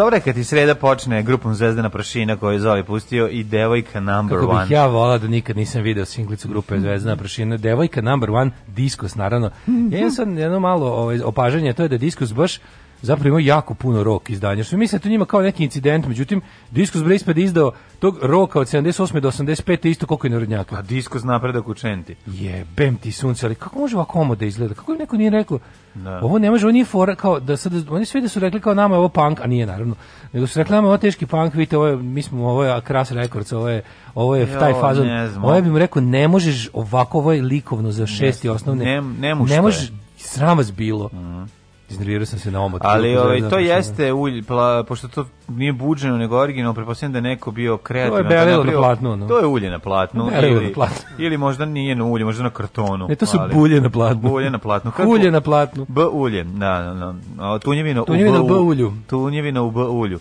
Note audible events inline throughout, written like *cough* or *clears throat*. Dobro je kad ti sreda počne grupom Zvezdana Prašina koju je Zoli pustio i Devojka Number Kako One. Kako bih ja volao da nikad nisam video singlicu grupe Zvezdana Prašina. Devojka Number One, Diskus naravno. *laughs* Ja sam jedno malo ovaj, opažanje, to je da Diskus baš zapravo imao jako puno rok izdanja. Što mislite, da to njima kao neki incident, međutim, Diskus Brejspad je izdao tog roka od 78. do 85. isto koliko i narodnjaka. A pa Diskus napredak u Čenti. Jebem ti sunce, ali kako može ovako komoda da izgleda? Kako je neko nije rekao? Da. Ovo ne može, ovo nije fora, kao da sad, oni svi da su rekli kao nama je ovo punk, a nije naravno, nego su rekli nama je ovo teški punk, vidite, ovo je, mi smo, ovo je Kras Records, ovo je, ovo je jo, taj fazon, ovo je bi mu rekao, ne možeš ovako, ovo je likovno za šesti ne, osnovne, ne, ne, ne možeš, sram vas bilo. Mm -hmm iznervirao sam se na omot. Ali ovaj, to da jeste ulj, pla, pošto to nije buđeno nego originalno, pretpostavljam da je neko bio kreativan. To je belilo na platnu. No. To je ulje na platnu. Ili, na platnu. ili možda nije na ulje, možda na kartonu. Ne, to su ali, bulje na platnu. Bulje na platnu. Kako? Ulje na platnu. B ulje, da, da, da. A, tunjevina, tunjevina u B ulju. Tunjevina u B ulju.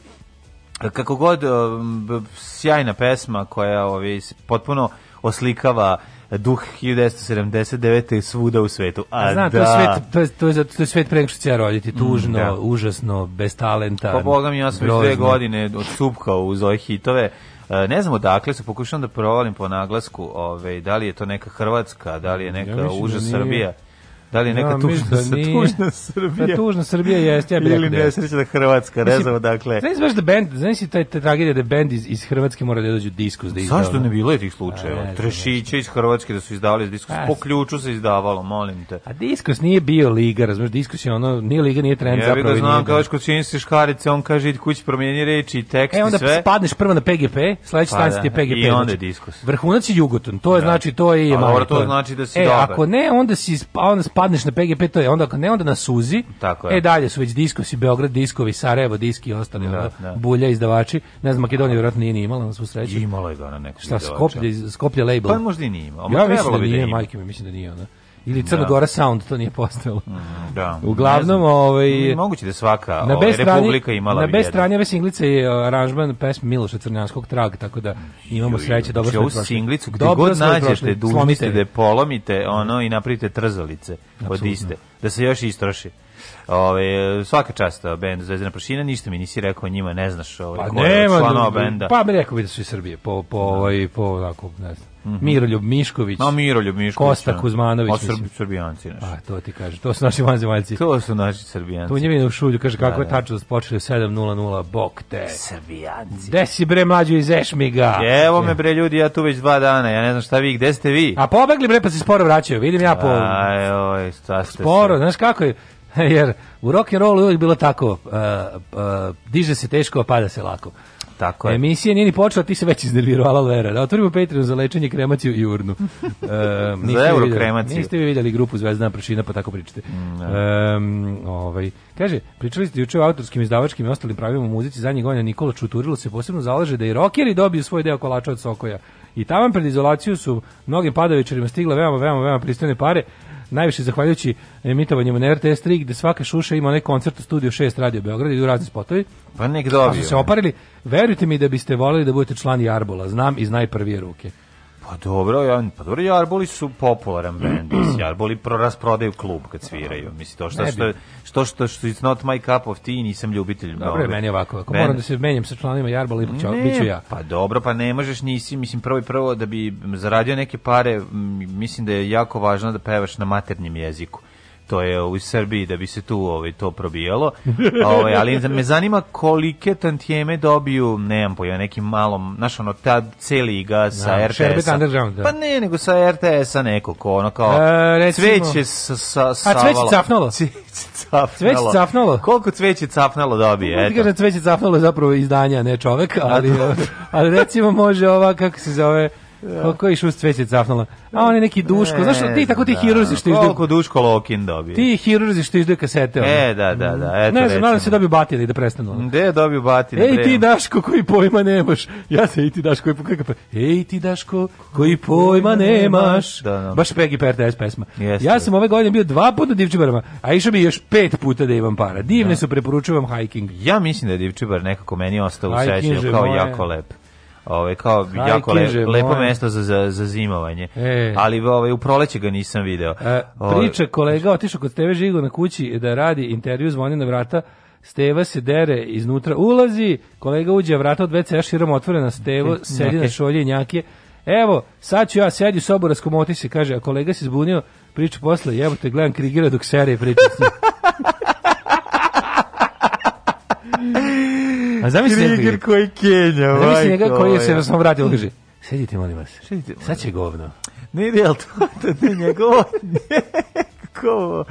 Kako god, um, sjajna pesma koja ovaj, potpuno oslikava duh 1979. svuda u svetu. A, A znam, da... to je da. svet, to je, to je, to je svet pre nego što će ja roditi. Mm, Tužno, mm, da. užasno, bez talenta. Pa boga mi, ja sam već dve godine od supkao uz ove hitove. E, ne znam odakle se pokušavam da provalim po naglasku, ove, ovaj, da li je to neka Hrvatska, da li je neka ja mislim, da Srbija. Da li je neka no, tužna, da nije. tužna Srbija? Da tužna Srbija jeste, ja bih rekao. Ili da nesrećna da Hrvatska, rezava, dakle. Znaš baš da band, znaš taj te tragedija da band iz, iz Hrvatske mora da dođu diskus da izdava. Zašto ne bilo je tih slučajeva? A, Trešiće iz Hrvatske da su izdavali diskus, a, po ključu se izdavalo, molim te. A diskus nije bio liga, razumiješ, diskus je ono, nije liga, nije trend ja zapravo. Ja bih da znam, kao što čini se škarice, on kaže, idi kući, promijeni reči i tekst e, i sve. E, onda spadneš prvo na PGP, sledeći pa, stanica da, je PGP. I onda znači, diskus. Vrhunac je Jugoton, to je znači, to je... Pa to znači da si e, dobar. E, ako ne, onda si, onda padneš na PGP, to je onda, ne onda na Suzi, Tako je. e dalje su već diskovi Beograd diskovi, Sarajevo diski i ostali, da, da. bulja izdavači, ne znam, Makedonija verovatno nije ni imala na svu sreću. Imala je da ona nekog Šta, Skopje, Skopje label? Pa možda i nije imala. Ja mislim da, da nije, majke mi, mislim da nije ona ili Crna da. Gora Sound to nije postalo. Mm, da. Uglavnom, ovaj mm, moguće da svaka na ovaj, strani, republika imala. Na bez strane ove singlice je eh, aranžman pesme Miloša Crnjanskog trag, tako da imamo sreće dobro znači, što prošli. singlicu gde god nađete, dužite da polomite ono i napravite trzalice od iste, da se još istroši. Ove, ovaj, svaka čast eh, bend Zvezdana prašina, ništa mi nisi rekao o njima, ne znaš ovaj, pa ko je članova benda. Pa mi rekao bi da su iz Srbije, po, po, da. ovaj, po onako, ne znam. Mm -hmm. Miroljub Mišković. No, Miroljub Mišković. Kosta da. Kuzmanović. A pa, Srbi, Srbijanci, nešto. A, pa, to ti kaže. To su naši vanzemaljci. To su naši Srbijanci. Tu njevina u šulju kaže da, kako da, je tačno da počeli 7.00, bok te. Srbijanci. Gde si bre mlađo iz Ešmiga? Evo me bre ljudi, ja tu već dva dana, ja ne znam šta vi, gde ste vi? A pobegli bre pa se sporo vraćaju, vidim ja po... Aj, oj, šta ste Sporo, se. znaš kako je, *laughs* jer u rock and rollu je bilo tako, uh, uh, diže se teško, a pada se lako. Tako je. Emisija nije ni počela, ti se već iznervirao, vera. Da otvorimo Patreon za lečenje, kremaciju i urnu. *laughs* E, za euro kremaciju. Niste vi vidjeli grupu Zvezdana prašina, pa tako pričate. Mm, ja. Da. Ehm, ovaj, kaže, pričali ste juče o autorskim, izdavačkim i ostalim pravima u muzici. Zadnjih godina Nikola Čuturilo se posebno zalaže da i rokeri dobiju svoj deo kolača od Sokoja. I tamo pred izolaciju su mnogim padovičarima stigle veoma, veoma, veoma pristojne pare, najviše zahvaljujući emitovanjima na RTS 3 gde svaka šuša ima neki koncert u studiju 6 Radio Beograd i u raznim spotovi. Pa nek dobiju. Pa su se oparili. Verujte mi da biste voleli da budete člani Arbola, znam iz najprvije ruke. Pa dobro, ja, pa dobro, Jarboli su popularan bend, Jarboli prorasprodaju klub kad sviraju. Mislim to šta što što što što it's not my cup of tea, nisam ljubitelj. Dobro, dobro. meni ovako, ako moram da se menjam sa članovima Jarbola, ipak ću biću ja. Pa dobro, pa ne možeš nisi, mislim prvo i prvo da bi zaradio neke pare, mislim da je jako važno da pevaš na maternjem jeziku to je u Srbiji da bi se tu ovaj to probijalo. *laughs* Ovaj ali me zanima kolike tantijeme dobiju, nemam pojma, nekim malom, znaš ono ta celi ga da, sa da, RTS. Da. Pa ne, nego sa RTS-a neko ko ono kao e, recimo, cveće sa sa sa A cveće cafnalo. *laughs* Cveće cafnalo. Koliko cveće cafnalo dobije, eto. Kaže cveće cafnalo je zapravo izdanja, ne čovek, ali *laughs* ali recimo može ova kako se zove Da. Koji šus cveće cafnula. A oni neki Duško, ne, znaš ti tako ti da. hirurzi što izdaju. Koliko Duško Lokin dobije? Ti hirurzi što izdaju kasete. Ono. E, da, da, da. Eto, ne znam, nadam se da dobio batili da prestanu. Gde je dobio batili? Ej, ti Daško koji pojma nemaš. Ja se i ti Daško koji pojma Ej, ti Daško koji pojma nemaš. Da, da. Baš Peggy Pertes pesma. Jeste. Ja sam ove godine bio dva puta divčibarama, a išao bi još pet puta da imam para. Divne da. su, preporučujem hiking. Ja mislim da je divčibar nekako meni ostao u sećanju kao jako lepo. Ove ovaj, kao Aj, jako kiže, le, lepo mesto za, za, za zimovanje. E. Ali ove ovaj, u proleće ga nisam video. E, ovaj, priča kolega otišao kod TV Žigo na kući da radi intervju zvoni na vrata. Steva se dere iznutra, ulazi, kolega uđe, vrata od WC-a širom otvorena, Stevo *laughs* sedi na šolje njake, Evo, sad ću ja sedi u sobu, raskomoti se, kaže, a kolega se zbunio, priča posle, evo te gledam Krigira dok sere priča *laughs* *laughs* A zamisli Krieger koji Kenja, majko. Zamisli njega koji se na svom vratio liži. Sedite, molim vas. Sedite. Sad će govno. Ne, ne, to, to, to, to, *laughs* njegovo,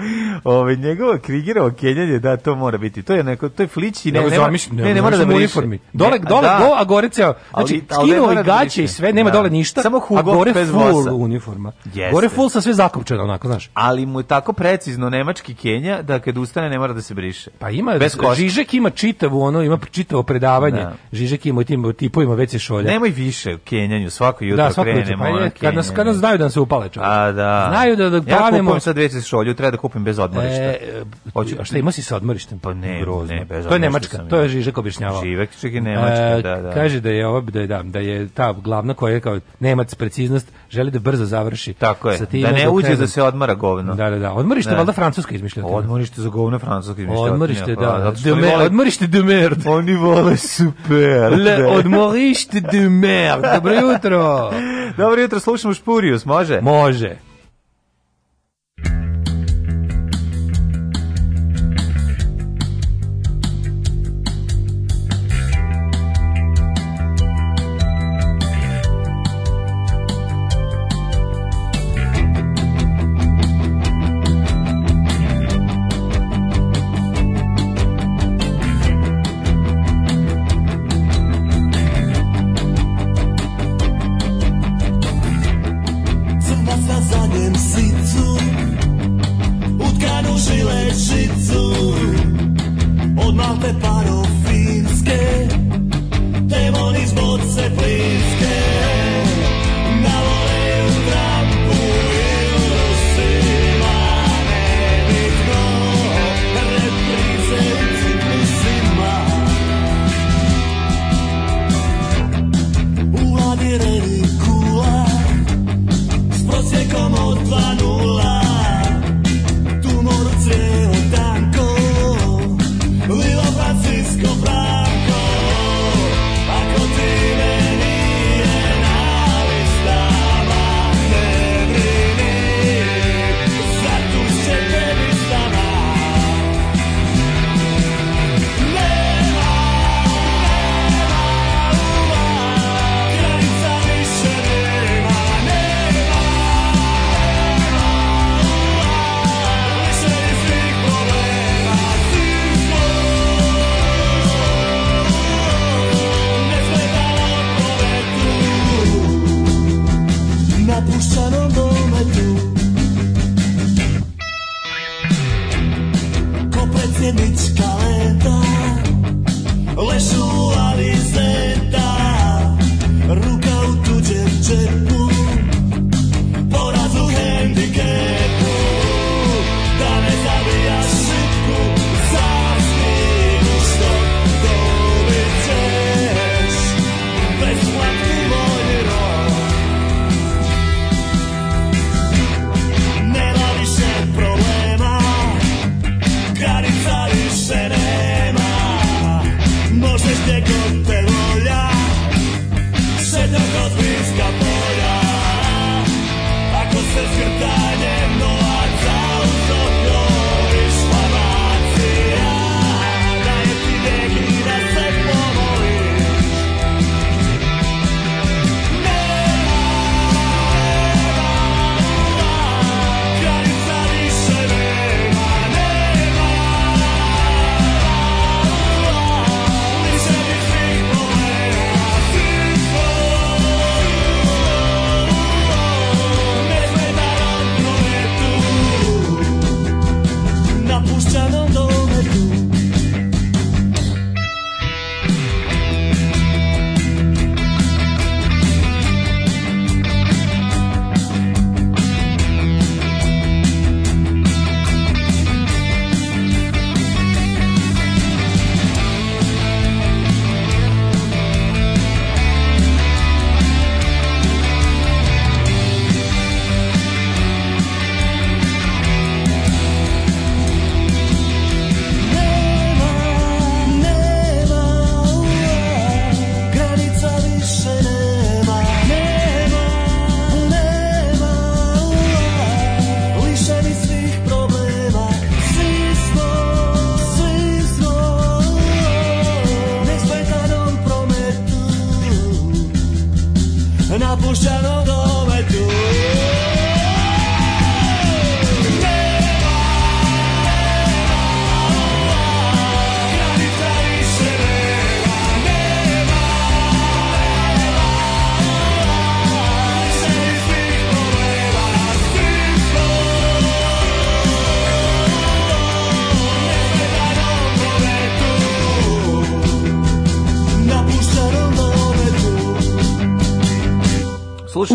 ovaj njegovo krigerovo kenjanje, da to mora biti. To je neko to je flić i ne, ne, nema, ne, ne, ne mora da bude uniformi. Dole dole go, da. a gore ceo. Znači, skinuo i da gaće i sve, nema da. dole ništa. Samo Hugo a gore bez full vosa. uniforma. Jeste. Gore full sa sve zakopčano onako, znaš. Ali mu je tako precizno nemački Kenja da kad ustane ne mora da se briše. Pa ima bez Žižek ima čitavu ono, ima čitavo predavanje. Da. Žižek ima tim tipovima već se šolja. Nemoj više Kenjanju, svako jutro da, svako krenemo. Pa kad nas kad nas znaju da se upale čovjek. A da. Znaju da da pravimo sa već tolju, treba da kupim bez odmorišta. E, Hoću, a šta ima si sa odmorištem? Pa ne, Grozno. ne, bez To je Nemačka, to je Žižek objašnjavao. Živek, čak je Nemačka, e, da, da. Kaže da je, ovo, da, je, da, da je ta glavna koja je kao Nemac preciznost, želi da brzo završi. Tako je, sa time, da ne da uđe da se odmara govno. Da, da, da. Odmorište, da. valjda Francuska izmišljala. Da. Odmorište za govno Francuska izmišljala. Odmorište, pa, da. Odmorište de merde. Oni vole super. Le odmorište de merde. Dobro jutro. *laughs* Dobro jutro, slušamo Špurius, može? Može. predsjednička leta Lešu ali se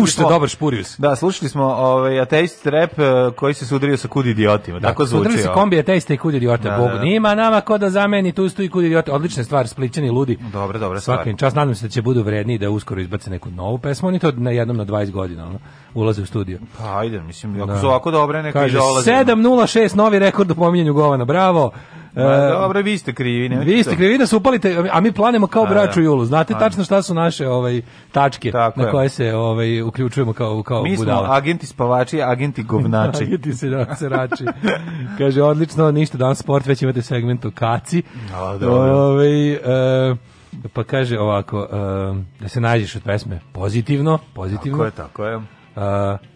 Ušte, dobar špurius. Da, slušali smo ovaj ateist rap e, koji se sudario sa kud idiotima. Da, tako zvuči. Sudario se kombi ateista i kud idiota. Da, Bog da, nima nama ko da zameni tu stu i kud idiota. Odlična stvar, splićani ludi. Dobro, dobro. Svakim čas nadam se da će budu vredni da uskoro izbace neku novu pesmu. Oni to na jednom na 20 godina ono, ulaze u studio. Pa ajde, mislim, ako da. su ovako dobre, neka i dolaze. 706 novi rekord u pominjanju Govana. Bravo. Ma, e, dobro, vi ste krivi, ne. Vi ste krivi da upalite, a mi planemo kao braću da. julu. Znate tačno šta su naše ovaj tačke na koje se ovaj uključujemo kao kao mi budala. Mi smo agenti spavači, agenti govnači. *laughs* agenti se da, rači. Kaže odlično, ništa danas sport, već imate segment o kaci. A, dobro. Ovaj uh, pa kaže ovako, uh, da se nađeš od pesme pozitivno, pozitivno. Tako je, tako je. Uh,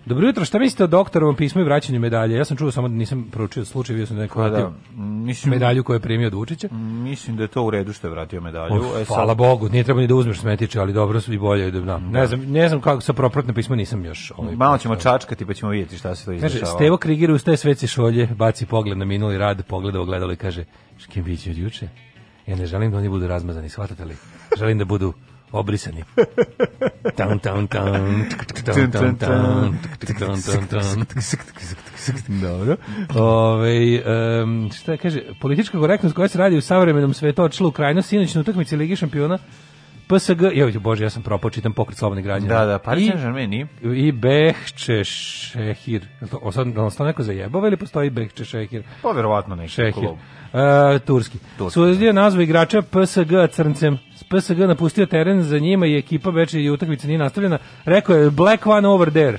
dobro jutro, šta mislite o doktorovom pismu i vraćanju medalje? Ja sam čuo samo da nisam proučio slučaj, bio sam da neko pa da, vratio mislim, medalju koju je primio od Vučića. Mislim da je to u redu što je vratio medalju. Of, e, sad... Bogu, nije treba ni da uzmeš smetiče, ali dobro su i bolje. Da, da. Ne, da. znam, ne znam kako sa propratno pismo nisam još. Ovaj Malo ćemo čačkati pa ćemo vidjeti šta se to izdešava. Kaže, Stevo Krigir ustaje sveci šolje, baci pogled na minuli rad, pogleda ogledalo i kaže, škim biće od juče? Ja ne želim da oni budu razmazani, shvatate li? Želim da budu obrisani. Tan tan tan. Tan tan tan. Dobro. Ove, um, šta kaže politička korektnost koja se radi u savremenom svetu odšla u krajnost sinoćnoj utakmici Lige šampiona PSG, joj, bože, ja sam propao, čitam pokret slobodnih građana. Da, da, Paris Saint-Germain i... I Behče Šehir. O, sad, da nas to neko zajebava ili postoji Behče Šehir? Pa, verovatno neki Šehir. klub. E, turski. turski Suzio da. nazva igrača PSG crncem. PSG napustio teren za njima i ekipa već i utakmica nije nastavljena. Rekao je, black one over there.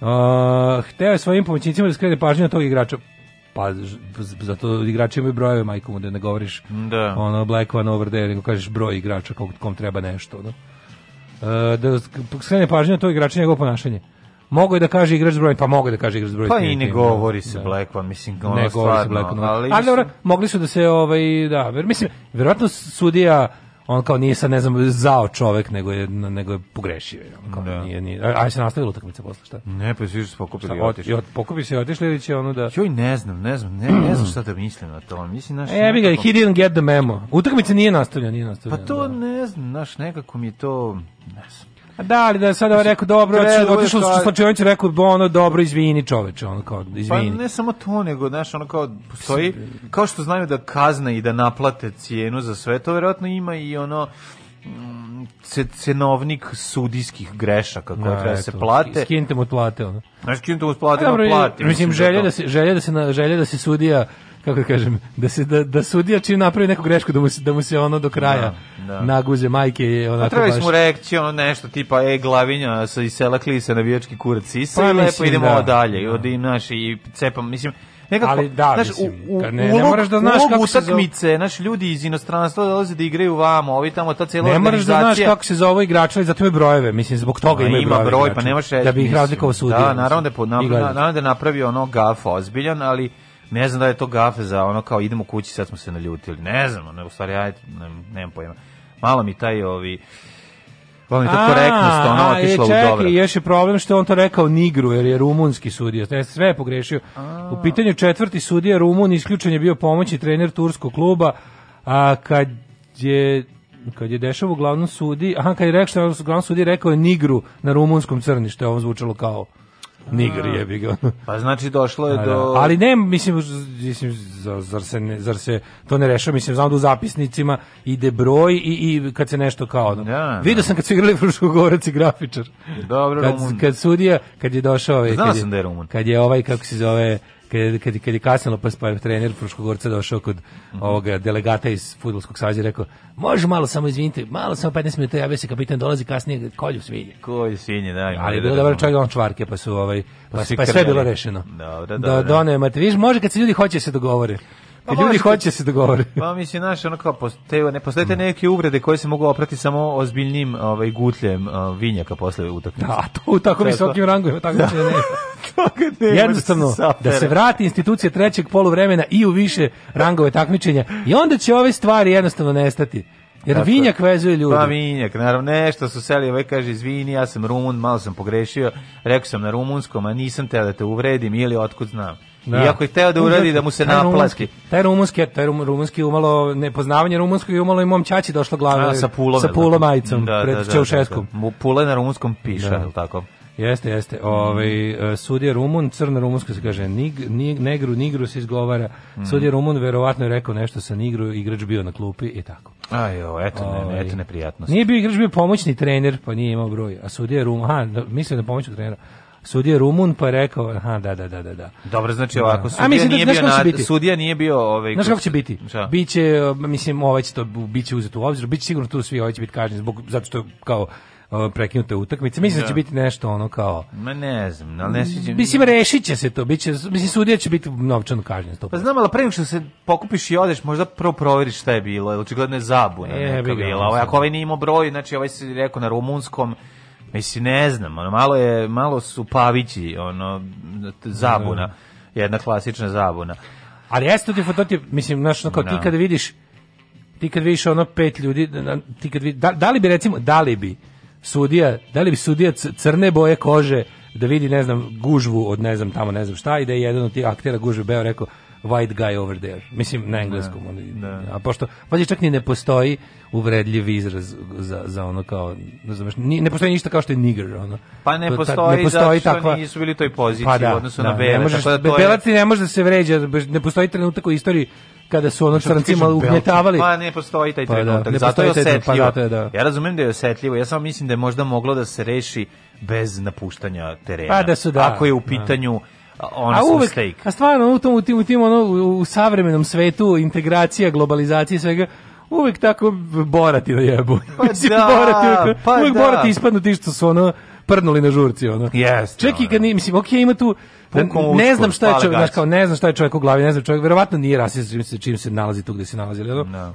Uh, hteo je svojim pomoćnicima da skrene pažnju na tog igrača pa zato igrači imaju brojeve, majkom, da ne govoriš da. ono black one over there, nego kažeš broj igrača kog, kom treba nešto. No? E, da skrene pažnje na to igrače njegovo ponašanje. Mogu je da kaže igrač broj, pa mogu da kaže igrač broj. Pa i ne govori se da. Black One, mislim, ono ne stvarno. se Black One. Ali, ali dobro, mogli su da se, ovaj, da, ver, mislim, verovatno sudija on kao nije sad ne znam zao čovek nego je nego je pogrešio on kao da. nije nije aj se nastavila utakmica posle šta ne pa svi su pokupili i otišli od pokupi se otišli ili će ono da joj ne znam ne znam ne, ne znam šta da mislim na to mislim naš e bi ga he didn't get the memo utakmica nije nastavljena nije pa nastavljena pa to da. ne znam naš nekako mi je to ne znam Da, ali da je sada ovaj rekao dobro, re, otišao u slačionicu rekao bo ono dobro izvini čoveče, ono kao pa izvini. Pa ne samo to nego, znaš, ono kao postoji kao što znaju da kazna i da naplate cijenu za sve to, verovatno ima i ono mm, cenovnik sudijskih grešaka koje da, treba da se plate. Skinite mu plate ono. Znači, skinite mu plate, da plate. Mislim, želja da se želja da se želja da se sudija kako kažem, da se da, da sudija čini napravi neku grešku da mu se da mu se ono do kraja da, da. naguze majke je pa onako baš. Trebali smo reakciju ono nešto tipa ej glavinja sa iz sela Klisa navijački kurac sisa pa, i lepo idemo da. dalje i da. odi naši i cepam mislim nekako ali da, znaš, mislim, ne, ulog, ne moraš da znaš kako se utakmice, znaš ljudi iz inostranstva dolaze da igraju vamo, ovi tamo ta cela ne organizacija. Ne moraš da znaš kako se zove igrača, i zato imaju brojeve, mislim zbog toga no, pa imaju ima broj, broj pa nemaš reći, da bi ih razlikovao sudi. Da, naravno da, pod, napravio, naravno da napravio ono gaf ozbiljan, ali ne znam da je to gafe za ono kao idemo kući, sad smo se naljutili. Ne znam, ne, u stvari ja ne, nemam pojma. Malo mi taj ovi... Ovo mi to korektnost, ona otišla u e, dobro. Čekaj, još je problem što on to rekao nigru, jer je rumunski sudija. Ne, sve je pogrešio. A. U pitanju četvrti sudija Rumun, isključen je bio pomoći trener turskog kluba, a kad je kad je dešao glavnom sudi, aha, kad je rekao, glavnom sudi rekao je nigru na rumunskom crnište, ovo zvučalo kao Niger jebi ga. *laughs* Pa znači došlo je da, do da. Ali ne, mislim mislim zar se ne, zar se to ne rešava, mislim znam da u zapisnicima ide broj i i kad se nešto kao. Da, da. Video sam kad su igrali Fruškogorac i grafičar. Dobro, kad, Rumun. kad sudija kad je došao ovaj kad je, da je Rumun. Kad je ovaj kako se zove kad, kad, kad je kasnilo pa, pa trener Fruškogorca došao kod mhm. ovoga delegata iz fudbalskog savjeza i rekao može malo samo izvinite, malo samo 15 minuta ja se kapiten dolazi kasnije kolju svinje. Kolju svinje, da. Ali je da bilo da dobro da. čovjek on čvarke pa su ovaj, pa, pa, pa sve bilo rešeno. Dobro, dobro. da. Donio je Mateviš, može kad se ljudi hoće se dogovore. Pa ljudi možete, hoće da se dogovore. Pa mislim, znaš, ono kao, postoje, ne postoje te neke uvrede koje se mogu oprati samo ozbiljnim ovaj, gutljem uh, vinjaka posle utakmice. Da, to u tako visokim rangovima, tako da. se ne... *laughs* Da jednostavno, da se vrati institucija trećeg poluvremena i u više rangove takmičenja i onda će ove stvari jednostavno nestati. Jer Tako, vinjak vezuje ljudi. Pa vinjak, naravno, nešto su seli, ovaj kaže, izvini, ja sam Rumun, malo sam pogrešio, rekao sam na rumunskom, a nisam te da te uvredim ili otkud znam. Da. I ako je hteo da uradi da mu se naplaski. Taj rumunski, taj rumunski umalo nepoznavanje rumunskog i umalo i mom ćaći došlo glavu sa pulom, sa pulom majicom da, pred da, da, Čeušeskom. Da, da. Pula na rumunskom piša, da. tako? Jeste, jeste. Ovaj e, sudija Rumun, crna rumunska se kaže nig, nig, negru, nigru se izgovara. Mm. Sudija Rumun verovatno je rekao nešto sa nigru, igrač bio na klupi i tako. Ajo, eto ne, ovaj, eto neprijatnost. Nije bio igrač, bio pomoćni trener, pa nije imao broj. A sudija Rumun, aha, mislim da, da pomoćni trener sudija Rumun pa je rekao aha da da da da da. Dobro znači da. ovako da. sudija A, mislim, nije da, bio na, biti? sudija nije bio ovaj Znaš kako će biti? Šta? Da. Biće mislim ovaj će to biće uzeto u obzir, biće sigurno tu svi ovaj će biti kažnjeni zbog zato što kao prekinute utakmice. Mislim da. da će biti nešto ono kao Ma ne znam, ali ne sviđa. Mislim da- rešit će se to, biće mislim sudija će biti novčano kažnjen Pa znam, ali pre što se pokupiš i odeš, možda prvo proveriš šta je bilo, očigledno je zabuna e, neka bila. Ovaj ako ovaj nije imao broj, znači ovaj se rekao na rumunskom Mislim, ne znam, ono, malo, je, malo su pavići, ono, zabuna, da, da. jedna klasična zabuna. Ali jeste ti fototip, mislim, znaš, kao no. ti da. kada vidiš, ti kad vidiš ono pet ljudi, ti kad vidiš, da, da li bi recimo, da li bi sudija, da li bi sudija crne boje kože da vidi, ne znam, gužvu od ne znam tamo, ne znam šta i da je jedan od tih aktera gužve Beo rekao, white guy over there. Mislim, na engleskom. Ne, da, ne. Da. A pošto, valjda čak ni ne postoji uvredljiv izraz za, za ono kao, ne znam, ni, ne postoji ništa kao što je nigger, ono. Pa ne postoji, ne postoji zato takva... nisu bili toj pa poziciji pa da, odnosu da, na bele. Ne možeš, da belac je... ne može da se vređa, da ne postoji trenutak u istoriji kada su ono crncima ugnjetavali. Pa ne postoji taj pa trenutak, pa da, zato je osetljivo. Pa da. Ja razumem da je osetljivo, ja samo mislim da je možda moglo da se reši bez napuštanja terena. Pa da su, da. Ako je u pitanju... Da ono a uvek, steak. A stvarno u tom u tim u tim ono u savremenom svetu integracija, globalizacija svega uvek tako borati na da jebu. Pa *laughs* Mislim, da, borati, uvek, pa uvek da. borati ispadnu ti što su ono prnuli na žurci ono. Yes, Čak i da, kad da. nije, mislim, okej, okay, ima tu da, ne znam šta je čovjek, znaš, kao ne znam šta je čovjek u glavi, ne znam čovjek, verovatno nije rasist čim se čim se nalazi tu gde se nalazi, ali ono. No.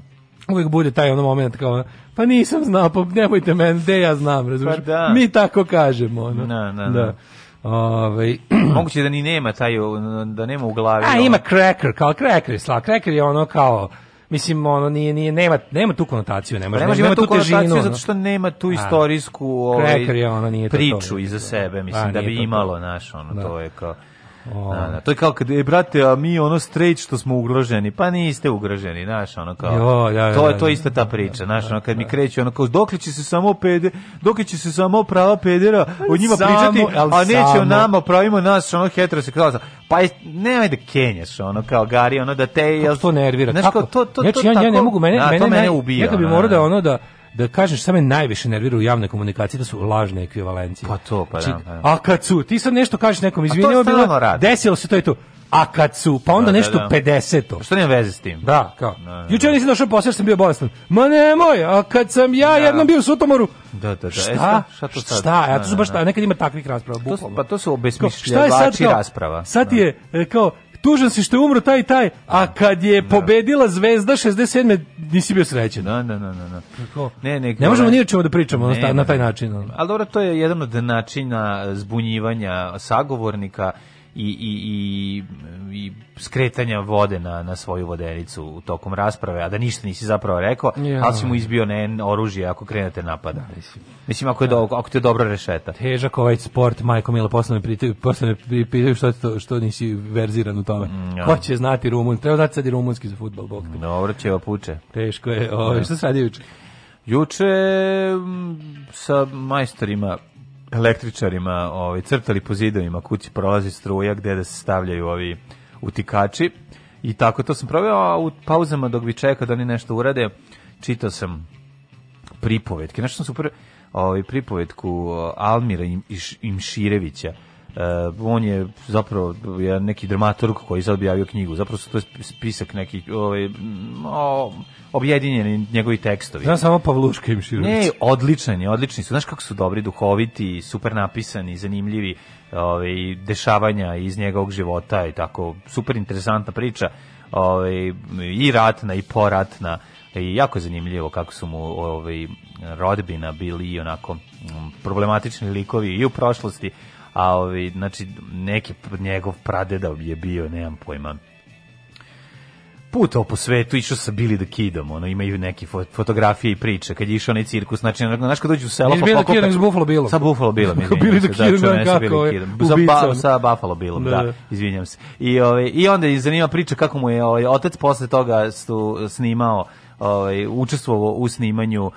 Uvijek bude taj ono moment kao, pa nisam znao, pa nemojte meni, gde ja znam, razumiješ? Pa da. Mi tako kažemo, ono. na, no, da. Ovaj *clears throat* moguće da ni nema taj da nema u glavi. A ima cracker, kao cracker je sla, cracker je ono kao Mislim ono nije nije nema nema tu konotaciju, nema, nema, nema tu konotaciju zato što nema tu istorijsku ovaj, je ono, nije priču to, iza sebe, mislim da bi imalo naš ono da. to je kao Da, da. To je kao kad, e, brate, a mi ono straight što smo ugroženi. Pa niste ugroženi, znaš, ono kao. Jo, ja, ja, to je to je ista ta priča, da, znaš, ono kad mi da. kreću ono kao dokle će se samo pede, dokle će se samo prava pedera pa o njima samo, pričati, a neće o nama, pravimo nas ono heteroseksualca. Pa je, nemoj da kenjaš, ono kao Gari, ono da te... Jel, to, to nervira, znaš, kako? To, to, znači, to, ja, tako, ja ne mogu, mene, na, mene, to mene ubija. Neka bi morao da ono da da kažeš šta me najviše nervira u javnoj komunikaciji, da su lažne ekvivalencije. Pa to, pa da. Znači, da. a kad su, ti sad nešto kažeš nekom, izvini, bilo, bilo, desilo se to i to. A kad su, pa onda da, da nešto da, da. 50. Što nema veze s tim? Da, kao. Da, da, Juče nisam došao posle sam bio bolestan. Ma nemoj, a kad sam ja da. jednom bio u Sutomoru. Da, da, da. E, šta? šta, to sad? Šta? Ja to su baš da, nekad ima takvih rasprava, bukvalno. Pa to su obesmišljači rasprava. Sad je e, kao tužan si što je umro taj taj, a kad je da. pobedila Zvezda 67. nisi bio srećen. Da, da, da, da, da. Kako? Ne, ne, ne možemo ovaj, ni o čemu da pričamo ne, na taj način. Ali dobro, to je jedan od načina zbunjivanja sagovornika i, i, i, i skretanja vode na, na svoju vodenicu tokom rasprave, a da ništa nisi zapravo rekao, ja. ali si mu izbio ne, oružje ako krenete napada. Da, mislim, mislim ako, je do, ako ti je dobro rešeta. Težak ovaj sport, majko Mila, posle me pitaju što, to, što nisi verziran u tome. Mm, ja. Ko će znati rumun? Treba znati sad i rumunski za futbol, bok te. Dobro će puče. Teško je. Da. Ovo, ovaj, ja. Što se radi juče? Juče mm, sa majstorima električarima ovaj, crtali po zidovima kući prolazi struja gde da se stavljaju ovi utikači i tako to sam proveo, a u pauzama dok bi čekao da oni nešto urade, čitao sam pripovetke, nešto sam super ovaj, pripovetku Almira Imširevića, Uh, on je zapravo je neki dramaturg koji je objavio knjigu. Zapravo su to spisak neki ovaj, o, objedinjeni njegovi tekstovi. Ja samo Pavluška im širović. Ne, odličan je, odlični su. Znaš kako su dobri, duhoviti, super napisani, zanimljivi ovaj, dešavanja iz njegovog života i tako. Super interesantna priča ovaj, i ratna i poratna. I jako zanimljivo kako su mu ovaj, rodbina bili onako problematični likovi i u prošlosti a ovi, znači, neki njegov pradeda je bio, nemam pojma, putao po svetu, išao sa Billy the Kidom, ono, imaju neke fotografije i priče, kad je išao onaj cirkus, znači, znaš kad dođu u selo, pa pokope... Billy the Buffalo Billom. Sa Buffalo Billom, *laughs* izvinjam se, da, čovjek sa kako Kidom. Sa, ba, sa Buffalo Billom, da, da izvinjam se. I, ove, ovaj, I onda je zanima priča kako mu je ovaj, otac posle toga su snimao, ovaj, učestvovao u snimanju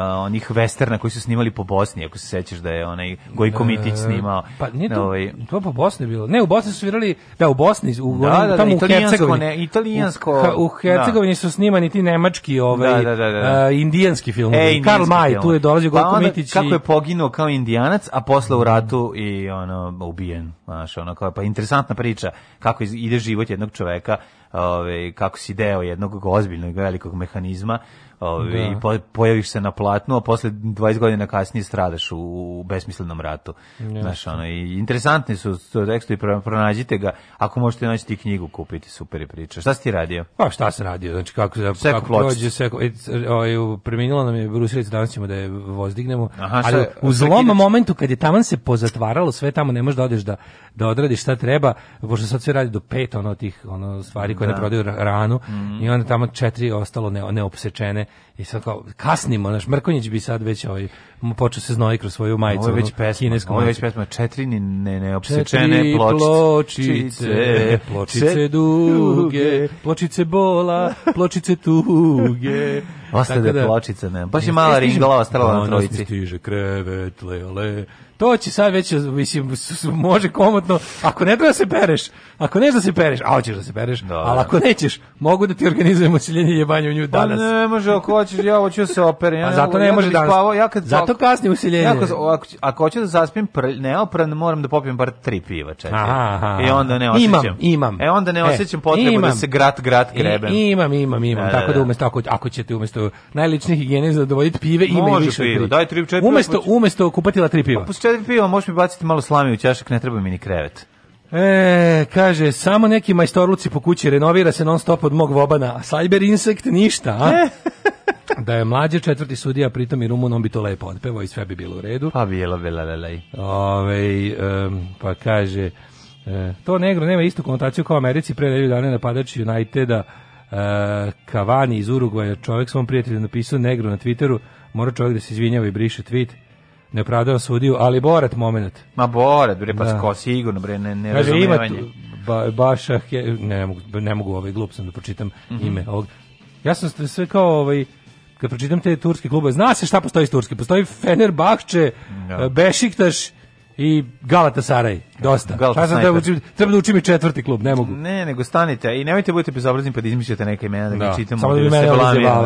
onih westerna koji su snimali po Bosni, ako se sećaš da je onaj Gojko Mitić e, snimao. Pa nije to, ovaj, to po Bosni bilo. Ne, u Bosni su svirali, da, u Bosni, u, da, da onim, da, tamo da, u Hercegovini. Ne, italijansko. U, u da. Hercegovini da. su snimani ti nemački, ovaj, da, da, da, da. Uh, indijanski film. E, Karl May, tu je dolazio pa Gojko Mitić. i... Kako je poginuo kao indijanac, a posle u mm. ratu i ono, ubijen. Znaš, ono, kao, pa interesantna priča kako ide život jednog čoveka, ove, ovaj, kako si deo jednog ozbiljnog velikog mehanizma Ovi, da. po, pojaviš se na platnu, a posle 20 godina kasnije stradaš u, u besmislenom ratu. Yes. Znaš, ono, i interesantni su to i pronađite ga. Ako možete naći ti knjigu, kupiti, super je priča. Šta si ti radio? Pa šta sam radio? Znači, kako, seko kako prođe, seko, e, ovaj, preminula nam je Brusilica, danas ćemo da je vozdignemo. Aha, šta, ali u zlom momentu kad je taman se pozatvaralo, sve tamo ne možeš da odeš da, da odradiš šta treba, pošto sad sve radi do pet ono tih ono stvari koje da. ne prodaju ranu mm i onda tamo četiri ostalo ne, neopsečene I sad kao, kasnimo, naš Mrkonjić bi sad već ovaj, počeo se znoji kroz svoju majicu. Ovo je već pesma, kinesku ovo je već pesma, četiri ne, ne, opsečene pločice, pločice, duge, pločice bola, pločice tuge. Ostade da, pločice, ne, baš je mala ringola ostala na trojici. Ono stiže krevet, lele, To će sad već, mislim, može komotno, ako ne treba da se pereš, ako neš da se pereš, a hoćeš da se pereš, da, ali da. ako nećeš, mogu da ti organizujemo siljenje jebanje u nju pa danas. Pa ne može, ako hoćeš, ja hoću da se opere. Ja a pa zato ne, ne može da danas. Spavao, ja kad, zato kasni usiljenje. Ja ako, ako, ako hoću da zaspim neopran, moram da popijem bar tri piva, četiri. I onda ne osjećam. Imam, imam. E onda ne e, osjećam e, potrebu da imam. da se grat, grat grebem. I, imam, imam, imam. E, tako da umesto, ako, ako ćete umesto najličnih higijene zadovoljiti pive, ima i više piva. Daj tri, četiri, umesto, umesto kupatila tri piva. Pa, ovdje pivo, možeš mi baciti malo slame u čašak, ne treba mi ni krevet. E, kaže, samo neki majstorluci po kući renovira se non stop od mog vobana, a cyber insekt ništa, a? E. *laughs* da je mlađe četvrti sudija, pritom i Rumun, on bi to lepo odpevao i sve bi bilo u redu. Pa bilo, bila, lelej. Ove, um, pa kaže, e, to negro nema istu konotaciju kao Americi, pre nedelju dana napadač Uniteda, Uh, e, Kavani iz Urugvaja, čovjek svom prijatelju napisao negro na Twitteru, mora čovjek da se izvinjava i briše tweet ne opravdava sudiju, ali Borat moment. Ma Borat, bre, pa da. Sko, sigurno, bre, ne, ne Kaže, ima tu, ba, Baša, he, ne, mogu, ne mogu ovaj, glup sam da pročitam mm -hmm. ime ovog. Ja sam sve kao ovaj, kad pročitam te turske klube, zna se šta postoji iz Turske, postoji Fenerbahče, no. Da. Bešiktaš, i Galatasaraj, dosta. Galatasaray. da učim, treba da učim i četvrti klub, ne mogu. Ne, nego stanite i nemojte da budete bezobrazni pa da izmišljate neke imena da, da. čitamo. Samo da, da bi mene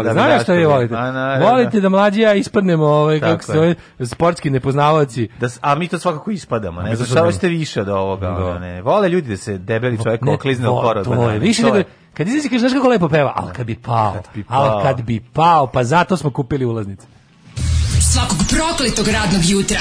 da Znaš šta vi volite? A, na, volite da, da, da mlađija ispadnemo, ovaj, kako se ovaj, sportski nepoznavaoci. Da, a mi to svakako ispadamo, ne? Zašto hoćete više od ovoga? Da. Ne. Vole ljudi da se debeli čovjek oklizne od korov. To je, više nego... Kad izađe, kažeš, znaš kako lepo peva? Al kad bi pao, al kad bi pao, pa zato smo kupili ulaznice. Svakog prokletog radnog jutra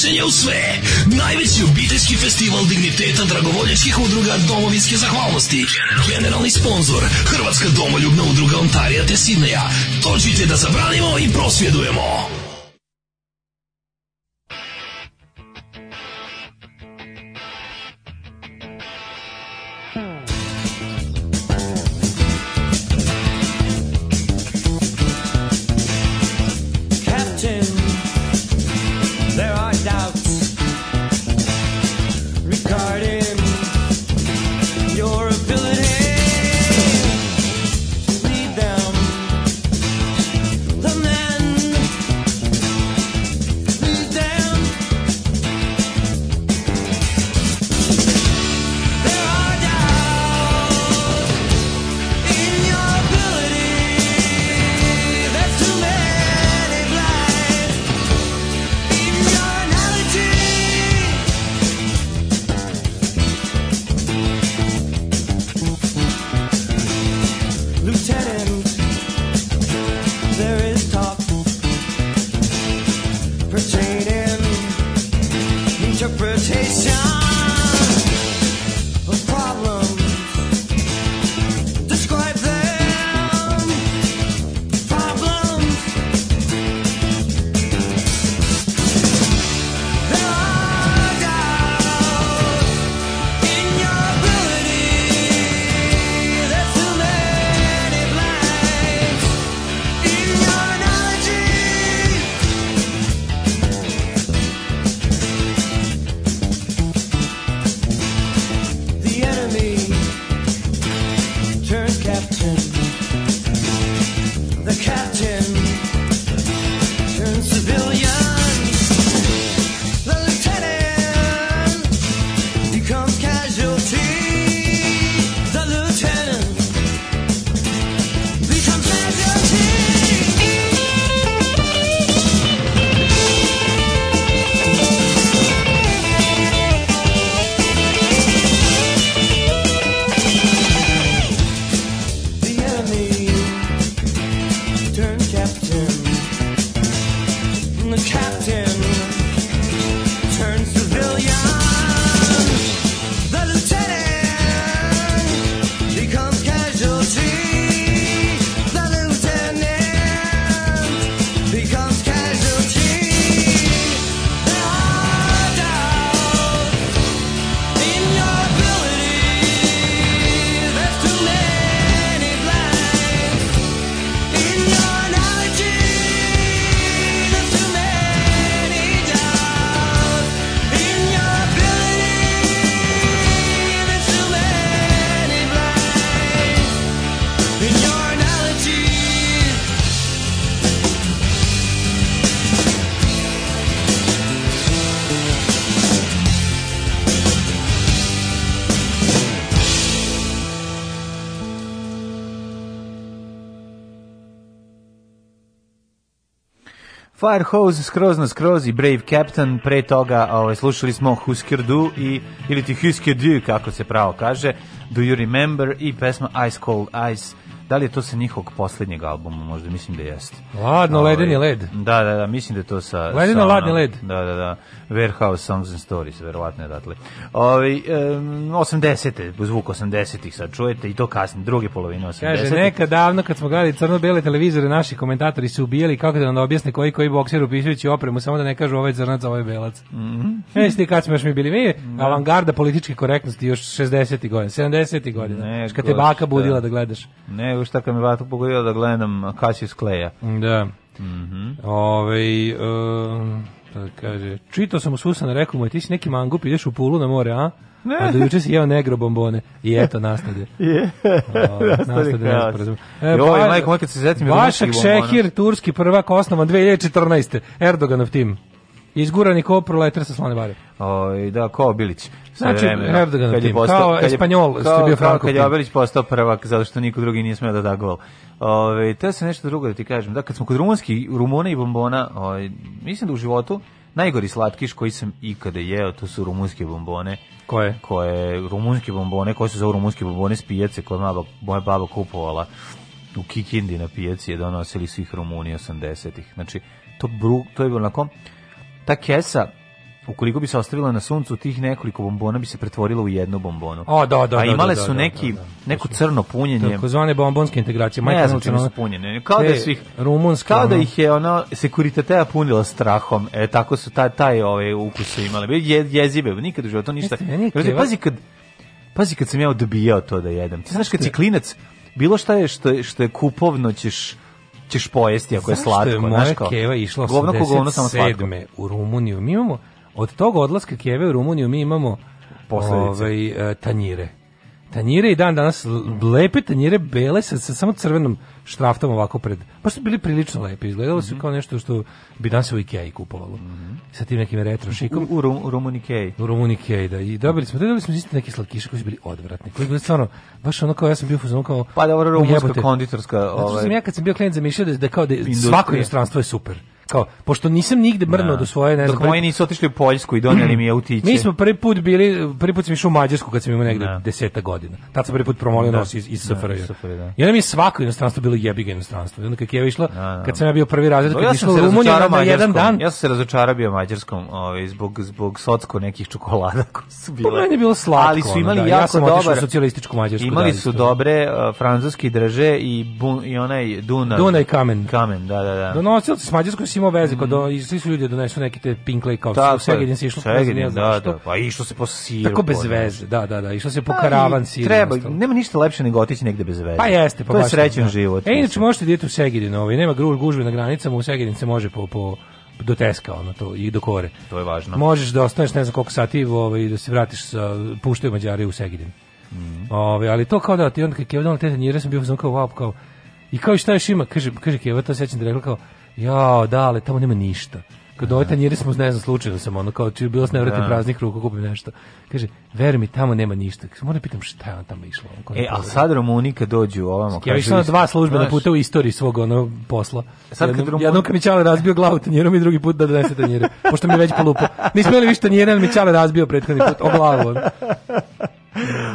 mišljenja u sve. Najveći obiteljski festival digniteta dragovoljačkih udruga domovinske zahvalnosti. Generalni sponsor Hrvatska domoljubna udruga Ontarija te Sidneja. Točite da zabranimo i prosvjedujemo. Firehose skroz na skroz i Brave Captain, pre toga ovaj, slušali smo Husker Du i, ili ti Husker Du, kako se pravo kaže, Do You Remember i pesma Ice Cold Ice. Da li je to sa njihovog poslednjeg albuma? možda, mislim da jeste. Ladno, ovaj, ledeni led. Da, da, da, mislim da je to sa... Ledeno, sa ladni led. Da, da, da. Warehouse Songs and Stories, verovatno je datle. Ove, um, 80. zvuk 80-ih sad čujete i to kasnije, druge polovine 80 Kaže, neka davno kad smo gledali crno-bele televizore, naši komentatori su ubijali kako da nam objasne koji koji bokser upisujući opremu, samo da ne kažu ovaj crnac, ovaj belac. Mm -hmm. E, sti kad smo još mi bili mi, mm. Da. avangarda političke korektnosti još 60. godina, 70. godina. Ne, Kad te baka budila da gledaš. Ne, šta kad me baka budila da gledam, kad spasio s kleja. Da. Mm -hmm. Ove, um, da kaže, čito sam u Susana, da rekao mu ti si neki mangup, ideš u pulu na more, a? Ne. A do da juče si jeo negro bombone. I eto, nastade. *laughs* je. nastade nesporazum. E, Joj, majko, moj kad se zetim... Vašak Šehir, turski prvak, osnovan 2014. Erdoganov tim. Izgurani ko proletar sa slane bare. Oj, da, kao Bilić. Znači, da. Erdogan kad tim, postao, kao kad Espanjol, kao, Srbio Franko. Kao kad je Obilić postao prvak, zato što niko drugi nije smeo da da gol. Ove, te se nešto drugo da ti kažem. Da, kad smo kod rumunski, rumuna i bombona, ove, mislim da u životu najgori slatkiš koji sam ikada jeo, to su rumunske bombone. Koje? Koje, rumunske bombone, koje su za rumunske bombone s pijace koje moja moja baba kupovala u Kikindi na pijaci je donosili svih Rumunija 80-ih. Znači, to, bru, to je bilo na kom? ta kesa ukoliko bi se ostavila na suncu, tih nekoliko bombona bi se pretvorilo u jednu bombonu. O, da, da, A da, da, imale da, su neki, neko crno punjenje. Tako zvane bombonske integracije. Ne, ne znam čim su punjene. Kao da, su ih, kao da ih je ona sekuritatea punila strahom. E, tako su taj, taj ovaj, ove ukus su imale. Je, jezibe, nikad u životu ništa. pazi kad, pazi kad sam ja odbijao to da jedem. Ti znaš kad si klinac, bilo šta je što, što je kupovno ćeš ćeš pojesti ako je slatko. Zašto je moja keva išla 87. u Rumuniju? Mi imamo, od tog odlaska keve u Rumuniju mi imamo Posledice. ovaj, e, tanjire. Tanjire i dan danas, lepe tanjire, bele sa, sa samo crvenom štraftom ovako pred... Pa su bili prilično lepi, izgledalo su mm -hmm. kao nešto što bi danas u Ikea kupovalo. Mm -hmm. Sa tim nekim retro šikom. U, u, rum, u Rumunikeji. U Rumunikeji, da. I dobili smo, dobili smo isto neke slatkiše koji su bili odvratni. Koji su bili stvarno, baš ono kao ja sam bio fuzon kao... Pa dobro, rumunska konditorska... Ovaj... Zato sam ja kad sam bio klijent zamišljao da, da kao da Industria. svako inostranstvo je super kao pošto nisam nigde mrnuo da. do svoje ne znam. Dok moji nisu otišli u Poljsku i doneli mi autiće. Mi smo prvi put bili prvi put smo išli u Mađarsku kad sam imao negde 10 da. godina. Tad sam prvi put promolio da. nos iz iz SFRJ. Ja nam je svako inostranstvo bilo jebiga inostranstvo. Onda kad je išla, kad sam ja bio prvi razred, kad išla u Rumuniju na jedan dan. Ja sam se razočarao bio mađarskom, ovaj zbog zbog socsko nekih čokolada *laughs* koje su pa bile. Po meni bilo slatko. Ali su imali jako dobar socijalističku mađarsku. Imali su dobre francuski drže i i onaj Dunaj. Dunaj kamen. Kamen, da, da, da. Donosili su s imao veze, mm. svi su ljudi da donesu neke te Pinkley kao da, u Segedin se išlo. Segedin, da, da, pa išlo se po siru. Tako bez veze, da, da, da, išlo se po pa karavan siru. Treba, nema ništa lepše nego otići negde bez veze. Pa jeste, pa baš. To je srećan da. život. E, inače možete dijeti u Segedin, ovaj, nema gužve na granicama, u Segedin se može po, po do teska ono to i do kore. To je važno. Možeš da ostaneš ne znam koliko sati ovaj da se vratiš sa puštaju Mađari u Segedin. Mm. Ove, ovaj, ali to kao da ti onda kad je on te tanjire sam bio sam kao wow kao I kao šta još ima? Kaže, kaže Keva, to sećam da rekla kao, jao, da, ali tamo nema ništa. Kad ovaj tanjiri smo, ne znam, slučajno sam ono, kao čiju bilo s nevratim da. praznih ruku, kupim nešto. Kaže, veri mi, tamo nema ništa. Kaže, moram da pitam šta je on tamo išlo. On e, ali sad Romuni kad dođu ovamo... Ja išao na dva službe službena puta u istoriji svog ono posla. E, sad jednom, kad Romuni... Jednom kad mi Čale razbio glavu tanjirom i drugi put da donese tanjire. pošto mi je već polupo. Nismo imali više tanjire, ali mi Čale razbio prethodni put o glavu. Ono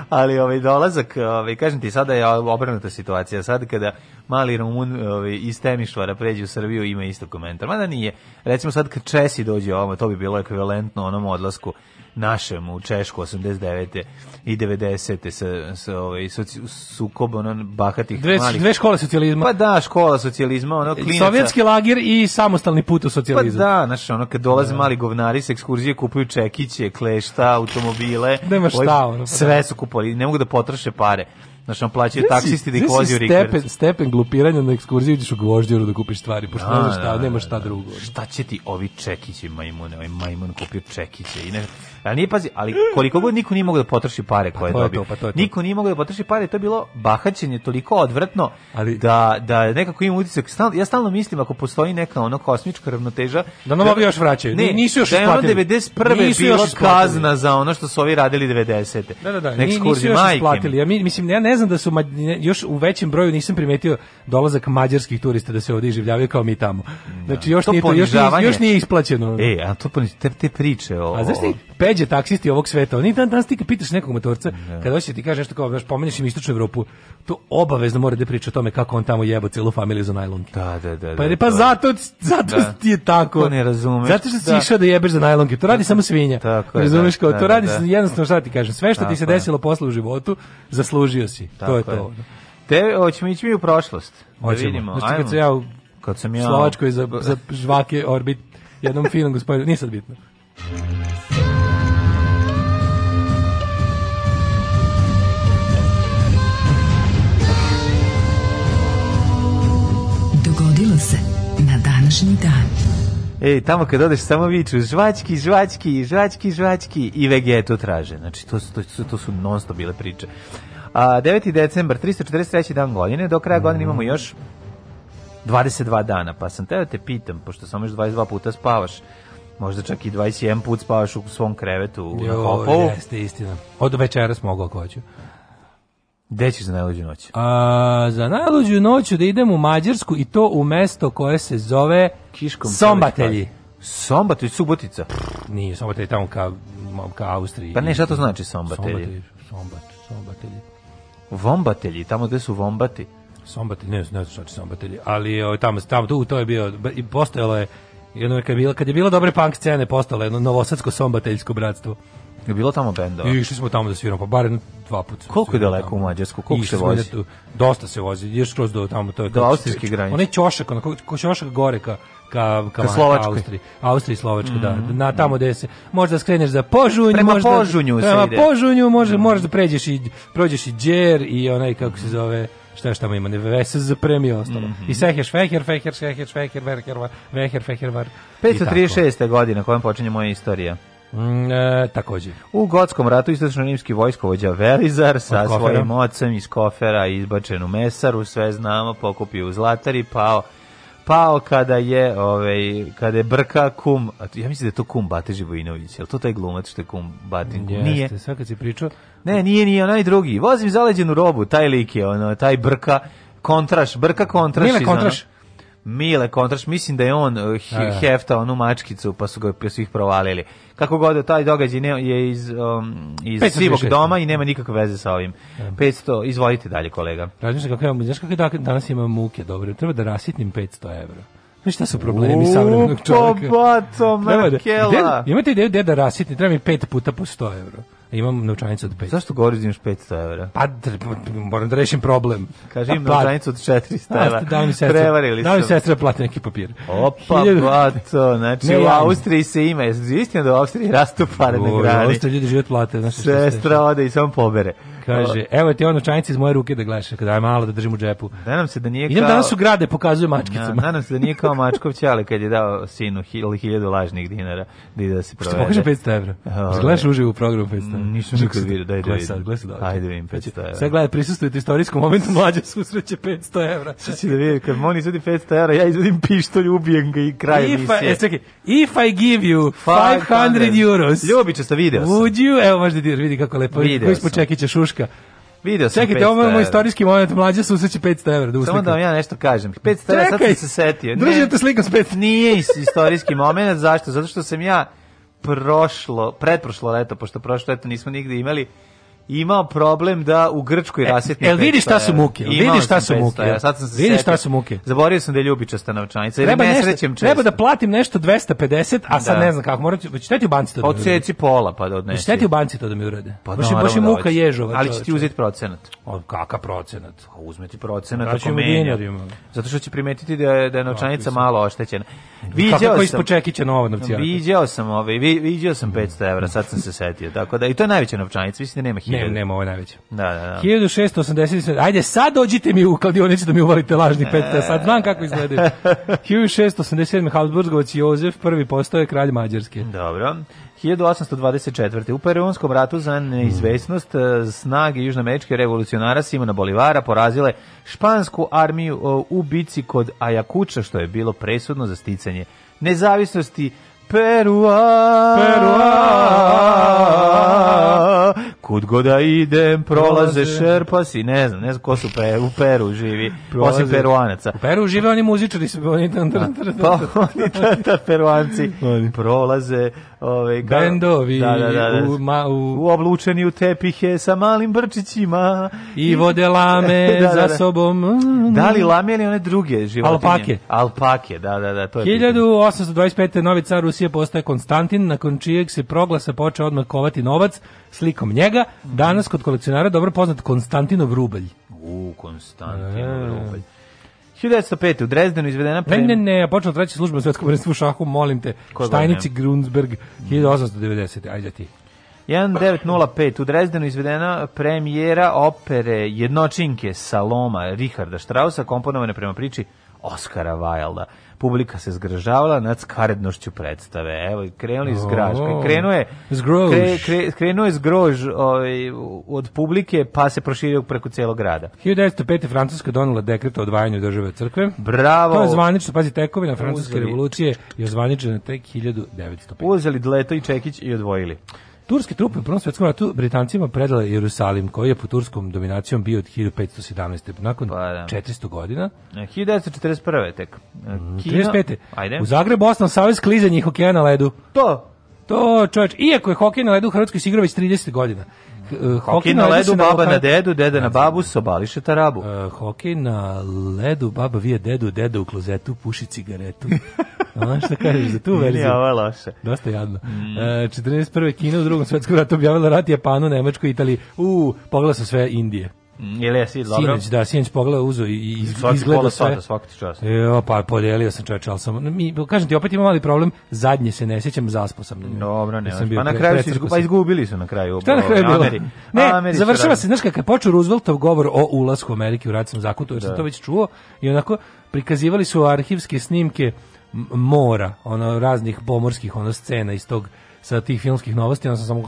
ali ovaj dolazak, ovaj kažem ti sada je obrnuta situacija. Sad kada mali Rumun ovaj iz Temišvara pređe u Srbiju ima isto komentar. Mada nije. Recimo sad kad Česi dođe ovamo, to bi bilo ekvivalentno onom odlasku našem u Češku 89. i 90. sa, sa ovaj, sukob ono, bahatih dve, malih. Dve škole socijalizma. Pa da, škola socijalizma, ono klinaca. Sovjetski lagir i samostalni put u socijalizmu. Pa da, znaš, ono, kad dolaze da. mali govnari s ekskurzije, kupuju čekiće, klešta, automobile. Nema šta, ono. Pa sve da. su kupali, ne mogu da potroše pare. Znaš, on plaćaju taksisti da ih vozi u Rikardu. Stepen, stepen glupiranja na ekskurziju ideš u Gvožđeru da kupiš stvari, pošto ne znaš šta, da, da, nema da, šta drugo. Šta će ti ovi čekići majmune, ovaj majmun kupio čekiće i nešto. Ali nije pazi, ali koliko god niko nije mogao da potroši pare pa koje pa je dobio. To, pa to je to. Niko nije mogao da potroši pare, to je bilo bahaćenje toliko odvrtno ali, da, da nekako ima utisak. Stal, ja stalno mislim ako postoji neka ono kosmička ravnoteža. Da nam ovi još vraćaju. Ne, nisu još da je 91. Nisu bila kazna za ono što su ovi radili 90. Da, da, da, nisu još isplatili. Ja, mislim, ja ne ne znam da su još u većem broju nisam primetio dolazak mađarskih turista da se ovdje življavaju kao mi tamo. Znači još to nije to, još, nije, još nije isplaćeno. E, a to te, te priče o A znaš ti peđe taksisti ovog sveta, oni dan danas ti pitaš nekog motorca ne. Da. kada hoće ti kaže nešto kao baš pomeniš im istočnu Evropu, to obavezno mora da priča o tome kako on tamo jebo celu familiju za najlon. Da, da, da. Pa, da, pa da. zato da. zato da. ti je tako. To ne razumeš. Zato što si da. išao da jebeš za najlonke, to radi samo svinja. Tako, razumeš kao to radi jednostavno šta ti kažem, sve što ti se desilo posle u životu, zaslužio si biti. Tako to je, je. to. Te, hoćemo ići mi u prošlost. Da hoćemo. Da vidimo. Znači, kad sam ja kad sam ja... Slovačkoj za, za žvake orbit jednom finom gospodinu. Nije sad bitno. Dogodilo se na današnji dan. Ej, tamo kad odeš samo viču žvački, žvački, žvački, žvački i vegetu traže. Znači, to, su, to, su, to su non stop bile priče. A, 9. decembar, 343. dan godine, do kraja mm. godine mhm. imamo još 22 dana, pa sam te da te pitam, pošto samo još 22 puta spavaš, možda čak i 21 put spavaš u svom krevetu jo, na Hopovu. jeste, istina. Od večeras mogu ako hoću. Gde ćeš za najluđu noć? A, za najluđu noć da idem u Mađarsku i to u mesto koje se zove Kiškom Sombatelji. Sombatelji, Subotica? Pff, nije, Sombatelji tamo ka, ka Austriji. Pa ne, šta to znači Sombatelji? Sombatelji, Sombat, sombatelji. Vombatelji, tamo gde su vombati. Sombatelji, ne, ne znam šta će sombatelji, ali o, ovaj, tamo, tamo, tu, to je bio, i postojalo je, jedno kad je bilo, kad je bilo dobre punk scene, postalo jedno novosadsko sombateljsko bratstvo. Je bilo tamo bendova? I išli smo tamo da sviramo, pa bar dva puta. Koliko je daleko tamo. u Mađarsku? Koliko se vozi? Da, dosta se vozi, ideš kroz do tamo. To je do austrijskih granica. Onaj ćošak, onaj ko ćošak gore ka, ka, ka, ka Slovačkoj. Austriji. Austriji i mm -hmm. da. Na tamo gde se, možda skreneš za Požunj. Prema možda, Požunju se prema ide. Požunju, može, mm -hmm. možeš da pređeš i, prođeš i Đer i onaj, kako se zove, šta je šta ima, ne VSZ premi ostalo. Mm -hmm. I Seher Feher, Feher, Seher Šveher, Verher, Veher, Feher, Var. 536. godina, kojom počinje moja istorija. Mm, e, takođe. U Gotskom ratu istočno-nimski vojskovođa Velizar sa svojim ocem iz kofera izbačen u mesaru, sve znamo, pokupio u zlatari, pao pao kada je ovaj kada je Brka kum ja mislim da je to kum Bate Živojinović jel to taj glumac što je kum Batin kum? nije sve kad si pričao ne nije nije onaj drugi vozim zaleđenu robu taj lik je ono taj Brka kontraš Brka kontraš Mile kontraš Mile Kontraš, mislim da je on eh, he, da, da. heftao onu mačkicu, pa su ga pa svih provalili. Kako god, da taj događaj ne, je iz, um, iz sivog doma i nema nikakve veze sa ovim. Ja. 500, izvolite dalje, kolega. Razmišljam kako imamo, znaš kako danas imam muke, dobro, treba da rasitnim 500 evra. Znaš šta su problemi savremenog pa čovjeka? Upo, bato, Merkela! Imate ideju gdje da rasitni, treba mi 5 puta po 100 evra. Imam novčanicu od 500. Zašto govoriš da imaš 500 evra? Pa, pa, moram da rešim problem. Kaži im pa, pa, novčanicu od 400 evra. Da mi sestra, Prevarili da mi sestra plati neki papir. Opa, bato, znači ne, u Austriji se ima. Istina da u Austriji rastu pare na grani. U Austriji ljudi život plate. Znači, sestra ode i samo pobere. Kaže, evo ti ono čajnice iz moje ruke da gledaš, kada je malo da držim u džepu. Da nam se da nije Idem kao... danas u grade, pokazuje mačkicama. Da, da nam se da nije kao Mačković, ali kad je dao sinu hil, hiljadu lažnih dinara da ide da se provede. Što može 500 evra? Gledaš uživo u programu 500 evra? Nisam nikad vidio, daj da vidim. Sad, gledaj sad. Ajde vidim 500 znači, evra. Sve gledaj, prisustujete istorijskom momentu, mlađe susreće 500 evra. Što će da vidim, kad on izvodi 500 evra, ja izvodim pištolj, ubijem ga i kraj emisije. If, e, čekaj, if I give you 500, 500 euros. Ljubiče, sa video sam. Would you, evo možda vidi kako lepo. Koji smo čekiće šuška puška. Video sam Čekajte, ovo je moj istorijski moment, mlađe su useći 500 evra da uslikam. Samo da vam ja nešto kažem. 500 evra, sad sam se setio. Družite te slikam s 500. Nije istorijski moment, zašto? Zato što sam ja prošlo, pretprošlo leto, pošto prošlo leto nismo nigde imali, imao problem da u Grčkoj e, rasjetni Jel vidiš šta su muke? Jel vidiš šta su muke? sad sam se vidiš šta su muke? Zaboravio sam da je ljubičasta novčanica. Treba, ne treba da platim nešto 250, a sad da. ne znam kako. Moram, šta ti u banci to da mi urede? Odseci pola pa da odnesi. Šta ti u banci to da mi urede? Pa, baš, no, baš i da muka da ježova. Ali će ti uzeti procenat. O, kaka procenat? A pa uzme ti procenat ako menja. Zato što će primetiti da je, da je novčanica malo oštećena. Viđao sam... Kako novo novčanica? Viđeo sam, ovaj, viđeo sam 500 evra, sad sam se setio. Tako da, I to je najveća novčanica, mislim da nema Ne, nema, ovo je najveće. Da, da, da. 1687. Ajde, sad dođite mi u kladionicu da mi uvalite lažni pet, sad znam kako izgledaju. 1687. *laughs* Habsburgovac Jozef prvi postoje kralj Mađarske. Dobro. 1824. U Peronskom ratu za neizvesnost e, snage južnoameričke revolucionara Simona Bolivara porazile špansku armiju e, u bici kod Ajakuča, što je bilo presudno za sticanje nezavisnosti Perua, Perua Kud god da idem, prolaze, prolaze šerpasi, ne znam, ne znam ko su pe, u Peru živi, prolaze. osim peruanaca. U Peru žive oni muzičari, su, oni, tan, tan, tan, pa, oni ta, da, ta da, peruanci prolaze, Ove, bendovi da, da, da, da, u, ma, u, u oblučeni u tepihe sa malim brčićima i vode lame *laughs* da, da, za sobom da li lame ili one druge životinje alpake alpake da da da to je 1825 novi car Rusije postaje Konstantin nakon čijeg se proglasa počeo odmah kovati novac slikom njega danas kod kolekcionara dobro poznat Konstantinov rubalj u Konstantinov e. rubalj 1905. u Drezdenu izvedena pre... Ne, ne, ne, počela treća služba u svetskom vrstvu šahu, molim te. Štajnici Grundsberg, 1890. Ajde ti. 1905. U Drezdenu izvedena premijera opere Jednočinke Saloma Richarda Strausa, komponovane prema priči Oskara Wilda publika se zgražavala nad skarednošću predstave. Evo, krenuli iz zgraž. Krenuo je, kre, kre, krenuo je zgrož ovaj, od publike, pa se proširio preko celog grada. 1905. Francuska donala dekret o odvajanju države od crkve. Bravo! To je zvanično, pazi, tekovina Francuske Uzeli. revolucije je zvaničena tek 1905. Uzeli Dleto i Čekić i odvojili. Turske trupe u Prvom svjetskom ratu Britancima predale Jerusalim, koji je po turskom dominacijom bio od 1517. nakon pa, da. 400 godina. 1941. E, tek. Mm, Kino, 35. Ajde. U Zagrebu osnovan savez klizanjih hokeja na ledu. To, to čovječ, iako je hokej na ledu u Hrvatskoj se već 30 godina. Uh, hokej na ledu, na baba na dedu, deda na babu, sobališe tarabu. Uh, hokej na ledu, baba vije dedu, deda u klozetu, puši cigaretu. Ono *laughs* što kažeš za tu verziju? Ovo je loše. Dosta jadno. Mm. E, 41. Kina u drugom svetskom ratu objavila rat Japanu, Nemačkoj, Italiji. U, pogledala su sve Indije. Ili jesi, dobro? Sinoć, da, sinoć pogleda uzo i izgleda sve. Sada, svaki čast. Jo, e, pa podelio sam čoveče, ali sam, mi, kažem ti, opet ima mali problem, zadnje se ne sjećam, zaspo sam. Ne, dobro, ne, sam pa na kraju su, izgu, pa izgubili su na kraju. Šta na kraju je bilo? Ameri, ne, Ameri završava se, znaš, kada je počeo Rooseveltov govor o ulasku Amerike u ratnom zakutu, jer da. sam to već čuo, i onako prikazivali su arhivske snimke mora, ono, raznih pomorskih ono, scena iz tog sa tih filmskih novosti, onda sam samo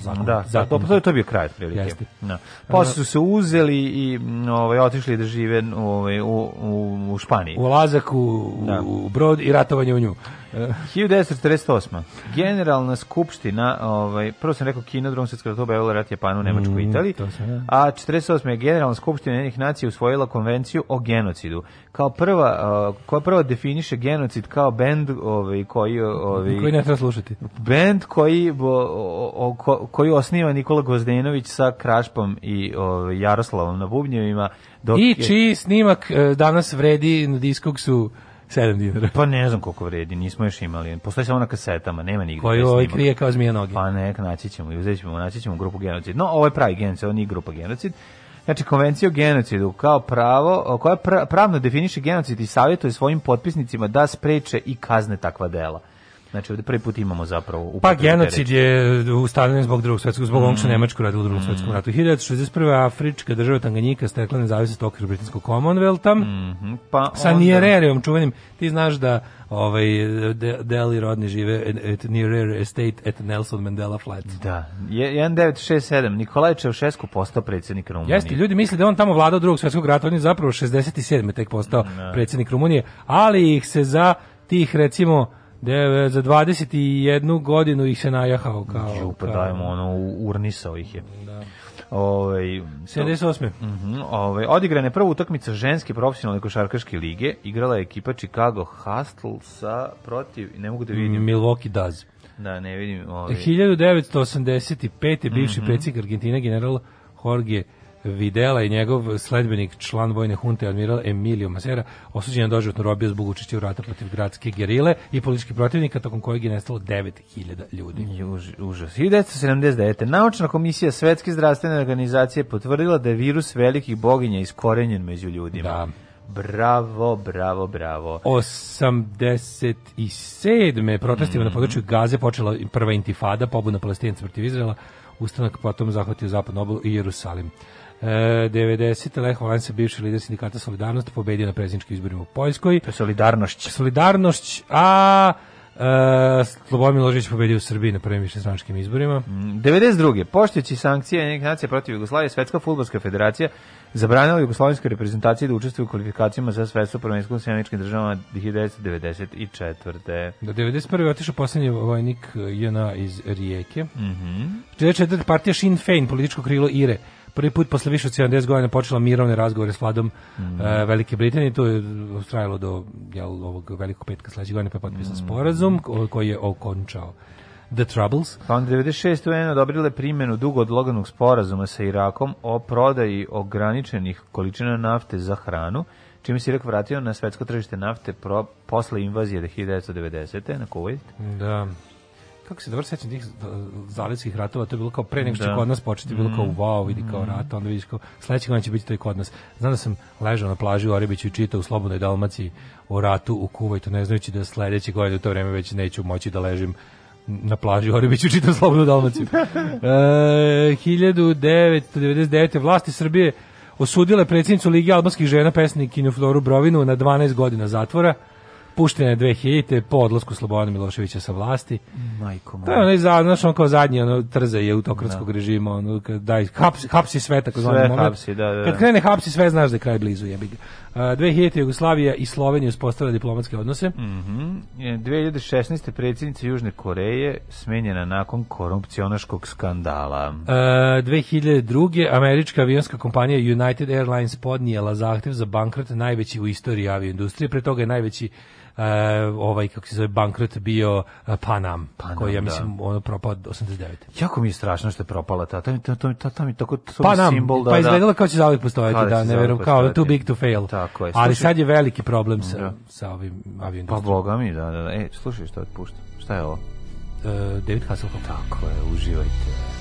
zakon, da, zakon. Da, to, to je bio kraj prilike. Jeste. Da. Posle su se uzeli i ovaj otišli da žive ovaj, u, u, u Španiji. Ulazak u, da. u brod i ratovanje u nju. 1948. Generalna skupština, ovaj, prvo sam rekao Kino, drugom se skratio Bevel rat Japanu, Nemačku i mm, Italiji, da. a 48. je Generalna skupština jednih nacija usvojila konvenciju o genocidu, kao prva, koja prva definiše genocid kao bend ovaj, koji... Ovaj, koji ne treba slušati. Bend koji, o, o, koji osniva Nikola Gozdenović sa Krašpom i ovaj, Jaroslavom na bubnjevima. Dok I čiji je... snimak e, danas vredi na diskog su 7 dinara. Pa ne znam koliko vredi, nismo još imali. Postoji samo na kasetama, nema nigde. Koju ovaj krije kao zmije noge. Pa nek, naći ćemo i uzet ćemo, naći ćemo grupu genocid. No, ovo je pravi genocid, ovo nije grupa genocid. Znači, konvencija o genocidu kao pravo, koja pravno definiše genocid i savjetuje svojim potpisnicima da spreče i kazne takva dela. Znači, ovde prvi put imamo zapravo... Pa, genocid je ustavljen zbog drugog svetskog, zbog mm. onog što Nemačko radilo u drugom mm. svetskom ratu. 1961. Afrička država Tanganjika stekla nezavisnost okvir britanskog Commonwealtha. Mm -hmm. pa sa onda... Nijererijom čuvenim, ti znaš da ovaj de, Deli rodni žive at, Nearer Estate at Nelson Mandela Flats. Da. 1967 Nikolaj Čevšesku postao predsjednik Rumunije. Jeste, ljudi misle da on tamo vladao drugog svetskog rata, on je zapravo 67. tek postao da. predsjednik Rumunije, ali ih se za tih recimo De, za 21 godinu ih se najahao kao. Ju, pa dajmo ono urnisao ih je. Da. Ovaj 78. Mhm. Ovaj odigrana je prva utakmica ženske profesionalne košarkaške lige. Igrala je ekipa Chicago Hustle sa protiv ne mogu da vidim Milwaukee Daz. Da, ne vidim, ovaj 1985. E, bivši mm -hmm. predsjednik Argentine general Jorge Videla i njegov sledbenik član vojne hunte admiral Emilio Masera osuđen je doživotno robiju zbog učešća u ratu protiv gradske gerile i političkih protivnika tokom kojeg je nestalo 9000 ljudi. Juž, užas. 1979. Naučna komisija Svetske zdravstvene organizacije potvrdila da je virus velikih boginja iskorenjen među ljudima. Da. Bravo, bravo, bravo. 87. protestima mm -hmm. na mhm. području Gaze počela prva intifada, pobuna palestinaca protiv Izraela, ustanak potom zahvatio zapadnu obalu i Jerusalim. E, 90. Lech Valensa, bivši lider sindikata Solidarnost, pobedio na predsjedničkim izborima u Poljskoj. To je Solidarnošć. Solidarnošć, a... Uh, e, Slobodan Milošević pobedio u Srbiji na prvim višestranačkim izborima. 92. Mm, poštujući sankcije Ujedinjenih nacija protiv Jugoslavije, Svetska fudbalska federacija zabranila jugoslovenskoj reprezentaciji da učestvuje u kvalifikacijama za svetsko prvenstvo u Sjemeničkim državama 1994. Da 91. otišao poslednji vojnik e, JNA iz Rijeke. Mhm. Mm -hmm. partija Sinn Féin, političko krilo Ire prvi put posle više od 70 godina počela mirovne razgovore s vladom e, mm. e, Velike Britanije, to je ustrajalo e, do jel, ovog velikog petka sledećeg godine, pa je potpisan mm. sporazum koji je okončao The Troubles. Pa onda 96. UN odobrile primjenu dugo odloganog sporazuma sa Irakom o prodaji ograničenih količina nafte za hranu, čime se Irak vratio na svetsko tržište nafte pro, posle invazije 1990. na Kuwait. Da kako se dobro sećam tih eh, zaletskih ratova, to je bilo kao pre nego što će da. kod nas početi, bilo kao mm. wow, vidi kao mm. rat, onda vidiš kao sledeći godina će biti to i kod nas. Znam da sam ležao na plaži u Orebiću i čitao u Slobodnoj Dalmaciji o ratu u Kuvajtu, ne znajući da sledeće godine u to vreme već neću moći da ležim na plaži u Orebiću čitam Slobodnu Dalmaciju. e, 1999. vlasti Srbije osudile predsjednicu Ligi albanskih žena pesnikinju Floru Brovinu na 12 godina zatvora puštena je 2000 po odlasku Slobodana Miloševića sa vlasti. Majko moja. Da, onaj za, znaš, on kao zadnji ono, trza je autokratskog da. režima, ono, kad daj, hapsi, hapsi sve, tako zvani moment. Hapsi, da, da. Kad da. krene hapsi sve, znaš da je kraj blizu, jebi ga. Uh, 2000. Jugoslavija i Slovenija uspostavila diplomatske odnose. Mm -hmm. 2016. predsjednica Južne Koreje smenjena nakon korupcionaškog skandala. Uh, 2002. američka avionska kompanija United Airlines podnijela zahtev za bankrot najveći u istoriji avioindustrije, pre toga je najveći uh, ovaj kako se zove bankrot bio eh, Panam, Panam koji ja da. mislim da. ono propao 89. Jako mi je strašno što je propala ta. To to to to mi tako to Panam, simbol pa da. Pa izgledalo kao će zauvek postojati, da, da ne verujem kao too big to fail. Tako je. Ali sad je veliki problem sa da. sa ovim avion. Pa boga mi, da, da, da. E, slušaj što otpušta. Šta je ovo? Uh, David Hasselhoff. Tako je, uživajte.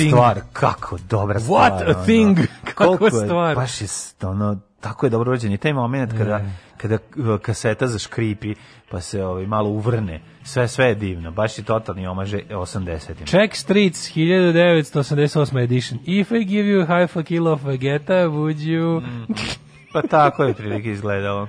thing. stvar, kako dobra stvar. What a thing, ono. *laughs* kako je, stvar. Baš je, ono, tako je dobro rođen. I taj moment kada, je. kada e, kaseta zaškripi, pa se ovaj, malo uvrne, sve, sve je divno. Baš je totalni omaže 80. -im. Check Streets, 1988. edition. If I give you half a kilo of vegeta, would you... Mm. Pa tako je prilike izgledalo.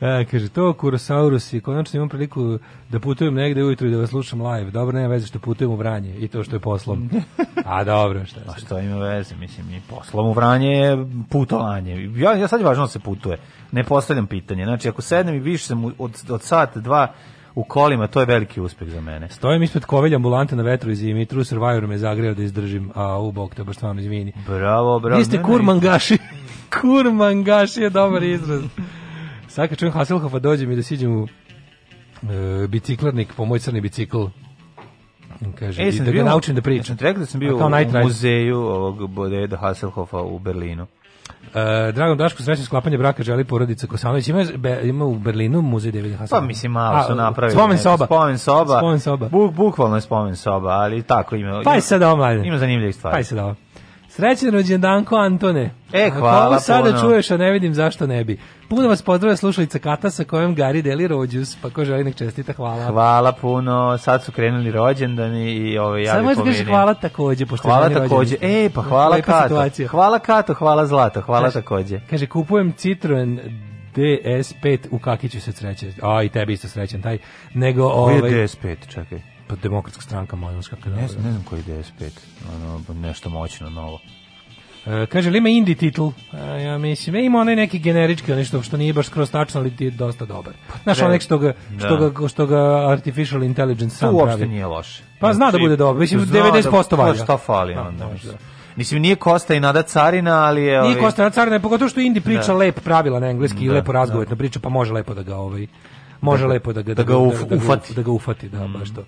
E, kaže, to Kurosaurus i konačno imam priliku da putujem negde ujutru i da vas slušam live. Dobro, nema veze što putujem u Vranje i to što je poslom. *laughs* A dobro, šta? A što ima veze, mislim, i poslom u Vranje je putovanje. Ja, ja sad je važno da se putuje. Ne postavljam pitanje. Znači, ako sednem i više sam od, od sat, dva, u kolima, to je veliki uspeh za mene. Stojim ispred kovelja ambulante na vetru i zimi, True Survivor me zagreo da izdržim, a u bok te baš stvarno izvini. Bravo, bravo. Vi ste kurmangaši. *laughs* kurmangaši je dobar izraz. Sad kad čujem Hasselhoffa dođem i da siđem u e, biciklarnik po moj crni bicikl kaže e, i da ga naučim da pričam. Ja sam rekao da sam bio u muzeju ovog Bodeda Hasselhoffa u Berlinu. Uh, e, Dragan Daško srećno sklapanje braka želi porodica Kosanović. Ima, be, ima u Berlinu muzej David Hasana. Pa mislim malo su napravili. Spomen soba. Spomen soba. Spomen soba. Buk, bukvalno je spomen soba, ali tako ima. Pa je sad ovo, Ima zanimljivih stvari. Pa je sad ovo. Srećan rođendanko Antone. E, hvala Ako sada čuješ, a ne vidim zašto ne bi. Puno vas pozdravlja slušalica Kata sa kojom Gari deli rođus, pa ko želi nek čestita, hvala. Hvala puno, sad su krenuli rođendani i ove, ovaj, ja Samo bi da hvala takođe, pošto Hvala takođe, e, pa hvala Lepa Kato. Situacija. Hvala Kato, hvala Zlato, hvala kaže, takođe. Kaže, kupujem Citroen DS5 u kakiću se sreće. A, i tebi isto srećan taj. Nego, ovaj... DS5, čekaj? Pa demokratska stranka Mojunska. Ne, ne znam koji je 95, ono, nešto moćno novo. E, kaže, li ima indie titl? E, ja mislim, e, ima onaj neki generički, onaj što, što nije baš skroz tačno, ali je dosta dobar. Pa Znaš, onaj što ga, da. što, ga, što ga Artificial Intelligence sam pravi. To uopšte nije loše. Pa zna da znači, bude dobro, mislim, 90% da, valja. Pa šta fali da, onda? Da. Mislim, nije Kosta i Nada Carina, ali je... Nije Kosta i Nada Carina, pogotovo što Indi priča da. lep pravila na engleski i lepo razgovetno priča, pa može lepo da ga ovaj... Može da, lepo da ga, da, da ga, uf, da, da, ufati. Da ga ufati, da, baš mm. to.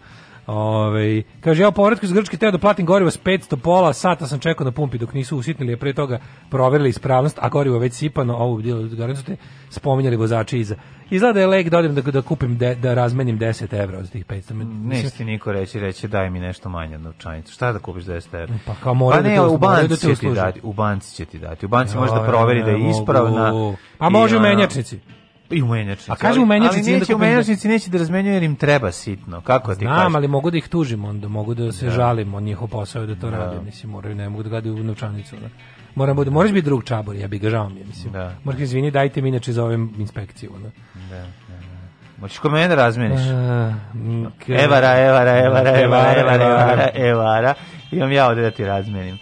Ove, ovaj, kaže, ja u povratku iz Grčke teo da platim gorivo s 500 pola, sata sam čekao na da pumpi dok nisu usitnili, a pre toga proverili ispravnost, a gorivo već sipano, ovu bilo da garantujete, da spominjali vozači iza. Izgleda je lek da odem da, da kupim, de, da razmenim 10 evra od tih 500. Neće ti niko reći, reći daj mi nešto manje od novčanice. Šta da kupiš 10 evra? Pa kao mora pa ne, da te, u banci da će ti dati. U banci će ti dati. U banci može da proveri da je ispravna. Pa može u menjačnici. I u menjačnici. A kaže u menjačnici, ali neće u da- menjačnici neće da razmenjuju jer im treba sitno. Kako ti kažeš? Znam, ali mogu da ih tužim onda, mogu da se da. žalimo, njihov posao da to da. radi, mislim, moraju, ne mogu da gledaju u novčanicu. Da. Moram bude, moraš biti drug čabor, ja bih ga žao mi, mislim. Da. Moraš izvini, dajte mi inače za ovim inspekciju, da. Da. da, da. Moćeš kod mene da razmeniš? Evara, evara, evara, evara, evara, evara, evara. Imam ja ovde da ti razmenim.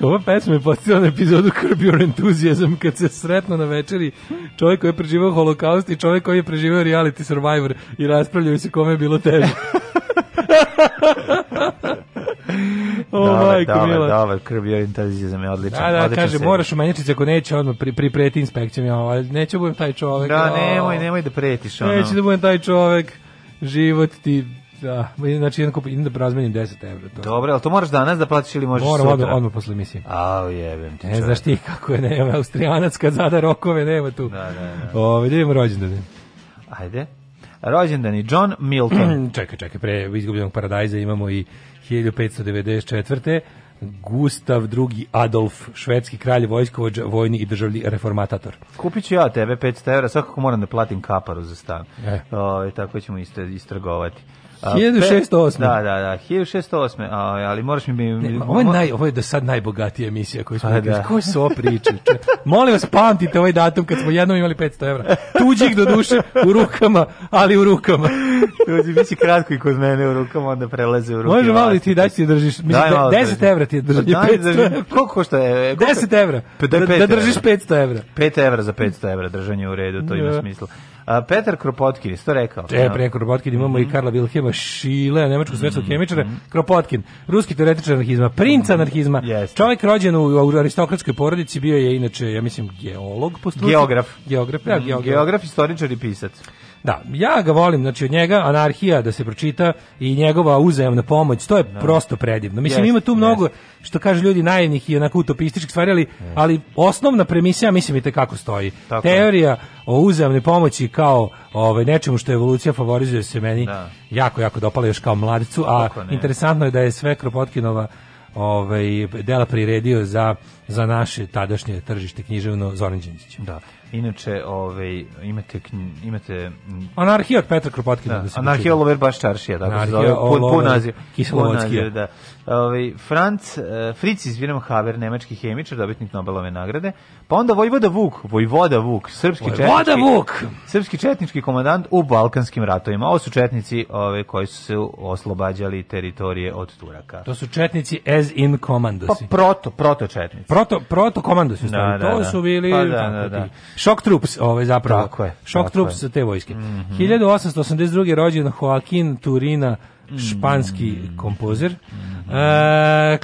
Ova pesma je postavila na epizodu Curb Your Enthusiasm kad se sretno na večeri čovjek koji je preživao holokaust i čovjek koji je preživao reality survivor i raspravljaju se kome je bilo teže. *laughs* o, dobar, majko, dobar, mila. dobar, Curb Your Enthusiasm je odličan. Da, da, odličan kaže, serija. moraš u menjačice ako neće odmah pri, pripreti inspekcijom, ja, ovaj, neću da budem taj čovjek. Da, nemoj, nemoj da pretiš. Ono. Neće da budem taj čovjek, život ti Da, znači jedan kup, idem da razmenim 10 €. Dobro, al to moraš danas da plaćaš ili možeš Moram sutra? Moram odmah posle emisije. Au, jebem ti Ne znaš ti kako je, nema Austrijanac kad zada rokove, nema tu. Da, da, da. Ove, da idemo rođendan. Ajde. Rođendan je John Milton. *clears throat* čekaj, čekaj, pre izgubljenog paradajza imamo i 1594. Gustav II Adolf, švedski kralj, vojskovođa, vojni i državni reformatator. Kupit ću ja tebe 500 evra, svakako moram da platim kaparu za stan. E. O, tako ćemo istrgovati. 1608. Da, da, da, 1608. ali moraš mi... Ne, ovo, je naj, ovo je do sad najbogatija emisija koju smo rekli. Da. Koje su ovo priče? Molim vas, pamtite ovaj datum kad smo jednom imali 500 evra. Tuđih do duše u rukama, ali u rukama. Tuđi, biće kratko i kod mene u rukama, onda prelaze u rukama. Može malo ti daći ti držiš. Mislim, daj, 10 evra ti držiš. Daj, 500 pa evra. Koliko košta je? 10 e, evra. Pa da, da, da držiš 500 evra. 5 evra za 500 evra držanje u redu, to ima da. smisla. A, Petar Kropotkin, što rekao. E, da. pre Kropotkin imamo mm -hmm. i mhm. Karla Wilhelma Šile, nemačku mhm. svetskog mm -hmm. hemičara. Mhm. Kropotkin, ruski teoretičar anarhizma, princ anarhizma. Yes. Čovjek rođen u, aristokratskoj porodici bio je inače, ja mislim, geolog po Geograf. Geograf, ja, geograf. geograf, istoričar i pisac. Da, ja ga volim, znači od njega anarhija da se pročita i njegova uzajamna pomoć, to je no. Da. prosto predivno. Mislim yes, ima tu mnogo yes. što kažu ljudi naivnih i onako utopističkih stvari, ali, yes. ali osnovna premisija mislim i te kako stoji. Tako Teorija je. o uzajamnoj pomoći kao ovaj nečemu što evolucija favorizuje se meni da. jako jako dopala još kao mladicu, a interesantno je da je sve Kropotkinova ovaj, dela priredio za, za naše tadašnje tržište književno Zoran Đinđić. Da. Inače, ovaj imate imate mm, Anarhija od Petra Kropotkina da, da se. Anarhija Lover baš čaršija, tako da, da se zove. Pun, pun naziv. Kislovodski, da ovaj Franc eh, Fritz izviram Haber nemački hemičar dobitnik Nobelove nagrade pa onda vojvoda Vuk vojvoda Vuk srpski vojvoda Vuk srpski četnički komandant u balkanskim ratovima ovo su četnici ove koji su se oslobađali teritorije od Turaka to su četnici as in komandosi pa proto proto četnici proto proto komandosi da, da, to da. su bili pa, da, da, shock da. troops ovaj zapravo tako je shock troops je. te vojske mm -hmm. 1882 rođen Joaquin Turina španski kompozer. Uh,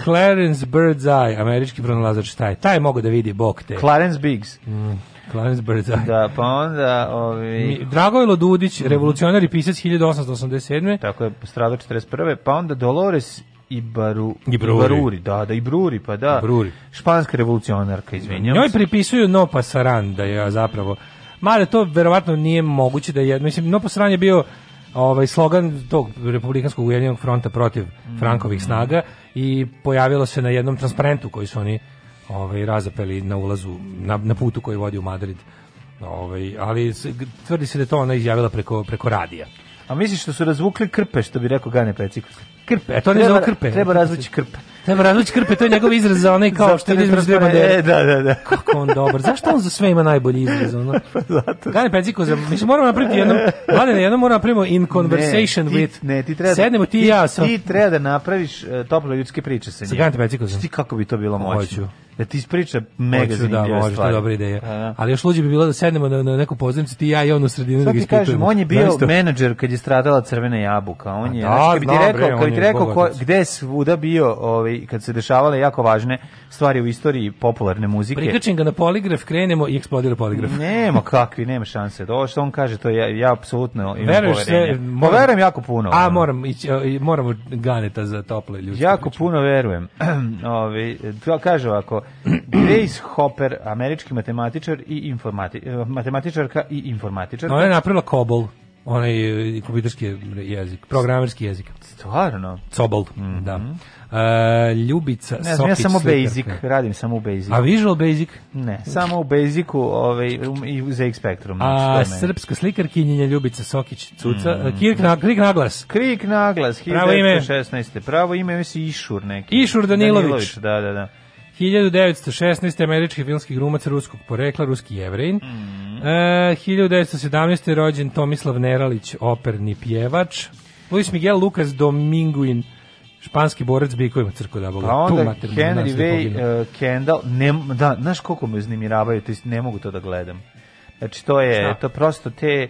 Clarence Birdseye, američki pronalazač taj. Taj mogu da vidi bok te. Clarence Biggs. Mm. Clarence Birdseye. Da, pa onda... Ovi... Dragojlo Dudić, mhm. revolucionar i pisac 1887. Tako je, stradao 41. Pa onda Dolores Ibaru, Ibruri. Ibaruri, da, da, Ibruri, pa da. Ibruri. Španska revolucionarka, izvinjam Njoj pripisuju No Pasaran, da je zapravo... Mada to verovatno nije moguće da je... Mislim, No Pasaran je bio ovaj slogan tog republikanskog ujedinjenog fronta protiv Frankovih mm. snaga i pojavilo se na jednom transparentu koji su oni ovaj razapeli na ulazu na, na putu koji vodi u Madrid. Ovaj ali tvrdi se da to ona izjavila preko preko radija. A misliš što da su razvukli krpe, što bi rekao Gane Pecik? Krpe, e, to ne treba, krpe. Treba razvući krpe. *laughs* Ne, Branović krpe, to je njegov izraz za onaj kao što je izraz treba da E, Da, da, da. *laughs* Kako on dobar. Zašto on za sve ima najbolji izraz? Ono? *laughs* pa zato. Gane Peciko, za, mislim, moramo napraviti jednom, Mladene, jednom moramo napraviti in conversation ne, ti, with. Ne, ti treba, da- Sednemo ti i ja sam. Ti treba da napraviš uh, tople ljudske priče sa njim. Sa Gane Peciko Ti kako bi to bilo moćno? Hoću. Da ti ispriča mega Hoću, da, može, to je dobra ideja. A, da. Ali još luđe bi bilo da sednemo na, na neku pozivnicu, ti ja i on u sredinu Sada da ga ispitujemo. Kažem, on je bio Zavisto? Da menadžer kad je stradala crvena jabuka. On pa je, da, znači, kad bi ti rekao, kad bi ti rekao gde je svuda bio ovaj, ovaj, kad se dešavale jako važne stvari u istoriji popularne muzike. Prikačim ga na poligraf, krenemo i eksplodira poligraf. Nema kakvi, nema šanse. Ovo što on kaže, to ja, ja apsolutno imam Veruješ poverenje. Se, pa moram, Poverujem jako puno. A, moram, ići, moramo ganeta za tople ljudske. Jako priče. Znači. puno verujem. *clears throat* Ovi, to kaže ovako, *clears throat* Grace Hopper, američki matematičar i informati, e, matematičarka i informatičarka. Ona je napravila COBOL onaj e, kompjuterski jezik, programerski jezik. Stvarno? Cobol, mm -hmm. da. Mhm. Uh, Ljubica ne, Sokić. Ja samo slikarka. Basic, radim samo u Basic. A Visual Basic? Ne, samo u Basicu ovaj, um, i za X Spectrum. A srpska slikarkinjenja Ljubica Sokić, Cuca, mm. krik, na, krik naglas. Krik naglas, 1916. Pravo ime, mislim, Pravo ime Išur neki. Išur Danilović. Danilović, da, da, da. 1916. američki filmski glumac ruskog porekla, ruski jevrejn. Mm. E, 1917. rođen Tomislav Neralić, operni pjevač. Luis Miguel Lucas Dominguin, španski borac s bikovima crko da boga. Pa onda mater, Henry Way, uh, Kendall, ne, da, znaš koliko me uznemiravaju, to ne mogu to da gledam. Znači, to je, Šta? to prosto te,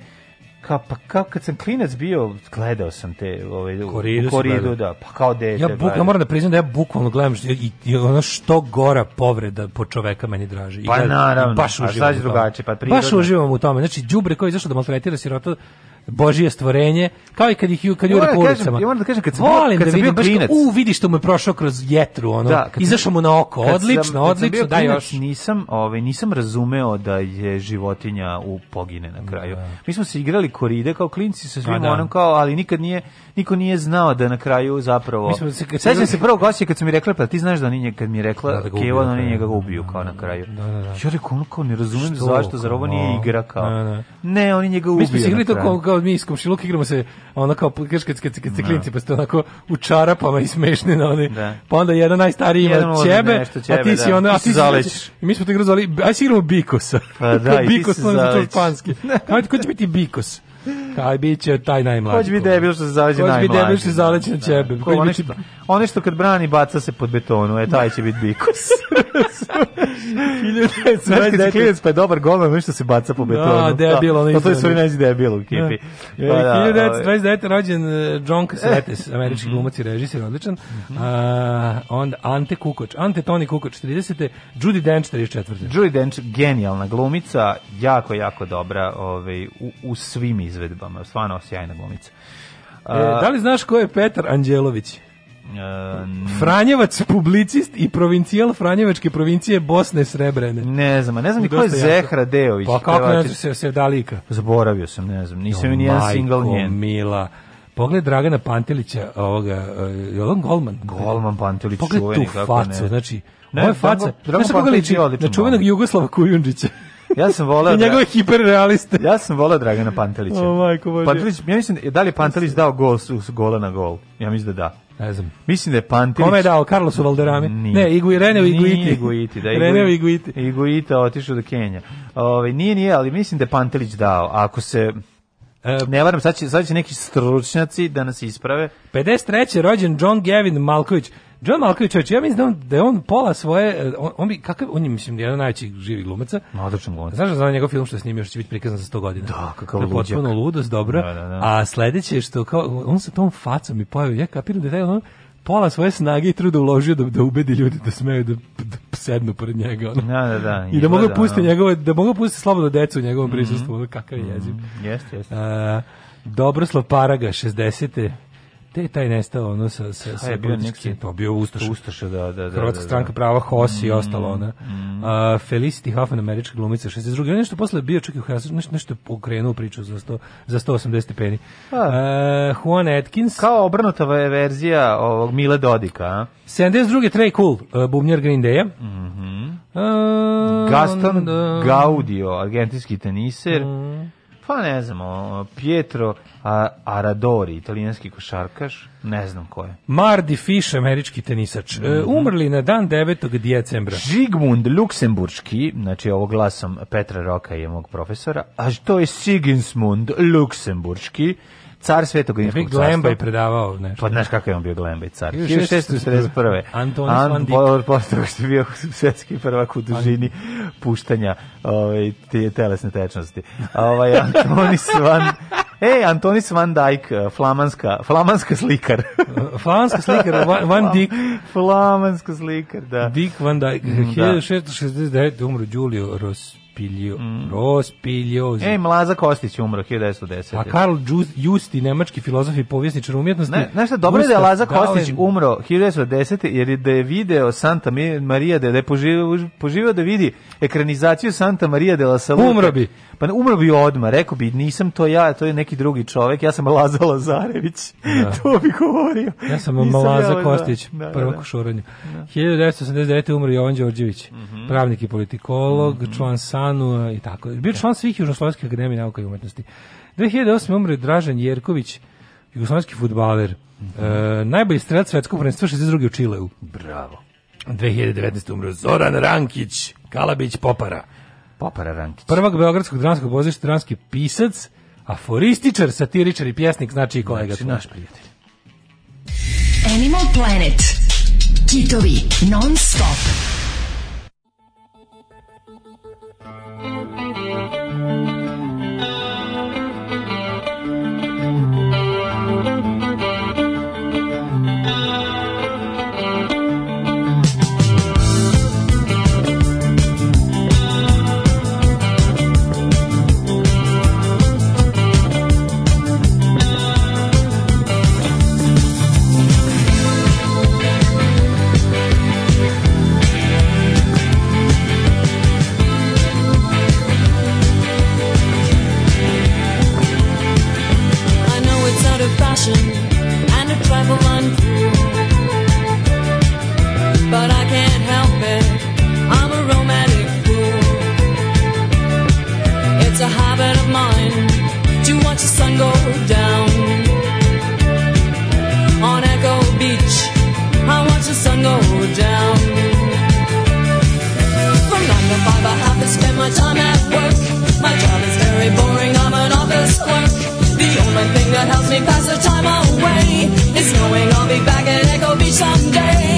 kao, pa kao kad sam klinac bio, gledao sam te ove, ovaj, koridu, koridu da, pa kao dete. Ja, buk, ja moram da priznam da ja bukvalno gledam što, i, i ono što gora povreda po čoveka meni draže. pa gledam, naravno, baš a sad drugačije, pa prirodno. Baš uživam u tome, znači đubre koji zašto da maltretira sirota božije stvorenje, kao i kad ih kad jure da po ulicama. Ja moram da kažem, kad sam, Volim kad da sam vidim, bio klinac. Kao, u, vidi što mu je prošao kroz jetru, ono, da, izašao mu na oko, odlično, sam, odlično, kad daj još. Nisam, ovaj, nisam razumeo da je životinja u pogine na kraju. Da. Mi smo se igrali koride kao klinci sa svim pa da, onom, kao, ali nikad nije, niko nije znao da na kraju zapravo... Mi smo se, se prvo gosje kad su mi rekla, pa ti znaš da nije, kad mi je rekla da, da ga da oni njega ubiju, kao na kraju. Da, da, da. Ja rekao, ono kao, ne razumijem zašto, zar ovo nije igra, kao. Da, da. Ne, oni njega ubiju. Mi smo se igrali to kao mi iz komšiluk igramo se ono kao kaš ciklinci, pa ste onako u čarapama i smešni na oni. Da. Pa onda jedan najstariji ima ćebe, a ti da. si onda a ti I znači, Mi smo te igrali, aj si igramo Bikosa. Pa da, *laughs* Bikos, i ti si zalećiš. *laughs* Ajde, ko će biti Bikos? Kaj biće taj najmlađi. Hoće biti debil što se zaleće najmlađi. Hoće bi debil što se zaleće na da. ćebe. Ko, ono, što, ono što kad brani baca se pod betonu, e, taj će biti bikus. *laughs* Znaš, kad si klijec pa je dobar gol, ono što se baca po da, betonu. Da, debil, ono isto. To je svoj najveći debil u da. ekipi. 1929. E, pa ovaj- rođen John e, *laughs* Cassavetes, američki mhm. glumac i režisir, odličan. Onda Ante Kukoč, Ante Toni Kukoč, 30. Judy Dench, 44. Judy Dench, genijalna glumica, jako, jako dobra ovaj, u, u svim izvedbama bebama, stvarno sjajna glumica. E, da li znaš ko je Petar Anđelović? Um, Franjevac, publicist i provincijal Franjevačke provincije Bosne Srebrene. Ne znam, ne znam ni ko je Zehra Dejović. Pa kako ne znam se, se Dalika? Zaboravio sam, ne znam, nisam no, ni jedan single njen. mila. Pogled Dragana Pantelića, ovoga, e, je on Golman? Golman Pantelić, Pogled čuveni, tu facu, ne. znači, ne, ovo je faca. Dragan Pantelić je odličan. Na čuvenog Jugoslava Kujundžića ja sam voleo... I da- njegove hiperrealiste. Ja sam voleo Dragana Pantelića. O, majko Bože. Pantelić, ja mislim, da li je Pantelić dao gol, gola na gol? Ja mislim da da. Ne znam. Mislim da je Pantelić... Kome je dao? Carlosu Valderame? Nije. Ne, Igui, Reneo Iguiti. Nije Iguiti, da. Igui, Iguiti. Iguita otišao do Kenja. Ove, ovaj, nije, nije, ali mislim da je Pantelić dao. Ako se... Ne varam, sad će, sad će neki stručnjaci da nas isprave. 53. rođen John Gavin Malković. John Malkovich, ja mislim da, da, je on pola svoje, e, on, on bi, kakav, on je, mislim, da jedan najveći živi glumaca. Odličan glumac. Znaš da za njegov film što je snimio, još će biti prikazan za 100 godina. Da, kakav luđak. Potpuno ludost, dobro. Da, da, da. A sledeće što, kao, on sa tom facom i pojavio, ja kapiram da je taj on, pola svoje snage i truda uložio da, da ubedi ljudi da smeju da, da sednu pored njega. Ono. Da, da, da. I da mogu da, pustiti da. njegove, da mogu pustiti slobodno decu u njegovom mhm. prisustvu, mm -hmm. kakav je jeziv. Mhm. Jeste, jeste. Dobroslav Paraga 60 te taj nestao ono sa sa sa bio neki to bio ustaša ustaša da, da da da Hrvatska da, da, stranka prava HOS mm, i ostalo ona mm. a Felicity Huffman američka glumica 62 on nešto posle bio čak i u Helsinki nešto nešto pokrenuo priču za 100 za 180 stepeni Uh, Juan Atkins kao obrnuta verzija ovog Mile Dodika a 72 Trey Cool uh, bubnjar Green Daya mhm mm uh, Gaston Gaudio argentinski teniser mm Pa ne znam, Pietro Aradori, italijanski košarkaš, ne znam ko je. Mardi Fish, američki tenisač, mm -hmm. umrli na dan 9. decembra. Žigmund Luksemburški, znači ovo glasom Petra Roka je mog profesora, a što je Sigismund Luksemburški, car Svetog Rimskog carstva. Glemba je predavao nešto. Pa znaš kakav je on bio Glemba i car. 1641. Antonis Van Dijk. An, posto što je bio svetski prvak u dužini puštanja ovaj, te, telesne tečnosti. Ovaj, Antonis Van... *laughs* E, Antonis Van Dijk, flamanska, flamanska slikar. *laughs* flamanska slikar, Van, van Dijk. Flamanska slikar, da. Dijk Van Dijk, 1669. Mm, da. umro Giulio Ros, Rospiljo, mm. Rospiljo. E, Mlaza Kostić umro 1910. A pa Karl Justi, nemački filozof i povjesničar umjetnosti. Znaš šta, dobro je da je Laza Kostić Galen... umro 1910. jer je da je video Santa Maria, da je poživio, poživio da vidi ekranizaciju Santa Maria de la Salute. Umro bi. Pa umro bi odmah, rekao bi, nisam to ja, to je neki drugi čovek, ja sam Laza Lazarević. Da. *laughs* to bi govorio. Ja sam nisam ja, da. Kostić, da, da, prvo da. košoranje. Da. 1989. umro Jovan Đorđević, mm -hmm. pravnik i politikolog, mm -hmm. član sam Afganistanu i tako. Bio član svih Južnoslovenskih akademije nauka i umetnosti. 2008. umre Dražen Jerković, jugoslovenski futbaler, mm -hmm. e, najbolji strelac svetskog prvenstva 62. u Čileu. Bravo. 2019. umre Zoran Rankić, Kalabić Popara. Popara Rankić. Prvak beogradskog dramskog pozorišta, dramski pisac, aforističar, satiričar i pjesnik, znači i kolega. Znači, naš prijatelj. Animal Planet. Kitovi non stop. Thank you. sun go down. On Echo Beach, I watch the sun go down. From nine to five, I have to spend my time at work. My job is very boring, I'm an office clerk. The only thing that helps me pass the time away is knowing I'll be back at Echo Beach someday.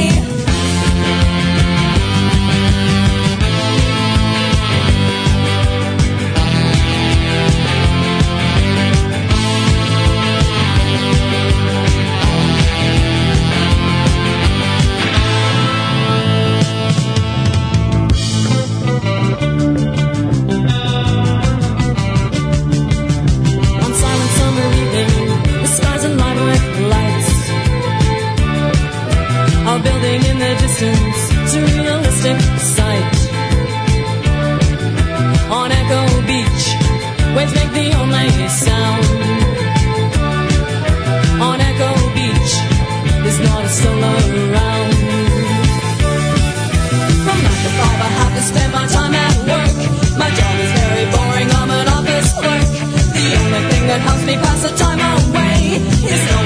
that helps me pass the time away. no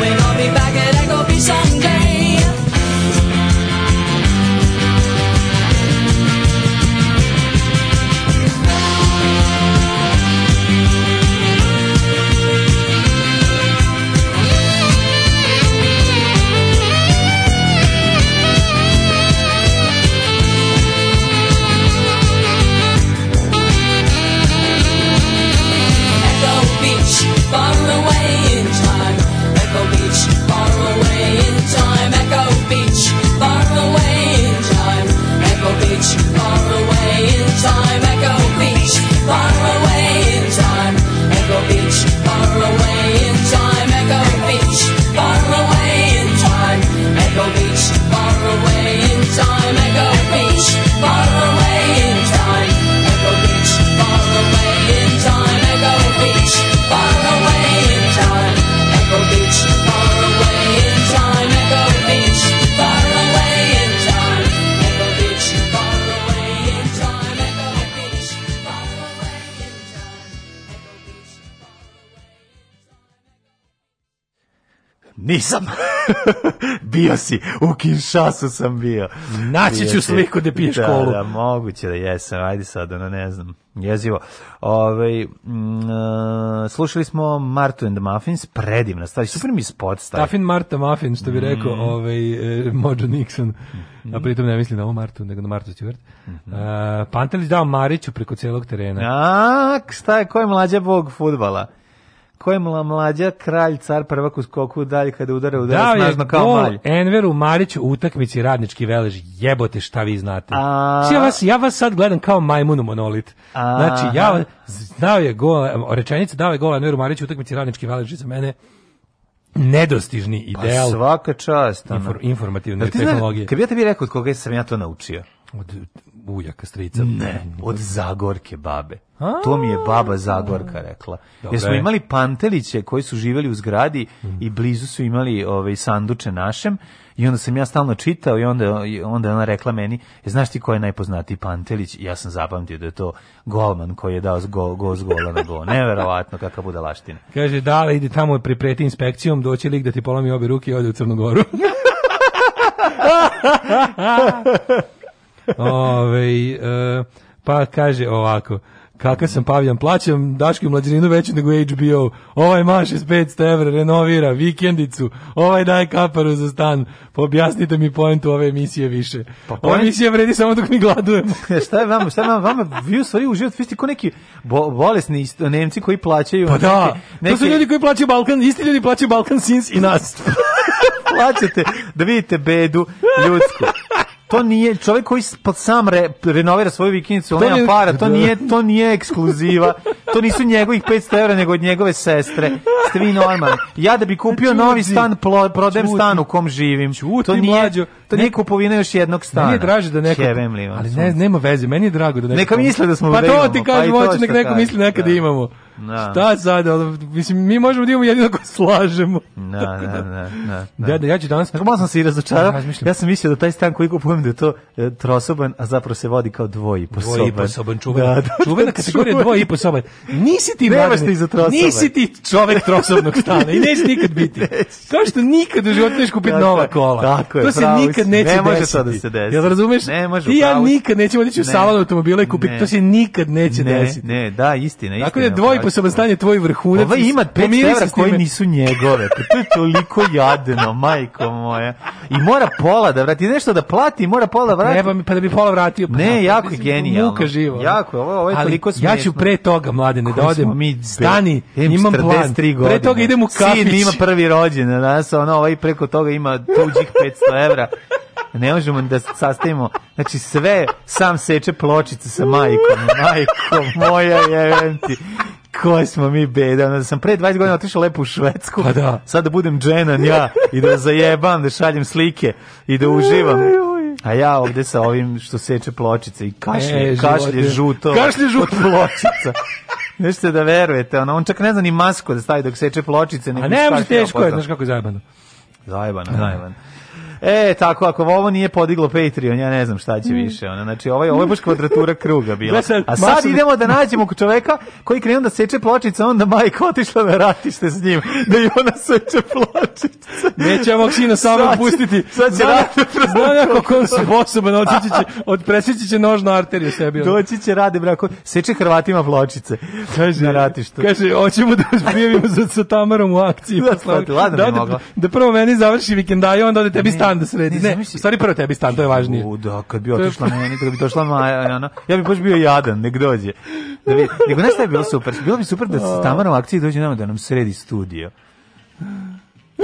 Nisam. *laughs* bio si, u Kinshasu sam bio. Naći ću sliku da piješ da, kolu. Da, moguće da jesam, ajde sad, ono ne znam, jezivo. Ove, ovaj, mm, m, slušali smo Martu and the Muffins, predivna stvar, super mi spot staje. Staffin Marta Muffin, što bi mm. rekao mm. ovaj, e, Mojo Nixon, mhm. a pritom ne mislim na ovu Martu, nego na Martu Stewart. Mm -hmm. e, Pantelić dao Mariću preko celog terena. A, šta je, ko je mlađa bog futbala? ko je mlađa kralj, car, prvak u skoku dalje kada udara, udara da, snažno kao gol malj. Enveru Mariću u utakmici radnički velež, jebote šta vi znate. A... Znači, ja, vas, ja vas sad gledam kao majmunu monolit. A... Znači, ja znao je gol, rečenica dao je gol Enveru Mariću u utakmici radnički velež za mene nedostižni pa ideal. Pa svaka čast. Ono. Infor, informativne tehnologije. Kad bi ja tebi rekao od koga sam ja to naučio? Od ujaka strica. Ne, od Zagorke babe. A? To mi je baba Zagorka rekla. Dobre. Jer smo imali panteliće koji su živeli u zgradi i blizu su imali ovaj sanduče našem i onda sam ja stalno čitao i onda, onda ona rekla meni, e, znaš ti ko je najpoznatiji Pantelić? ja sam zapamtio da je to golman koji je dao go, go s gola na gol. Neverovatno kakva budalaština. Kaže, da, ide tamo pripreti inspekcijom, doći lik da ti polomi obe ruke i ode u Crnogoru. *laughs* *laughs* Ove, e, pa kaže ovako, kakav sam pavljan, plaćam Daške mlađaninu veću nego HBO, ovaj maš iz 500 evra, renovira, vikendicu, ovaj daje kaparu za stan, pa objasnite mi poentu ove emisije više. Pa Ova emisija vredi samo dok mi gladujemo. *laughs* E, šta je vama, šta je vama, vama vi u stvari uživate, vi ste ko neki bo, bolesni isto, Nemci koji plaćaju. Pa da, neke... to su ljudi koji plaćaju Balkan, isti ljudi plaćaju Balkan Sins i nas. *laughs* *laughs* Plaćate da vidite bedu ljudsku to nije čovjek koji pod sam re, renovira svoju vikendicu, on nema para, to da. nije, to nije ekskluziva. To nisu njegovih 500 € nego od njegove sestre. Ste vi normalni. Ja da bi kupio novi stan, plo, prodajem stan u kom živim. Čuti, to nije, mlađo. To nije kupovina još jednog stana. Meni je draže da neko... ali ne, nema veze, meni je drago da neko... Neka misle da smo Pa to ti kažeš, pa hoću, nek neko misli nekad da imamo. Da. Šta sad? Ono, mislim, mi možemo da imamo jedino ko slažemo. Da, da, da. da, da. ja ću danas... Kako malo sam se i razočarao. Ja, ja sam mislio da taj stan koji kupujem da je to e, trosoban, a zapravo se vodi kao dvoji po dvojiposoban. Dvojiposoban, čuvena, da, da, da, čuvena kategorija dvojiposoban. Nisi ti, mladine, nisi ti čovek trosobnog stana i neće nikad biti. *laughs* Kao što nikad u životu neš kupiti nova kola. Tako je, to se nikad neće ne može desiti. to da se desi. Jel razumeš? Ne može. Ti ja nikad nećemo otići u savan automobila i kupiti, to se nikad neće desiti. Ne, ne, da, istina, istina. Tako da dvojiposoban samostan da stanje tvoj vrhunac. Ovo ovaj ima 5 evra koji nisu njegove. Pa to je toliko jadno, majko moja. I mora pola da vrati. Nešto da plati, mora pola da vrati. Treba mi pa da bi pola vratio. Pa ne, pa, jako je genijalno. Muka živo. Jako, ovo, ovo je Ali toliko smiješno. Ja ću pre toga, mladene, da odem. Mi Stani, imam plan. Godine. Pre toga idem u kafić. Sin ima prvi rođen. Danas ono, ovaj preko toga ima tuđih 500 evra ne možemo da sastavimo znači sve sam seče pločice sa majkom majkom moja je Koji smo mi beda, onda sam pre 20 godina otišao lepo u Švedsku, pa da. sad da budem dženan ja i da zajebam, da šaljem slike i da uživam. A ja ovde sa ovim što seče pločice i kašlje, e, kašlje žuto. Kašlje žuto od pločica. Nešto da verujete, ono, on čak ne zna ni masku da stavi dok seče pločice. A ne, može teško je, znaš kako je zajebano. Zajebano, da. zajebano. E, tako, ako ovo nije podiglo Patreon, ja ne znam šta će mm. više. Ona, znači, ovo ovaj, je, ovo je baš kvadratura kruga bila. A sad idemo da nađemo čoveka koji krenu da seče pločice, onda majka otišla na da ratište s njim, da i ona seče pločice. Neće ovog sina samo pustiti. Sad će rade Znam ja kako on sposoban, otići će, od presjeći će nožnu arteriju sebi. Doći će rade, brako, seče Hrvatima pločice kaže, na ratištu. Kaže, hoćemo da vas prijavimo sa, Tamarom u akciji. Da, da, da, da, da, da, da, da, da, da, da, da, da, da, stan da sredi. Ne, ne stvari prvo tebi stan, to je važnije. U, da, kad bi otišla *laughs* meni, kad bi došla Maja, e, ona, ja bi baš bio jadan, nek dođe. Da bi, nego nešto je bilo super. Bilo bi super da se *laughs* Tamara u akciji dođe nam da nam sredi studio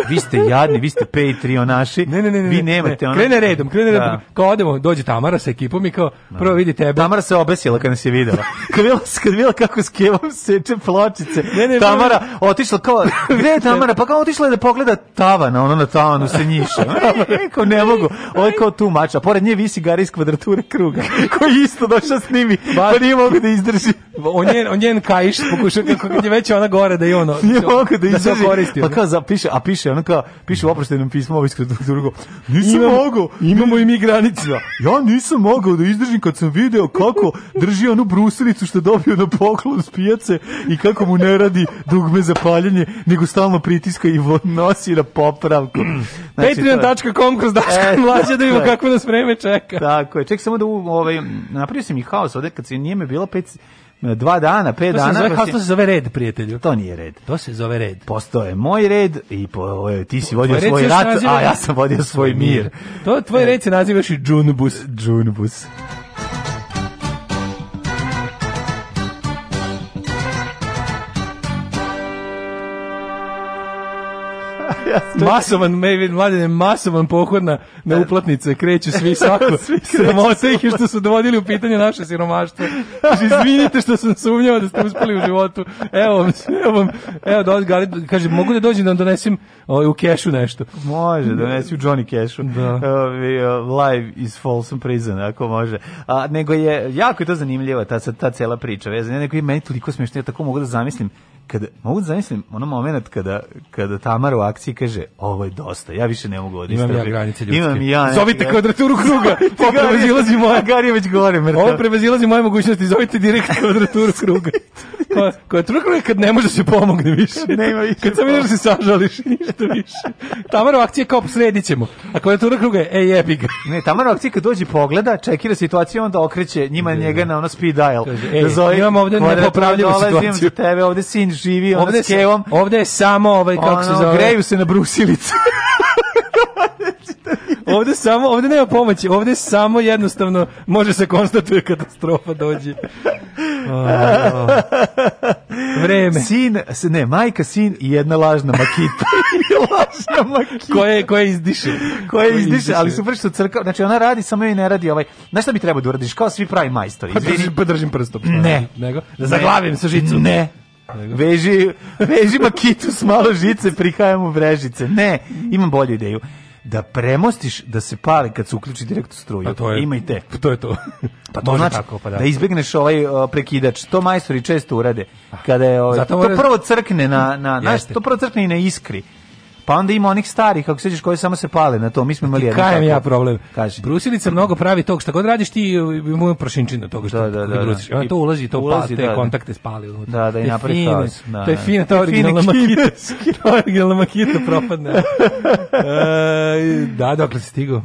vi ste jadni, vi ste Patreonaši, ne, ne, ne, ne, vi nemate ne. ono... Krene redom, krene da. redom, kao odemo, dođe Tamara sa ekipom i kao, da. prvo vidi tebe. Tamara se obesila kad nas je videla. *laughs* kad videla, kad videla kako s kevom seče pločice, ne, ne, Tamara ne, otišla kao, gde *laughs* je Tamara? Pa kao otišla je da pogleda tavana, ono na tavanu se njiša. *laughs* Rekao, ne mogu, ovo je kao tu mača, pored nje visi gara iz kvadrature kruga, koji isto došao s njimi, pa nije mogu da izdrži on je on je kaiš pokušao kako je već ona gore da i ono. Nije da mogu da, da koristi. Pa kao zapiše, a piše ona kao piše u oproštenom pismu ovo iskrat drugo. Nisam Imam, mogao. Imamo i mi granicu. Ja nisam mogao da izdržim kad sam video kako drži onu brusilicu što dobio na poklon s pijace i kako mu ne radi dugme za paljanje, nego stalno pritiska i nosi na popravku. Mm. Znači, Patreon.com kroz Daška e, mlađe da vidimo kako nas vreme čeka. Tako je. Ček samo da ovaj, napravio sam i haos ovde kad se nije me bilo pet dva dana, pet to dana. Se zove, si... to se zove red, prijatelju. To nije red. To se zove red. Postoje moj red i po, ti si vodio tvoj svoj rat, naziva... a ja sam vodio svoj mir. To tvoj e. red se nazivaš i džunbus. Džunbus. masovan, maybe mladine, masovan pohod na, na da. uplatnice, kreću svi *laughs* svako. svi Sramota ih je što su dovodili u pitanje naše siromaštvo. Izvinite što sam sumnjao da ste uspeli u životu. Evo, evo, evo, da odgali, kaže, mogu da dođem da vam donesem o, ovaj, u kešu nešto. Može, donesi da u Johnny Cashu. Da. live iz Folsom Prison, ako može. A, nego je, jako je to zanimljivo, ta, ta cela priča vezana. Neko je meni toliko smiješno, ja tako mogu da zamislim kada mogu da zamislim ono moment kada kada Tamara u akciji kaže ovo je dosta ja više ne mogu odistrati imam ja granice ljudske imam ja ne, zovite ja, kvadraturu kruga *laughs* ovo prevazilazi moje Gari već gore mrtav ovo prevazilazi moje mogućnosti zovite direkt kvadraturu *laughs* kruga kvadratura kruga kad ne može da se pomogne više nema više kad samo da se sažališ ništa više Tamara u akciji kao sredićemo a kvadratura kruga je ej jebi ne Tamara u akciji kad dođe pogleda čekira situaciju onda okreće njima njega na ono speed dial e, da zove imamo ovde nepopravljivu situaciju tebe ovde sin živi ona ovde s kevom. Ovde je samo ovaj kako ono, se zove. Greju se na brusilicu. *laughs* ovde samo, ovde nema pomoći, ovde samo jednostavno može se konstatuje katastrofa dođe. Oh, *laughs* oh. Vreme. Sin, ne, majka, sin i jedna lažna makita. *laughs* lažna makita. Koje, koje izdiše. Koje izdiše, izdiše, ali super što crkva, znači ona radi, samo i ne radi ovaj, znaš šta bi trebao da uradiš, kao svi pravi majstori. Pa držim, pa držim prstom. Ne. Nego, da zaglavim sa žicom. Ne. Veži, veži makitu s malo žice, prihajamo brežice. Ne, imam bolju ideju da premostiš da se pali kad se uključi direkt u struju. Pa to je, Ima i te. Pa to je to. Pa to *laughs* znači tako, pa da. da izbjegneš ovaj uh, prekidač. To majstori često urade. Ah. Kada je ovaj, Zato to prvo crkne na, na, na to prvo crkne i na iskri. Pa onda ima onih starih, kako sećaš, koji samo se pale na to. Mi smo imali jedan. Kajem ja problem. Kaži. Brusilica mnogo pravi tog šta god radiš ti uh, mu na toga što da, da, da, da. Ona to ulazi, to ulazi, pa, te da, da, kontakte spali unutra. Da, da, i napravi kaos. Da, da. to je fina, ta originalna makita. *laughs* originalna makita propadne. e, da, dokle da, pa si stigao?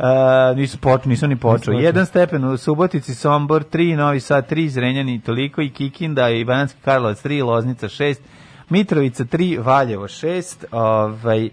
E, nisu počeo, nisu ni počeo. Jedan stepen u Subotici, Sombor, 3, Novi Sad, 3, Zrenjani, toliko i Kikinda i Bananski Karlovac, 3, Loznica, 6, Mitrovica 3, Valjevo 6, ovaj,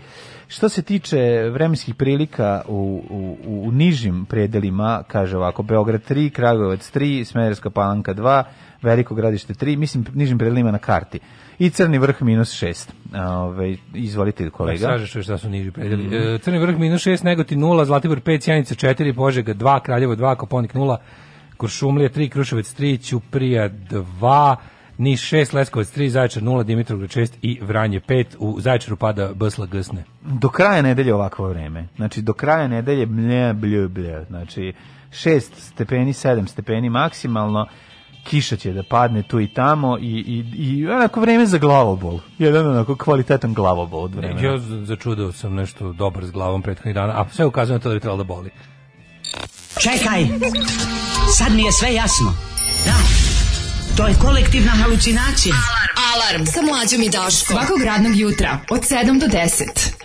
što se tiče vremenskih prilika u, u, u nižim predelima, kaže ovako, Beograd 3, Kragujevac 3, Smederska palanka 2, Veliko gradište 3, mislim nižim predelima na karti. I Crni vrh minus 6. Ove, ovaj, izvolite kolega. Da, sažeš što su niži predeli. Mm -hmm. crni vrh minus 6, Negotin 0, Zlatibor 5, Sjanica 4, Požega 2, Kraljevo 2, Koponik 0, Kuršumlija 3, Kruševac 3, Ćuprija 2, Niš 6, Leskovac 3, Zaječar 0, Dimitrovgrad 6 i Vranje 5. U Zaječaru pada Bsla Gsne. Do kraja nedelje ovakvo vreme. Znači, do kraja nedelje blje, blje, blje. Znači, 6 stepeni, 7 stepeni maksimalno kiša će da padne tu i tamo i, i, i onako vreme za glavobol. Jedan onako kvalitetan glavobol od vremena. Ja začudao sam nešto dobar s glavom prethodnih dana, a sve ukazuje na to da je trebalo da boli. Čekaj! Sad mi je sve jasno. Da! To je kolektivna halucinacija. Alarm. Alarm sa mlađom i Daškom. Svakog radnog jutra od 7 do 10.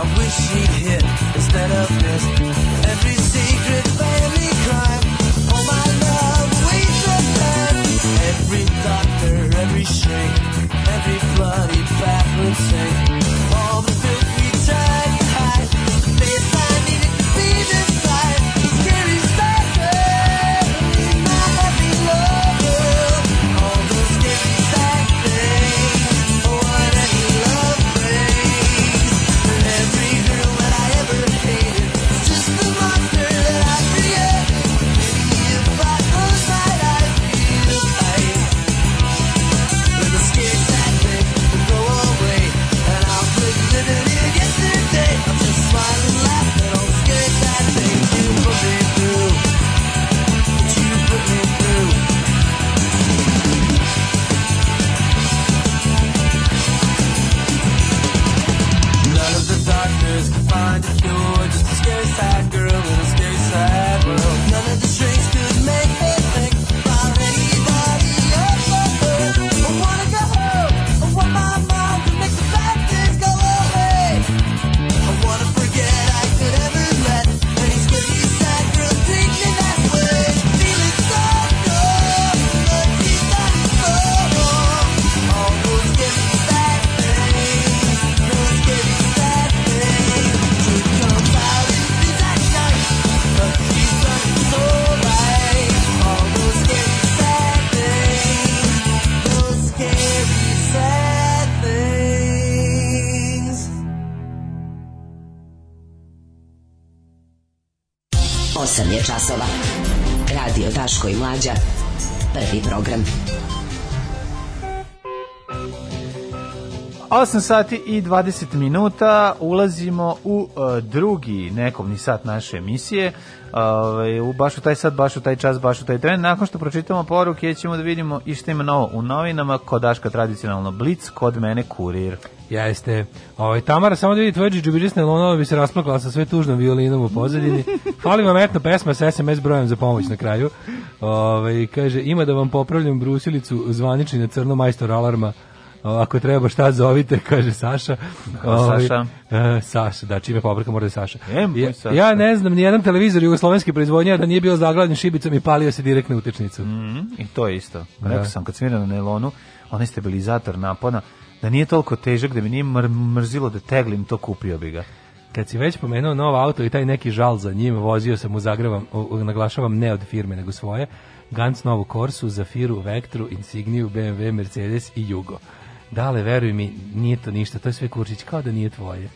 I wish he'd hit instead of this every single. 8 sati i 20 minuta ulazimo u uh, drugi nekovni sat naše emisije. Ovaj uh, baš u taj sat, baš u taj čas, baš u taj tren. Nakon što pročitamo poruke, ćemo da vidimo i šta ima novo u novinama. Kodaška tradicionalno blic, kod mene kurir. Jeste. Ovaj Tamara samo da vidi tvoje džubidžisne lono bi se rasplakala sa sve tužnom violinom u pozadini. *laughs* Fali vam etno pesma sa SMS brojem za pomoć na kraju. Ovaj kaže ima da vam popravljam brusilicu zvanični na crno majstor alarma ako treba šta zovite, *laughs* kaže Saša. Ovi, da, Saša. Ovaj, e, Saša, da, čime pobrka mora da je Saša. Je, ja, Saša. ja ne znam, nijedan televizor jugoslovenske proizvodnje da nije bio zaglavljen šibicom i palio se direktno utičnicu. Mm -hmm. I to je isto. Da. Rekao sam, kad sam na nelonu, onaj stabilizator napona, da nije toliko težak, da mi nije mr mrzilo da teglim, to kupio bi ga kad si već pomenuo novo auto i taj neki žal za njim, vozio sam u Zagrebu, naglašavam ne od firme nego svoje, Gantz novu Korsu, Zafiru, Vectru, Insigniju, BMW, Mercedes i Jugo da Dale, veruj mi, nije to ništa, to je sve Kurčić, kao da nije tvoje.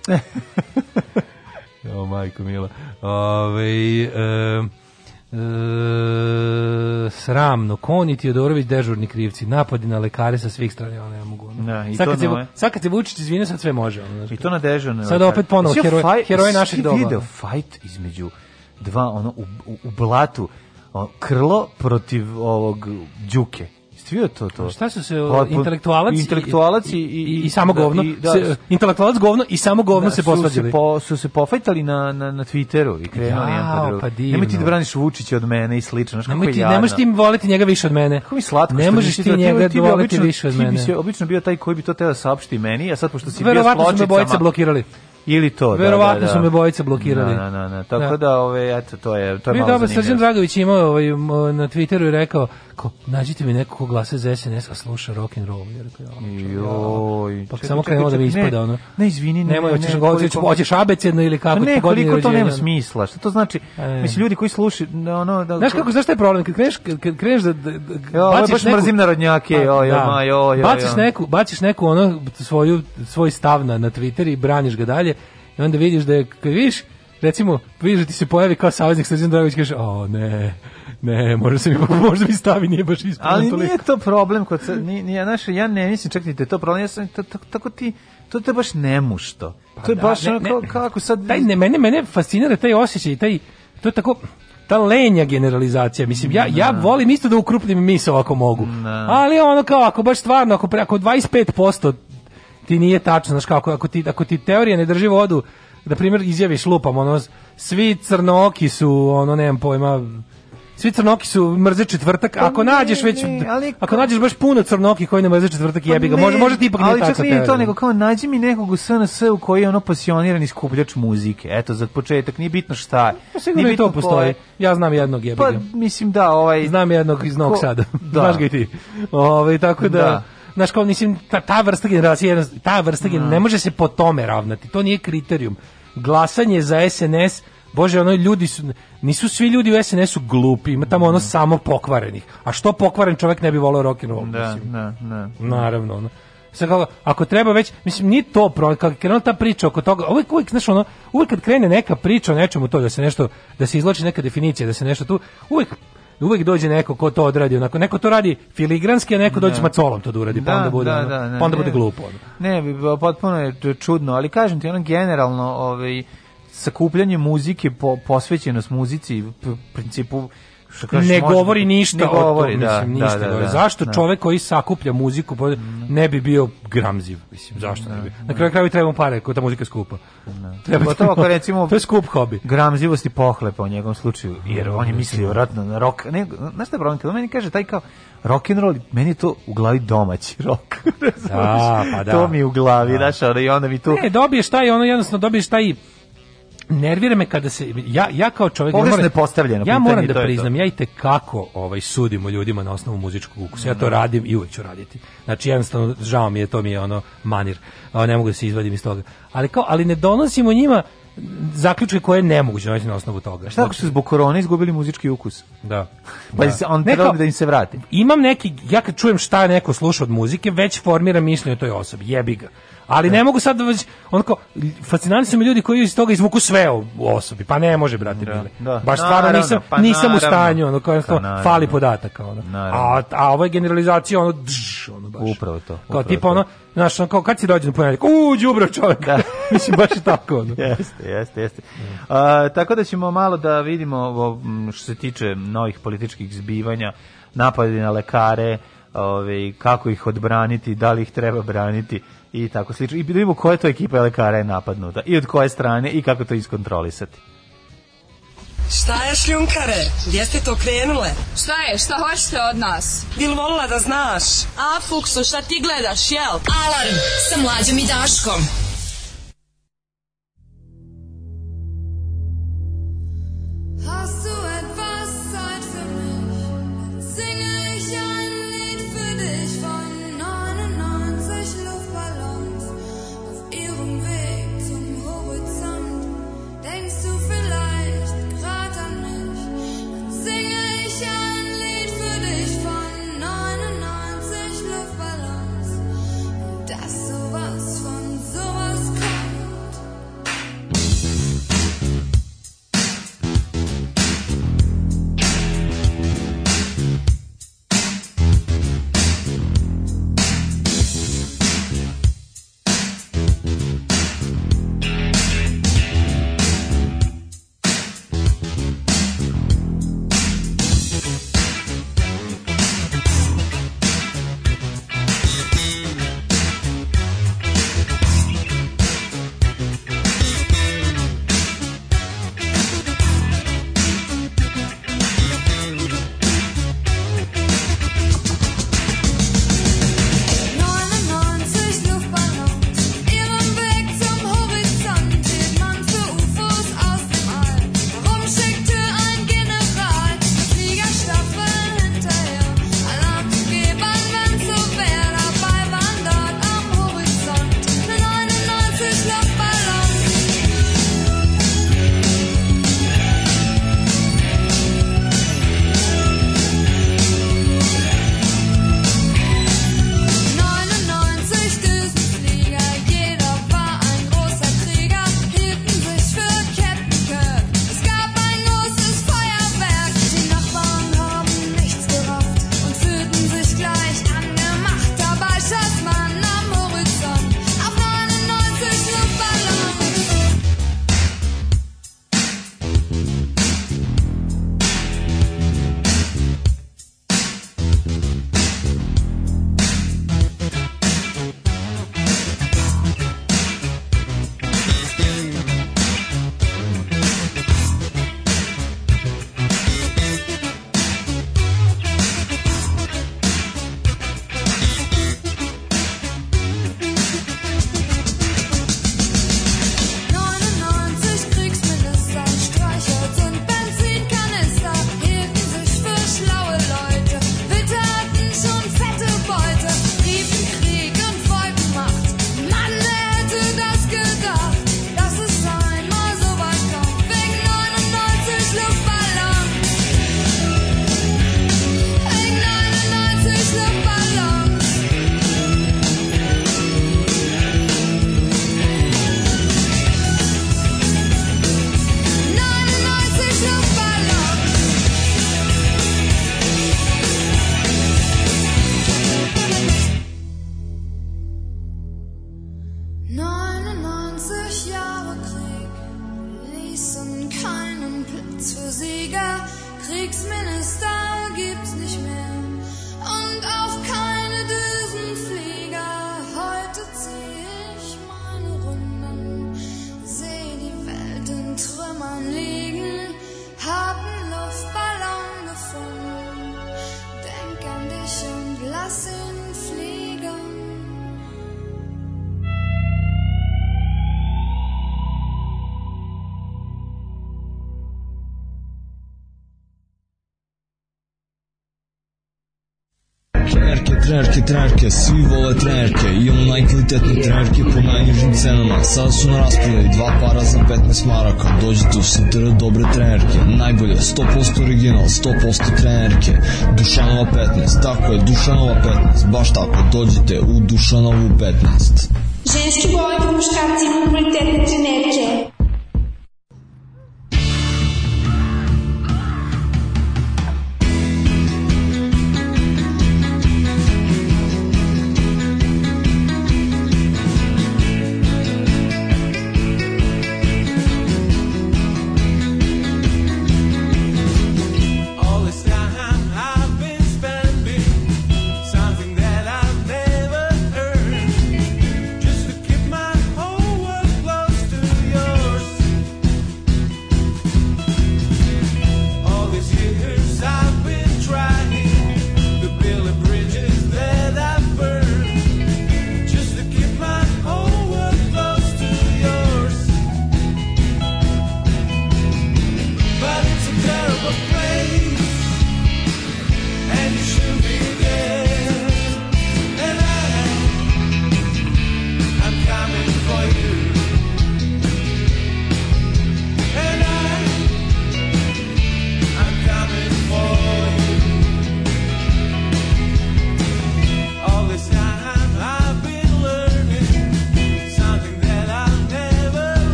*laughs* o, majko mila. Ove, e, e, sramno, Kon i dežurni krivci, napadi na lekare sa svih strane, ja ne mogu. Ono. Da, i sad, to kad se, sad kad se Vučić izvine, sad sve može. Ono, I to na dežurne Sad opet ponovo, heroj, heroj naših doba. video fight između dva, ono, u, u, u blatu, krlo protiv ovog đuke osvestio to to. Šta su se Od, pa, pa, intelektualaci intelektualac i, i, i, i samo da, govno. I, da, intelektualac govno i samo govno da, se posvađali. Su se, po, su se pofajtali na, na, na Twitteru i krenuli jedan po drugom. Pa Nemoj ti da braniš Vučića od mene i slično, znaš kako ti, Ne možeš ti voliti njega više od mene. Kako mi slatko ne možeš ti njega ti voliti obično, više od mene. Ti bi se obično bio taj koji bi to teo da saopšti meni, a sad pošto si bio s pločicama. bojice blokirali ili to verovatno da, da, da. su me bojice blokirali na, na, na. tako da, da ove eto to je to je Mi malo dobro Srđan Dragović imao ovaj na Twitteru i rekao kao, nađite mi neko ko glasa za SNS, a sluša rock and roll. Jer, kao, Joj. Pa čekaj, samo krenuo da mi ispada, ne, ono. Ne, izvini, ne. Nemoj, hoćeš ne, da koliko, hoćeš abecedno ili kako. Ne, koliko to nema smisla. Šta to znači? E. Mislim, ljudi koji slušaju, ono... Da, Znaš kako, znaš je problem? Kad kreneš, kad kreneš da... da, da jo, baciš baš neku, mrzim narodnjake, pa, joj, da. joj, joj, Baciš neku, baciš neku, ono, svoju, svoj stav na, na Twitter i braniš ga dalje i onda vidiš da je, kad vidiš, recimo, vidiš da ti se pojavi kao saveznik Srđan Dragović, kaže, o ne, Ne, možda se mi *laughs* možda mi stavi nije baš ispuno Ali toliko. nije to problem kod ni ni naše ja ne mislim čekajte da to problem ja sam tako ti to te baš nemušto. Pa to je da, baš ne, onako kako sad taj ne mene mene fascinira taj osećaj, taj to je tako ta lenja generalizacija. Mislim, ja, ja da. volim isto da ukrupnim misao ako mogu. Na. Da. Ali ono kao, ako baš stvarno, ako, ako 25% ti nije tačno, znaš kako, ako ti, ako ti teorija ne drži vodu, da primjer, izjaviš lupam, ono, svi crnoki su, ono, nemam pojma, Svi crnoki su mrze četvrtak. Pa ako pa nađeš već ne, ali, ako nađeš baš puno crnoki koji ne mrze četvrtak, pa jebi ga. Može može ti ipak tako. ali čak nije to nego kao nađi mi nekog u SNS u koji je ono pasionirani iskupljač muzike. Eto za početak nije bitno šta. Ja, pa sigurno nije i to postoji. Koje... Ja znam jednog jebi ga. Pa mislim da ovaj znam jednog iz Novog Sada. *laughs* Da. Znaš ga i ti. Ovaj tako da, da znaš kao mislim ta, ta vrsta generacije ta vrsta generacije, mm. ne može se po tome ravnati to nije kriterijum glasanje za SNS Bože, ono ljudi su nisu svi ljudi u SNS-u glupi, ima tamo ono da. samo pokvarenih. A što pokvaren čovjek ne bi voleo rock and roll? Da, da, da. Naravno, ono. Sad kako, ako treba već, mislim, nije to problem, kako krenula ta priča oko toga, uvijek, uvijek, znaš, ono, uvijek kad krene neka priča o nečemu to, da se nešto, da se izloči neka definicija, da se nešto tu, uvijek uvijek dođe neko ko to odradi onako neko to radi filigranski a neko dođe da. macolom to da uradi da, pa onda da, bude da, da, ne, pa onda ne, bude glupo ono. ne potpuno je čudno ali kažem ti ono generalno ovaj sakupljanje muzike, po, posvećenost muzici, u principu kažeš, ne možda, govori ništa ne govori, o tom, da, mislim, ništa. Da, da, da, zašto da. čovjek koji sakuplja muziku mhm. ne bi bio gramziv, mislim, zašto ne bi? Da, na da. kraju kraju trebamo pare, ako ta muzika skupa. Treba to, ako recimo to je skup hobi. Gramzivosti pohlepa u njegovom slučaju, jer on je mislio vjerojatno na rock... ne, znaš šta je problem, kada meni kaže taj kao rock and roll, meni je to u glavi domaći rock. *laughs* da, pa da. To mi je u glavi, da. znaš, i onda mi tu... Ne, dobiješ taj, ono jednostavno dobiješ taj nervira me kada se ja ja kao čovjek Pogresno ja moram, postavljeno ja moram da priznam to. ja i te kako ovaj sudimo ljudima na osnovu muzičkog ukusa ja to radim i uvek ću raditi znači jednostavno žao mi je to mi je ono manir ne mogu da se izvadim iz toga ali kao ali ne donosimo njima zaključke koje je nemoguće naći na osnovu toga. Šta ako su znači- zbog korone izgubili muzički ukus? Da. pa da. on Neka, da im se vrati. Imam neki, ja kad čujem šta neko sluša od muzike, već formiram mišljenje o toj osobi, jebi ga. Ali ne mogu sad da već onako fascinantni su mi ljudi koji iz toga izvuku sve o osobi. Pa ne može brati. Da, da. Baš stvarno nisam pa nisam u stanju, ono kao pa fali podataka ono. A a ovo je generalizacija ono dž, ono baš. Upravo to. Upravo kao tipa ono Znaš, kao, kad si rođen u ponedjeljak? U, đubro čovjek. Da. *laughs* Mislim, baš tako. Ono. jeste, jeste, jeste. A, tako da ćemo malo da vidimo ovo, što se tiče novih političkih zbivanja, napadi na lekare, ovaj, kako ih odbraniti, da li ih treba braniti i tako slično. I da vidimo koja to ekipa lekara je napadnuta i od koje strane i kako to iskontrolisati. Šta je šljunkare? Gdje ste to krenule? Šta je? Šta hoćete od nas? Bil volila da znaš? A, Fuksu, šta ti gledaš, jel? Alarm sa mlađom i Daškom. Hast du etwas Zeit für mich? Singe 99 Jahre Krieg ließen keinen Platz für Sieger. Kriegsminister gibt's nicht mehr. Und auch trenerke, trenerke, svi vole trenerke, imamo najkvalitetne trenerke po najnižim cenama. Sada su na raspodaju dva para za 15 maraka, dođite u Sutera dobre trenerke, najbolje, 100% original, 100% trenerke, Dušanova 15, tako je, Dušanova 15, baš tako, dođite u Dušanovu 15. Ženski boli po muškarcima kvalitetne trenerke.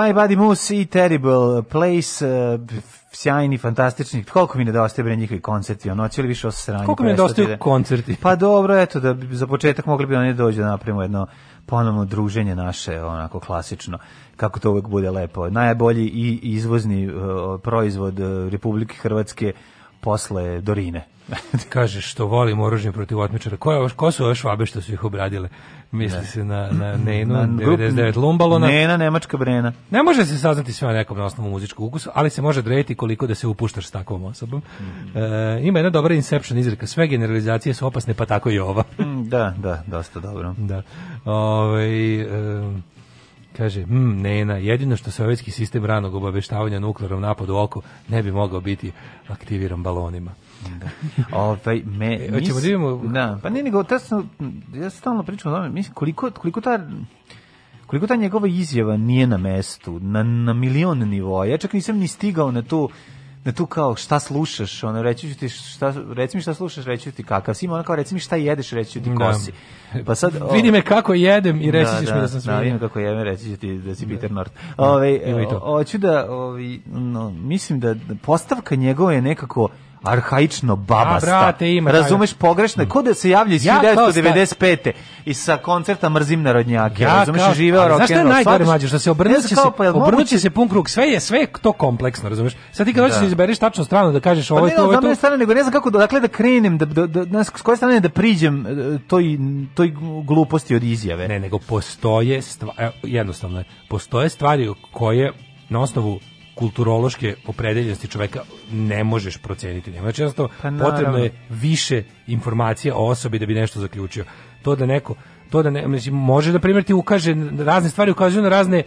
My Body Moose i Terrible Place, uh, sjajni, fantastični. Koliko mi nedostaje bre njihovi koncerti, ono, cijeli više osranje. Koliko mi nedostaju koncerti? Pa dobro, eto, da za početak mogli bi oni da dođu da napravimo jedno ponovno druženje naše, onako klasično, kako to uvek bude lepo. Najbolji i izvozni uh, proizvod uh, Republike Hrvatske posle Dorine. *laughs* Kaže što volim oružje protiv otmičara. Ko, je, ko su ove švabe što su ih obradile? Misli ne. se na, na Nenu, na 99 Lumbalona. Nena, Nemačka Brena. Ne može se saznati sve o nekom na osnovu muzičkog ukusa, ali se može odrediti koliko da se upuštaš s takvom osobom. Mm e, ima jedna dobra Inception izreka. Sve generalizacije su opasne, pa tako i ova. Mm, da, da, dosta dobro. Da. Ove, ovaj, e, Kaže, hm, Nena, jedino što sovjetski sistem ranog obaveštavanja nuklearnom napadu oko ne bi mogao biti aktiviran balonima. Da. Ovaj me e, hoćemo da imamo... da, pa ne nego tesno ja stalno pričam o tome, mislim koliko koliko ta koliko ta njegova izjava nije na mestu, na, na milion nivoa. Ja čak nisam ni stigao na to na tu kao šta slušaš, ono reći ću ti šta reci mi šta slušaš, reći ću ti kakav si, ona kao reci mi šta jedeš, reći ću ti ko da. si. Pa sad o... vidi ovaj- me kako jedem i reći ćeš da, mi da, da sam sve. Da, vidim kako jedem, reći ću ti da si da. Peter North. Da, ovaj hoću da ovaj no, mislim da postavka njegova je nekako arhaično babasta. A, brate, ima, razumeš pogrešno, mm. ko da se javlja iz ja 1995. i sa koncerta mrzim narodnjake. Ja, razumeš, kao, živeo rock and roll. Znaš šta je najgore mlađe, što se obrnuće se, pa, obrnuće se pun krug, sve je sve to kompleksno, razumeš? Sad ti kad hoćeš da, da izabereš tačnu stranu da kažeš ovo je pa to, ovo je to. Pa ne, nego ne znam kako dakle da krenem, da, da, da, s koje strane da priđem e, toj, toj gluposti od izjave. Ne, nego postoje, stvari, e, jednostavno, postoje stvari koje na osnovu kulturološke opredeljenosti čoveka ne možeš proceniti. Njemu. Znači, jednostavno, pa potrebno je više informacija o osobi da bi nešto zaključio. To da neko to da ne, znači, može da primjer ti ukaže razne stvari ukazuju na razne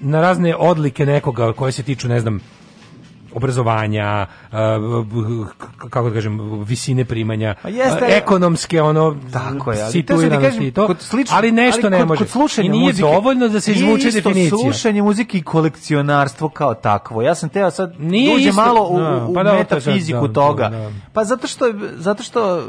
na razne odlike nekoga koje se tiču ne znam obrazovanja, kako da kažem, visine primanja, pa jeste, ekonomske ono tako je, ali to, da kažem, to slično, ali nešto ali kod, ne može. Kod slušanja I nije muzike, dovoljno da se izvuče definicija. Slušanje muzike i kolekcionarstvo kao takvo. Ja sam teo sad nije da uđe isto, malo u, no, da, u pa da, metafiziku da, toga. Da, da, pa zato što zato što uh,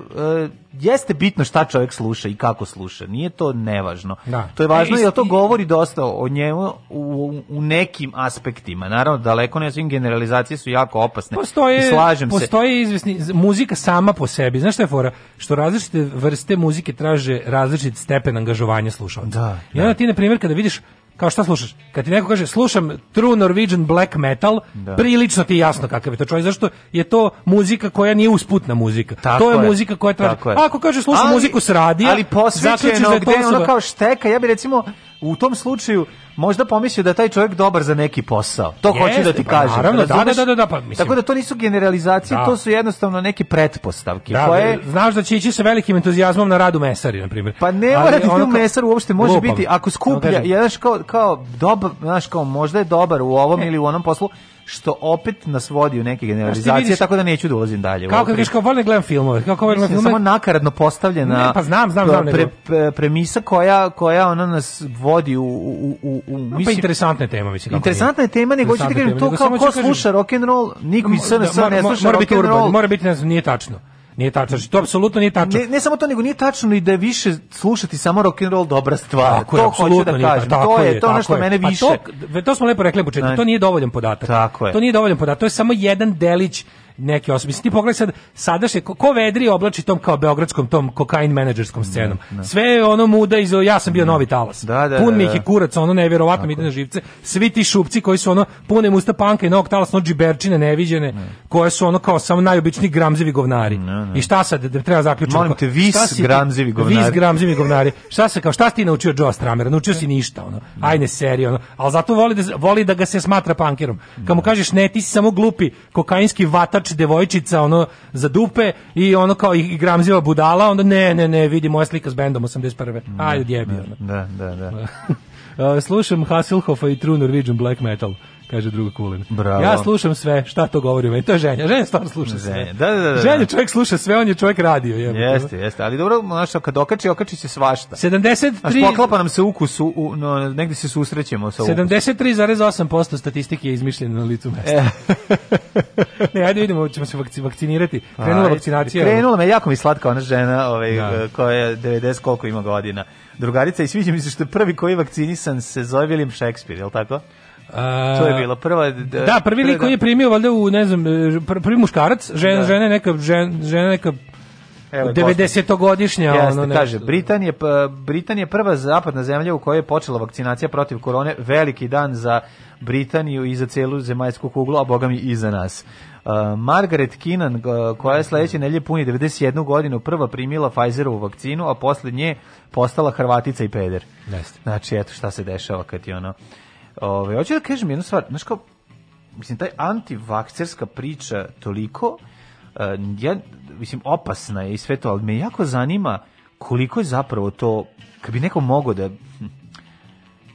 jeste bitno šta čovjek sluša i kako sluša. Nije to nevažno. Da. To je važno e, jer to govori dosta o njemu u, u nekim aspektima. Naravno, daleko ne svim generalizacije su jako opasne. Postoje, I slažem postoje izvesni, muzika sama po sebi. Znaš što je fora? Što različite vrste muzike traže različit stepen angažovanja slušalca. Da, da. I onda da. ti, na primjer, kada vidiš kao šta slušaš? Kad ti neko kaže slušam True Norwegian Black Metal, da. prilično ti je jasno kakav je to čovjek, zašto je to muzika koja nije usputna muzika. Tako to je, je, muzika koja traži. Ako kaže slušam ali, muziku s radija, ali posvećeno da je to gde osoba... ono kao šteka, ja bi recimo u tom slučaju možda pomislio da je taj čovjek dobar za neki posao. To Jeste, hoću da ti pa, kažem. Naravno, da, da, da, da, pa, mislim. Tako da to nisu generalizacije, da. to su jednostavno neke pretpostavke. Da, koje... Znaš da će ići sa velikim entuzijazmom na radu mesari, na primjer. Pa ne mora da ti u mesaru uopšte može lupam. biti, ako skuplja, no, ja, znaš, kao, kao, dobar, znaš, kao možda je dobar u ovom e. ili u onom poslu, što opet nas vodi u neke generalizacije, tako da neću da ulazim dalje. Kako kad viš kao volim da gledam filmove, kako volim da filmove. Samo nakaradno postavljena ne, pa znam, znam, znam, pre, premisa koja, koja ona nas vodi u... u, u, u pa mislim, pa interesantna je tema, mislim. Interesantna je tema, nego da ti kažem, to kao ko sluša rock'n'roll, niko iz SNS ne sluša rock'n'roll. Mora biti, mora biti, nije tačno. Nije tačno, znači, to apsolutno nije tačno. Ne, ne samo to, nego nije tačno i da je više slušati samo rock and roll dobra stvar. Tako to je, da apsolutno da nije kažem. Tako to je, to nešto mene više. Pa to, to smo lepo rekli, bučeti, to nije dovoljan podatak. Tako je. To nije dovoljan podatak, to je samo jedan delić neke osobe. Mislim, ti pogledaj sad, sadašnje, ko, ko vedri oblači tom kao beogradskom, tom kokain menadžerskom scenom. Ne, ne. Sve je ono muda iz, ja sam bio ne. novi talas. Da, da, Pun mi ih i kurac, ono nevjerovatno mi ide na živce. Svi ti šupci koji su ono, pune musta panka i novog talas, no džiberčine neviđene, koje su ono kao samo najobični gramzivi govnari. I šta sad, da treba zaključiti? Molim te, vis si, gramzivi govnari. Vis gramzivi govnari. Šta se kao, šta si ti naučio Joe Stramera? Naučio si ništa, ono. Ajne, seri, ono. Ali zato voli da, voli da ga se smatra pankerom. Kad mu kažeš, ne, ti si samo glupi kokainski vatač plač znači, devojčica ono za dupe i ono kao i gramziva budala, onda ne, ne, ne, vidi moja slika s bendom 81. Mm, Ajde, djebi. Da, ono. Da, da, da. *laughs* E, slušam Hasselhoffa i True Norwegian Black Metal kaže druga Kulin. Bravo. Ja slušam sve, šta to govori meni, to je ženja, ženja stvarno sluša sve. Da, da, da, da. Ženja čovjek sluša sve, on je čovjek radio. Je, jeste, jeste, ali dobro, znaš, kad okači, okači se svašta. 73... Znaš, poklapa nam se ukus, u, no, negdje se susrećemo sa 73,8% statistike je izmišljeno na licu mesta. E. *laughs* ne, ajde vidimo, ćemo se vakci, vakcinirati. Krenula Aj, vakcinacija. Krenula me, jako mi slatka ona žena ovaj, da. koja je 90 koliko ima godina. Drugarica i sviđa mi se što prvi koji je vakcinisan se zove William Shakespeare, je li tako? to je bilo prva da prvi lik koji je primio valjda u ne znam e, prvi muškarac žena da. žena neka žena neka Evo, 90 godišnja ono nešto. kaže Britanija Britanija prva zapadna zemlja u kojoj je počela vakcinacija protiv korone veliki dan za Britaniju i za celu zemaljsku kuglu a bogami i za nas Uh, Margaret Keenan, koja je sledeće nelje puni 91 godinu, prva primila Pfizerovu vakcinu, a posle nje postala Hrvatica i peder. Jeste. Znači, eto šta se dešava kad je ono Ove, hoću da kažem jednu stvar, znaš kao, mislim, taj antivakcerska priča toliko, uh, eh, ja, mislim, opasna je i sve to, ali me jako zanima koliko je zapravo to, kad bi neko mogao da, hm,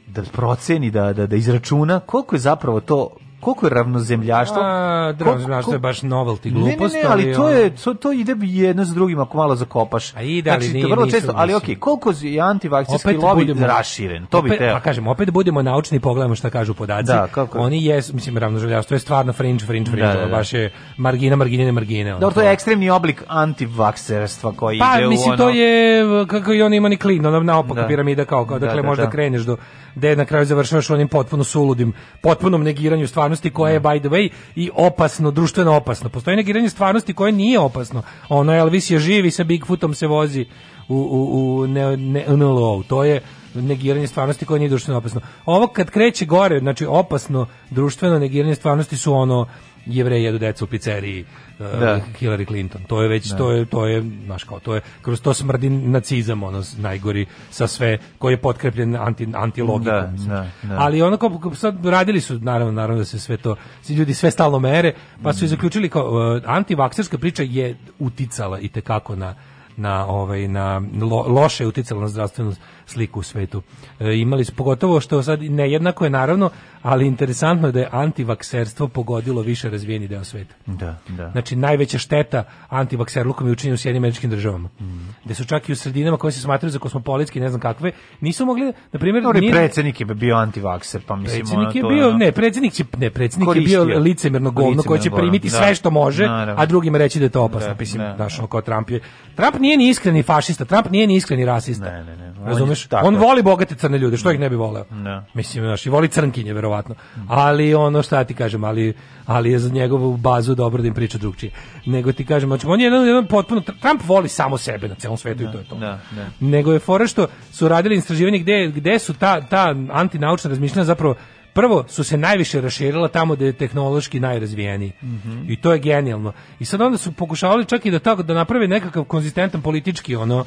da proceni, da, da, da izračuna, koliko je zapravo to koliko je ravnozemljaštvo? A, ravnozemljaštvo je baš novelty glupost. Ne, ne, ne, ali to, je, to, to ide jedno s drugim ako malo zakopaš. A ide, ali znači, nije, vrlo često, ali okej, koliko je antivakcijski lobby budemo, raširen, to opet, bi teo. Pa kažem, opet budemo naučni i pogledamo šta kažu podaci. Da, kako? Oni je, mislim, ravnozemljaštvo je stvarno fringe, fringe, fringe, da, da, da. baš je margina, margine, margine. Ono to je ekstremni oblik antivakserstva koji pa, ide u mislim, to je, kako i on ima ni klin, ono naopak da. piramida kao, kao da, dakle, da, možda da. kreneš do, da na kraju završavaš onim potpuno suludim, potpunom negiranju stvarno stvarnosti koja je by the way i opasno, društveno opasno. Postoji negiranje stvarnosti koje nije opasno. Ono Elvis je živ i sa Bigfootom se vozi u, u, u ne, ne, NLO. To je negiranje stvarnosti koje nije društveno opasno. Ovo kad kreće gore, znači opasno društveno negiranje stvarnosti su ono jevreji jedu decu u pizzeriji uh, da. Hillary Clinton. To je već da. to je to je znaš kao to je kroz to smrdi nacizam ono najgori sa sve koji je potkrepljen anti antilogikom. Da, da, da, Ali ono kao sad radili su naravno naravno da se sve to ljudi sve stalno mere, pa su i mhm. zaključili kao uh, antivakserska priča je uticala i te kako na na ovaj na lo, loše je uticalo na zdravstvenu sliku u svetu. E, imali smo pogotovo što sad nejednako je naravno, ali interesantno je da je antivakserstvo pogodilo više razvijeni deo sveta. Da, da. Znači, najveća šteta antivakserlukom je učinjena u Sjedinim američkim državama. Mm. Gde su čak i u sredinama koje se smatraju za kosmopolitski, ne znam kakve, nisu mogli, na primjer... Dobro, nije... predsjednik je bio antivakser, pa mislim... Predsednik je bio, ne, predsednik će, ne, predsednik je bio licemerno govno koje će primiti da. sve što može, Naravno. a drugim reći da je to opasno. Da, mislim, da. kao Trump je... Trump nije ni iskreni fašista, Trump nije ni iskreni rasista. Ne, ne, ne razumeš? Tako on voli bogate crne ljude, što ih ne bi voleo. Da. Mislim, znaš, i voli crnkinje verovatno. Ali ono što ja ti kažem, ali ali je za njegovu bazu dobro da im priča drugčije. Nego ti kažem, znači on je jedan, jedan potpuno Trump voli samo sebe na celom svetu ne, i to je to. Da, da. Nego je fora što su radili istraživanje gde, gde su ta ta antinaučna razmišljanja zapravo prvo su se najviše raširila tamo gdje je tehnološki najrazvijeniji. Mm -hmm. I to je genijalno. I sad onda su pokušavali čak i da tako da naprave nekakav konzistentan politički ono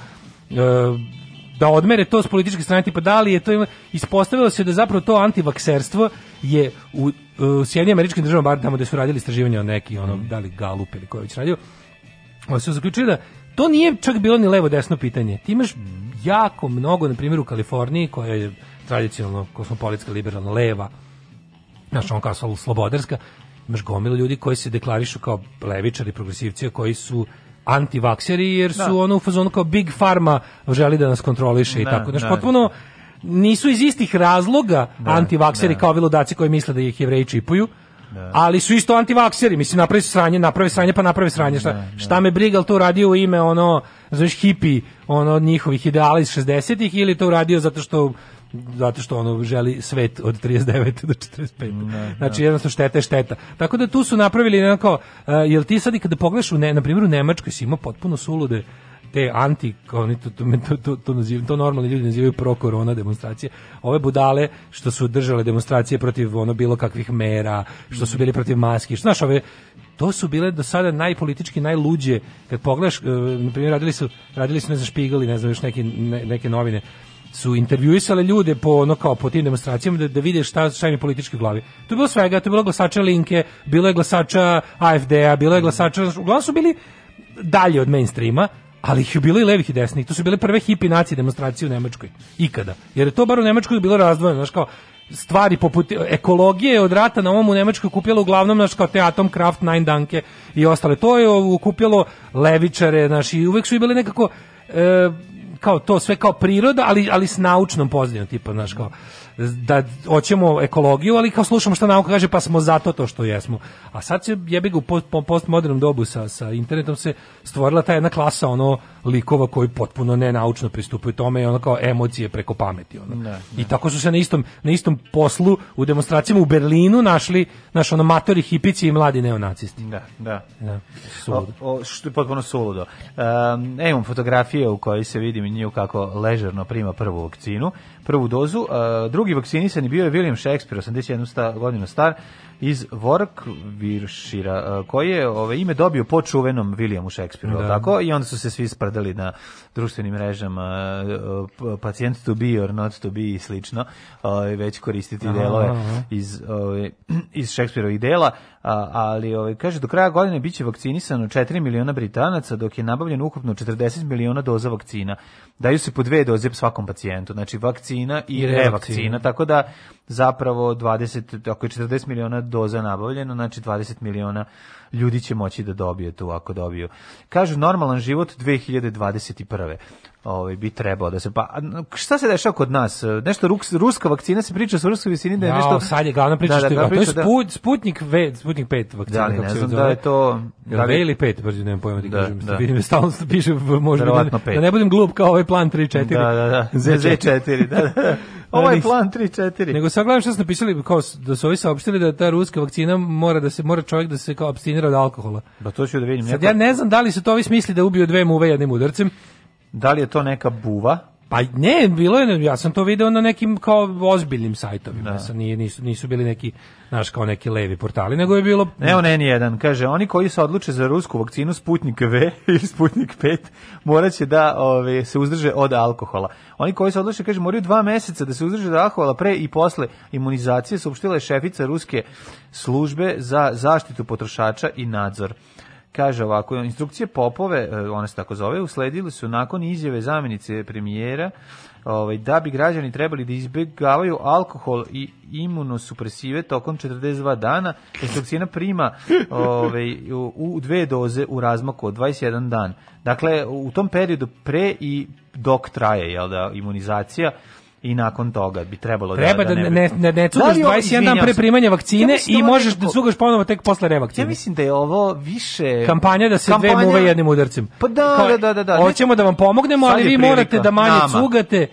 e, da odmere to s političke strane, tipa da li je to ispostavilo se da zapravo to antivakserstvo je u, e, u Sjedinjim američkim državama, bar tamo gde su radili istraživanja o neki, ono, mhm. da li Galup ili koji već radio, se zaključuje da to nije čak bilo ni levo-desno pitanje. Ti imaš jako mnogo, na primjer u Kaliforniji, koja je tradicionalno kosmopolitska, liberalna, leva, znaš, on kao slobodarska, imaš gomilu ljudi koji se deklarišu kao levičari, progresivci, koji su antivakseri jer su da. ono u fazonu kao Big Pharma želi da nas kontroliše i da, tako. Znaš, da, potpuno nisu iz istih razloga da, antivakseri da. kao vilodaci koji misle da ih jevreji čipuju, da. ali su isto antivakseri, mislim naprave sranje, naprave sranje pa naprave sranje, šta, da, da, šta me briga, to radio u ime ono, znaš, hipi, ono njihovih ideala iz 60-ih ili to radio zato što zato što ono želi svet od 39 do 45. Ne, mm, da, znači da. jednostavno šteta je šteta. Tako da tu su napravili nekako uh, jel ti sad i kada pogledaš u ne, na primjer u Nemačkoj si imao potpuno sulude te anti oni to to to to, naziv, to normalni ljudi nazivaju pro korona demonstracije ove budale što su držale demonstracije protiv ono bilo kakvih mera što su bili protiv maski što znaš ove to su bile do sada najpolitički najluđe kad pogledaš e, na primjer radili su radili su ne znam špigali ne znam još neki, ne, neke novine su intervjuisale ljude po ono kao po tim demonstracijama da, da vide šta šta im je politički u glavi. To je bilo svega, to je bilo glasača Linke, bilo je glasača AFD-a, bilo je glasača, uglavnom su bili dalje od mainstreama, ali ih je bilo i levih i desnih. To su bile prve hipi nacije demonstracije u Nemačkoj. Ikada. Jer je to bar u Nemačkoj bilo razdvojeno. znači kao, stvari poput ekologije od rata na ovom u Nemačkoj kupilo uglavnom naš kao te Atom Kraft, Nine Danke i ostale. To je kupilo levičare, naši i uvek su i bili nekako e, kao to sve kao priroda, ali ali s naučnom pozadinom tipa, znaš, kao da hoćemo ekologiju, ali kao slušamo šta nauka kaže, pa smo zato to što jesmo. A sad se jebi ga u postmodernom dobu sa, sa internetom se stvorila ta jedna klasa ono likova koji potpuno nenaučno pristupaju tome i ono kao emocije preko pameti. Ono. Ne, da, ne. I da. tako su se na istom, na istom poslu u demonstracijama u Berlinu našli naš ono matori, hipici i mladi neonacisti. Da, da. da O, o, što je potpuno suludo. Um, e, imam fotografije u kojoj se vidi nju kako ležerno prima prvu vakcinu prvu dozu. Uh, drugi vakcinisani bio je William Shakespeare, 81 sta, godina star, iz Vorkviršira, uh, koji je ove, ime dobio po čuvenom Williamu Shakespeareu, da. tako? I onda su se svi sprdali na društvenim mrežama uh, pacijent to be or not to be i slično, već koristiti delove iz, ove, iz Shakespeareovih dela, ali ove, kaže, do kraja godine biće vakcinisano 4 miliona Britanaca, dok je nabavljeno ukupno 40 miliona doza vakcina daju se po dve doze svakom pacijentu, znači vakcina i, I revakcina, tako da zapravo 20, ako je 40 miliona doza nabavljeno, znači 20 miliona ljudi će moći da dobiju to ako dobiju. Kažu normalan život 2021. Ovaj bi trebao da se pa šta se dešava kod nas? Nešto ruks, ruska vakcina se priča sa ruskoj visini da je nešto no, sad je glavna priča da, da što da, da, priča, to je da. sput, Sputnik V, Sputnik 5 vakcina. Da li, ne znam da je to da li... V ili 5, brzo nemam pojma da ti da, kažem, da. vidim stalno piše može da, da ne budem glup kao ovaj plan 3 4. Da, da, da. Z4, znači- da. da. *laughs* Ovaj plan 3-4. Nego sad gledam što su napisali, kao, da su ovi saopštili da ta ruska vakcina mora da se mora čovjek da se kao abstinira od alkohola. Ba to ću da vidim. Sad neko... ja ne znam da li su to ovi smisli da ubiju dve muve jednim udarcem. Da li je to neka buva? Pa ne, bilo je, ja sam to video na nekim kao ozbiljnim sajtovima, da. Sam, nisu, nisu bili neki, znaš, kao neki levi portali, nego je bilo... Evo ne, jedan, kaže, oni koji se odluče za rusku vakcinu Sputnik V *laughs* ili Sputnik 5 morat će da ove, se uzdrže od alkohola. Oni koji se odluče, kaže, moraju dva meseca da se uzdrže od alkohola pre i posle imunizacije, saopštila je šefica ruske službe za zaštitu potrošača i nadzor. Kaže ovako, instrukcije popove, e, one se tako zove, usledili su nakon izjave zamenice premijera ovaj, da bi građani trebali da izbjegavaju alkohol i imunosupresive tokom 42 dana, jer se vakcina prima ovaj, u, u dve doze u razmaku od 21 dan. Dakle, u tom periodu pre i dok traje jel da, imunizacija, i nakon toga bi trebalo da- Treba da, da, da ne, ne, ne cugaš da 21 dan pre primanja vakcine ja i da možeš da cugaš ponovo tek posle revakcine. Ja mislim da je ovo više... Kampanja da se kampanja, dve muve jednim udarcem. Pa da, Kao, da, da, da. da. Hoćemo da vam pomognemo, ali vi morate da manje nama. cugate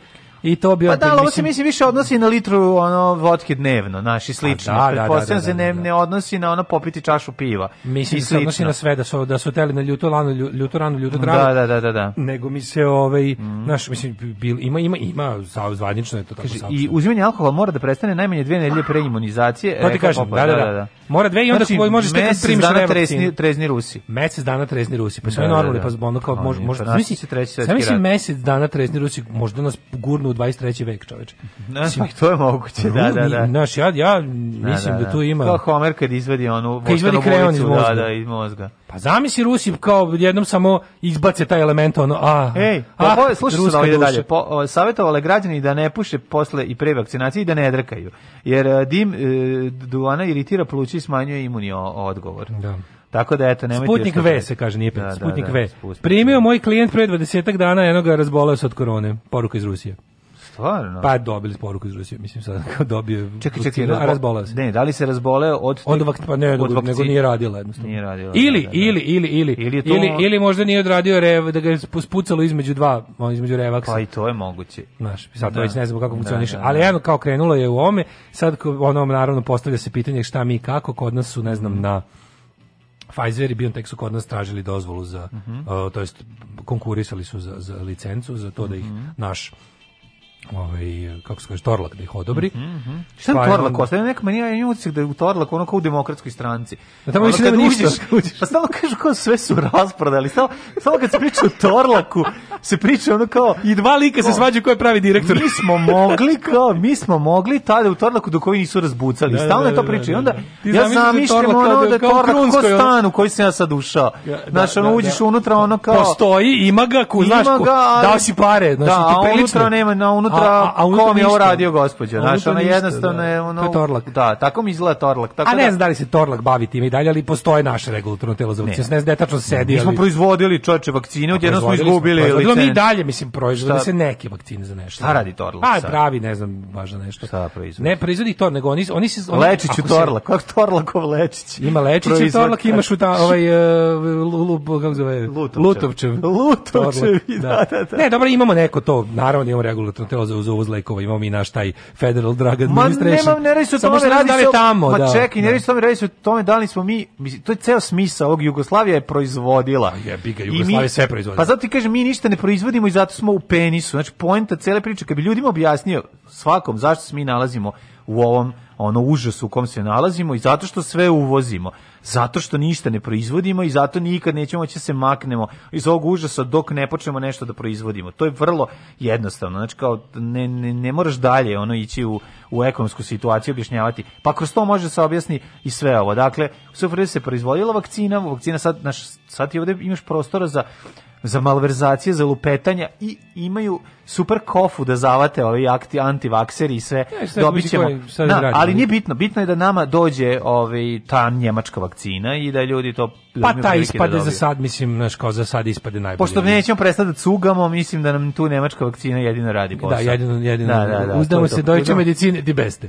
I to bi pa da, ovo se mislim više odnosi na litru ono votke dnevno, naši slično. Da, da, da, da, se da, ne, da. ne odnosi na ono popiti čašu piva. Mislim da se odnosi na sve da su da su teli na ljuto lano ljuto rano ljuto drago. Da, da, da, da, Nego mi se ovaj mhm. naš mislim bil, ima ima ima zvanično je to tako I uzimanje alkohola mora da prestane najmanje dve nedelje pre ah, imunizacije. To ti e, pa, pa, kažem, pa, da, da, da, da. Mora dve i onda koji možeš tek primiš na trezni trezni Rusi. Mesec dana trezni Rusi, pa sve normalno, pa zbono kao može može. Mislim se treći svetski rat. Mislim mesec dana trezni Rusi možda nas gurnu 23. vek, čoveče. *laughs* Mislim, to je moguće, da, da, da. Znaš, ja, ja da, mislim da, da, da. tu ima... Kao Homer kad izvadi onu... Kad izvadi kreon iz da, mozga. Da, da, iz mozga. Pa zamisli Rusi kao jednom samo izbace taj element, ono, a... Ej, pa, ah, slušaj se na dalje. Po, o, savjetovale građani da ne puše posle i pre vakcinacije i da ne drkaju. Jer e, dim e, duana iritira pluća i smanjuje imunni odgovor. Da. Tako da eto nemojte Sputnik da V se kaže nije da, Sputnik da, da, V. Primio moj klijent pre 20 dana jednog razbolao se od korone. Poruka iz Rusije. Stvarno? Pa dobili poruku iz Rusije, mislim sad kao dobio. Čekaj, čekaj, razbo... razboleo se. Ne, da li se razboleo od tih... Onda vakt, pa ne, od nego nije radila jednostavno. Nije radila. Ili da, da. da. ili ili ili ili, to... ili, ili možda nije odradio rev da ga je spucalo između dva, između revaksa. Pa i to je moguće. Znaš, sad da. već ne znam kako da, funkcioniše, da, ali jedno kao krenulo je u ome, sad ono naravno postavlja se pitanje šta mi kako kod nas su ne znam na Pfizer i BioNTech su kod nas tražili dozvolu za, uh -huh. uh, to jest konkurisali su za, za licencu, za to da ih mhm. naš ovaj kako se kaže Torlak da ih odobri. Mm -hmm. Šta Torlak? Ostaje neka manija ja utisak da u Torlak ono kao u demokratskoj stranci. Da tamo više nema ništa. Uđeš, pa stalno kažu kao sve su rasprodali. Stalno, stalno kad se priča o Torlaku, se priča ono kao i dva lika se svađaju ko je pravi direktor. Mi smo mogli kao, mi smo mogli tada u Torlaku dok ovi nisu razbucali. Da, da, stalno je da, to priča i onda Ti ja zamišljam ono da je Torlak ko stan u koji se ja sad ušao. Znaš, ono uđeš unutra ono kao... Postoji, ima ga, znaš, dao si pare. Da, a unutra nema, na unutra, a, a, a mi je ovo radio gospodje, znaš, ona jednostavno da. je ono... To je Torlak. Da, tako mi izgleda Torlak. Tako a ne da- znam da li se Torlak bavi time i dalje, ali postoje naše regulatorno telo za vakcinu, ne znam detačno sedi. Mi smo proizvodili čoveče vakcine, pa odjedno smo izgubili licence. Mi dalje, mislim, proizvodili se neke vakcine za nešto. Šta radi Torlak? A, pa, pravi, ne znam, važno nešto. Šta proizvodi? Ne proizvodi to, nego oni... oni se, oni, Lečiću Torlak, kako Torlakov Lečić? Ima Lečić Torlak, imaš u ta, ovaj, e, kako zove? Lutovčev. Lutovčev, da, da, da, da. Ne, dobro, imamo neko to, naravno da imamo regulatorno telo to za, za uvoz lekova, imamo mi naš taj Federal Drug Administration. Ma nema, ne radi se o tome, radi se o, tamo, ma da, čekaj, ne da. radi se o tome, radi se o tome da li smo mi, to je ceo smisao ovog Jugoslavija je proizvodila. A pa je, biga, Jugoslavija mi, sve proizvodila. Pa zato ti kažem, mi ništa ne proizvodimo i zato smo u penisu. Znači, poenta cele priče, kad bi ljudima objasnio svakom zašto se mi nalazimo u ovom ono užas u kom se nalazimo i zato što sve uvozimo, zato što ništa ne proizvodimo i zato nikad nećemo moći da se maknemo iz ovog užasa dok ne počnemo nešto da proizvodimo. To je vrlo jednostavno, znači kao ne, ne, ne moraš dalje ono ići u, u ekonomsku situaciju objašnjavati. Pa kroz to može da se objasni i sve ovo. Dakle, u se proizvodila vakcina, vakcina sad, naš, sad ti ovde imaš prostora za za malverzacije, za lupetanja i imaju super kofu da zavate ovi akti antivakseri i sve ne, dobićemo. Na, ali nije bitno, bitno je da nama dođe ovaj ta njemačka vakcina i da ljudi to Pa ta da ispade da za sad, mislim, znaš, kao za sad ispade najbolje. Pošto nećemo prestati da cugamo, mislim da nam tu njemačka vakcina jedino radi da, posao. Da, jedino, jedino. Da, da, da, uzdamo se to, medicine, Medizin, di beste.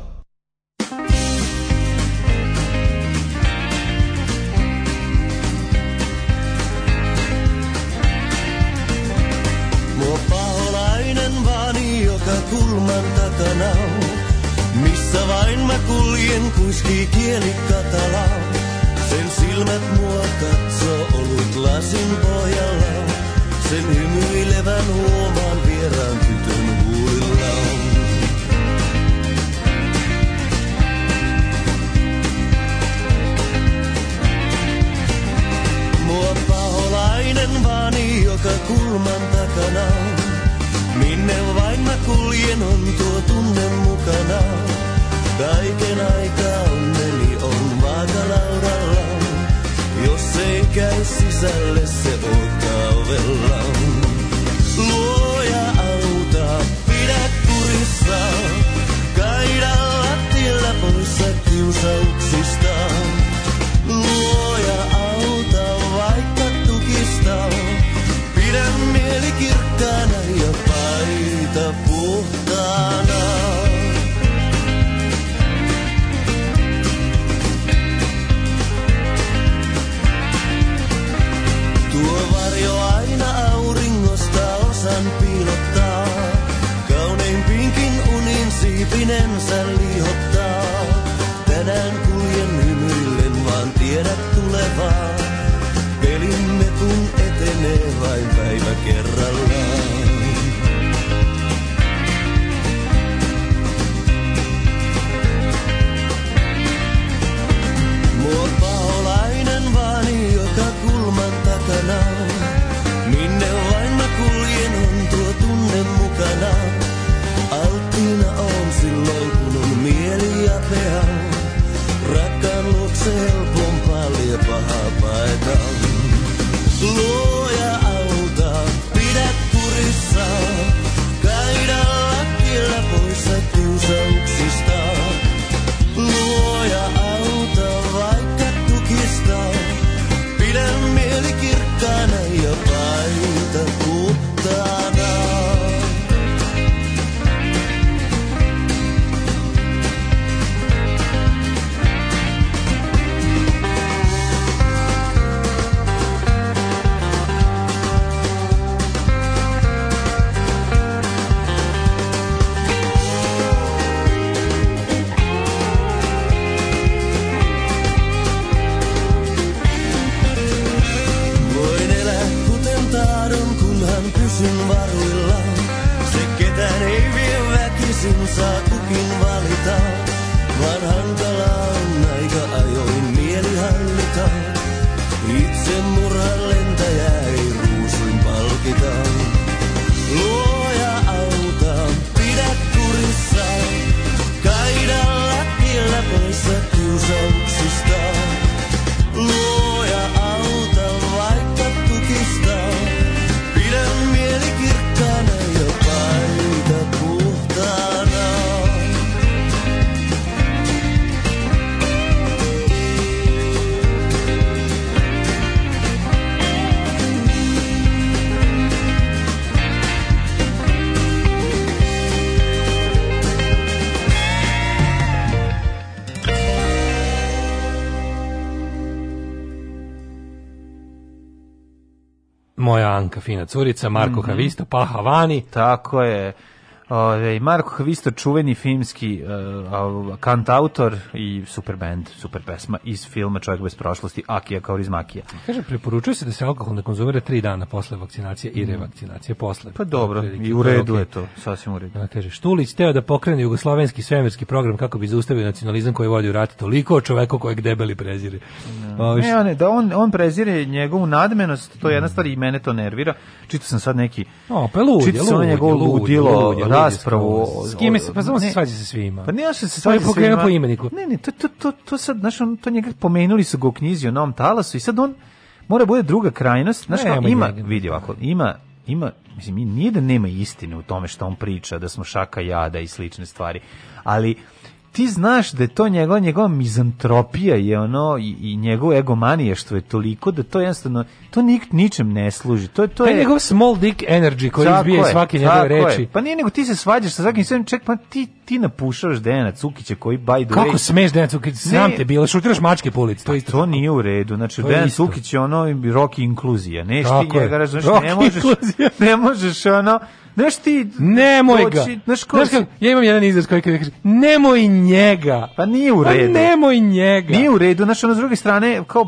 Koskien kuiski kieli katala, sen silmät mua katso ollut lasin pohjalla. Sen hymyilevän huomaan vieraan tytön huulilla. Mua paholainen vaani joka kulman takana. Minne vain mä kuljen on tuo tunne mukana. Kaiken aikaa onneni on vaakalaudalla. Jos ei käy sisälle, se odottaa ovellaan. Luoja auta, pidä kurissa. Kaida lattialla poissa kiusauksistaan. pinensä liihottaa. Tänään kuljen hymyillen, vaan tiedät tulevaa. Pelimme kun etenee vain päivä kerran. fina curica, Marko mm -hmm. Havista, pa Havani. Tako je. Ove, Marko Hvisto, čuveni filmski uh, kantautor i super band, super pesma iz filma Čovjek bez prošlosti, Akija kao Rizmakija. Kaže, preporučuje se da se alkohol ne konzumira tri dana posle vakcinacije i mm. revakcinacije posle. Pa dobro, i u redu je to, sasvim u redu. A, da, kaže, Štulić teo da pokrene jugoslovenski svemirski program kako bi zaustavio nacionalizam koji vodi u rat toliko o čoveku kojeg debeli prezire. No. Da. Ove, ne, ne, da on, on prezire njegovu nadmenost, to je jedna mm. stvar i mene to nervira. Čito sam sad neki... O, pa ludje, ludje, ludilo, ludilo, ludilo, raspravu. S kime se pa samo se svađa sa svima. Pa ne, ja se pa svađa sa svima. po imeniku. Ne, ne, to to to to sad znaš, on to njega pomenuli su ga u knjizi o Novom talasu i sad on mora bude druga krajnost, znaš, ne, ima vidi ovako, ima ima, mislim, nije da nema istine u tome što on priča, da smo šaka jada i slične stvari, ali ti znaš da je to njegova njegova mizantropija je ono i, i njegova egomanija što je toliko da to jednostavno to nik ničem ne služi. To je to je njegov small dick energy koji izbije iz svake njegove reči. Je. Pa nije nego ti se svađaš sa svakim svojim ček pa ti ti napušaš Dejana Cukića koji by the Kako way... smeš Dejana Cukić? Znam te bilo, šutiraš mačke po ulici. To, pa isto. to nije u redu. Znači, Dejan Cukić je ono rock inkluzija. Neš ti ga, znači, ne možeš, inkluzija. ne možeš ono Znaš ti... Nemoj ga. Znaš ko... Znaš ja imam jedan izraz koji kaže, nemoj njega. Pa nije u pa redu. Pa nemoj njega. Nije u redu, znaš, ono s druge strane, kao,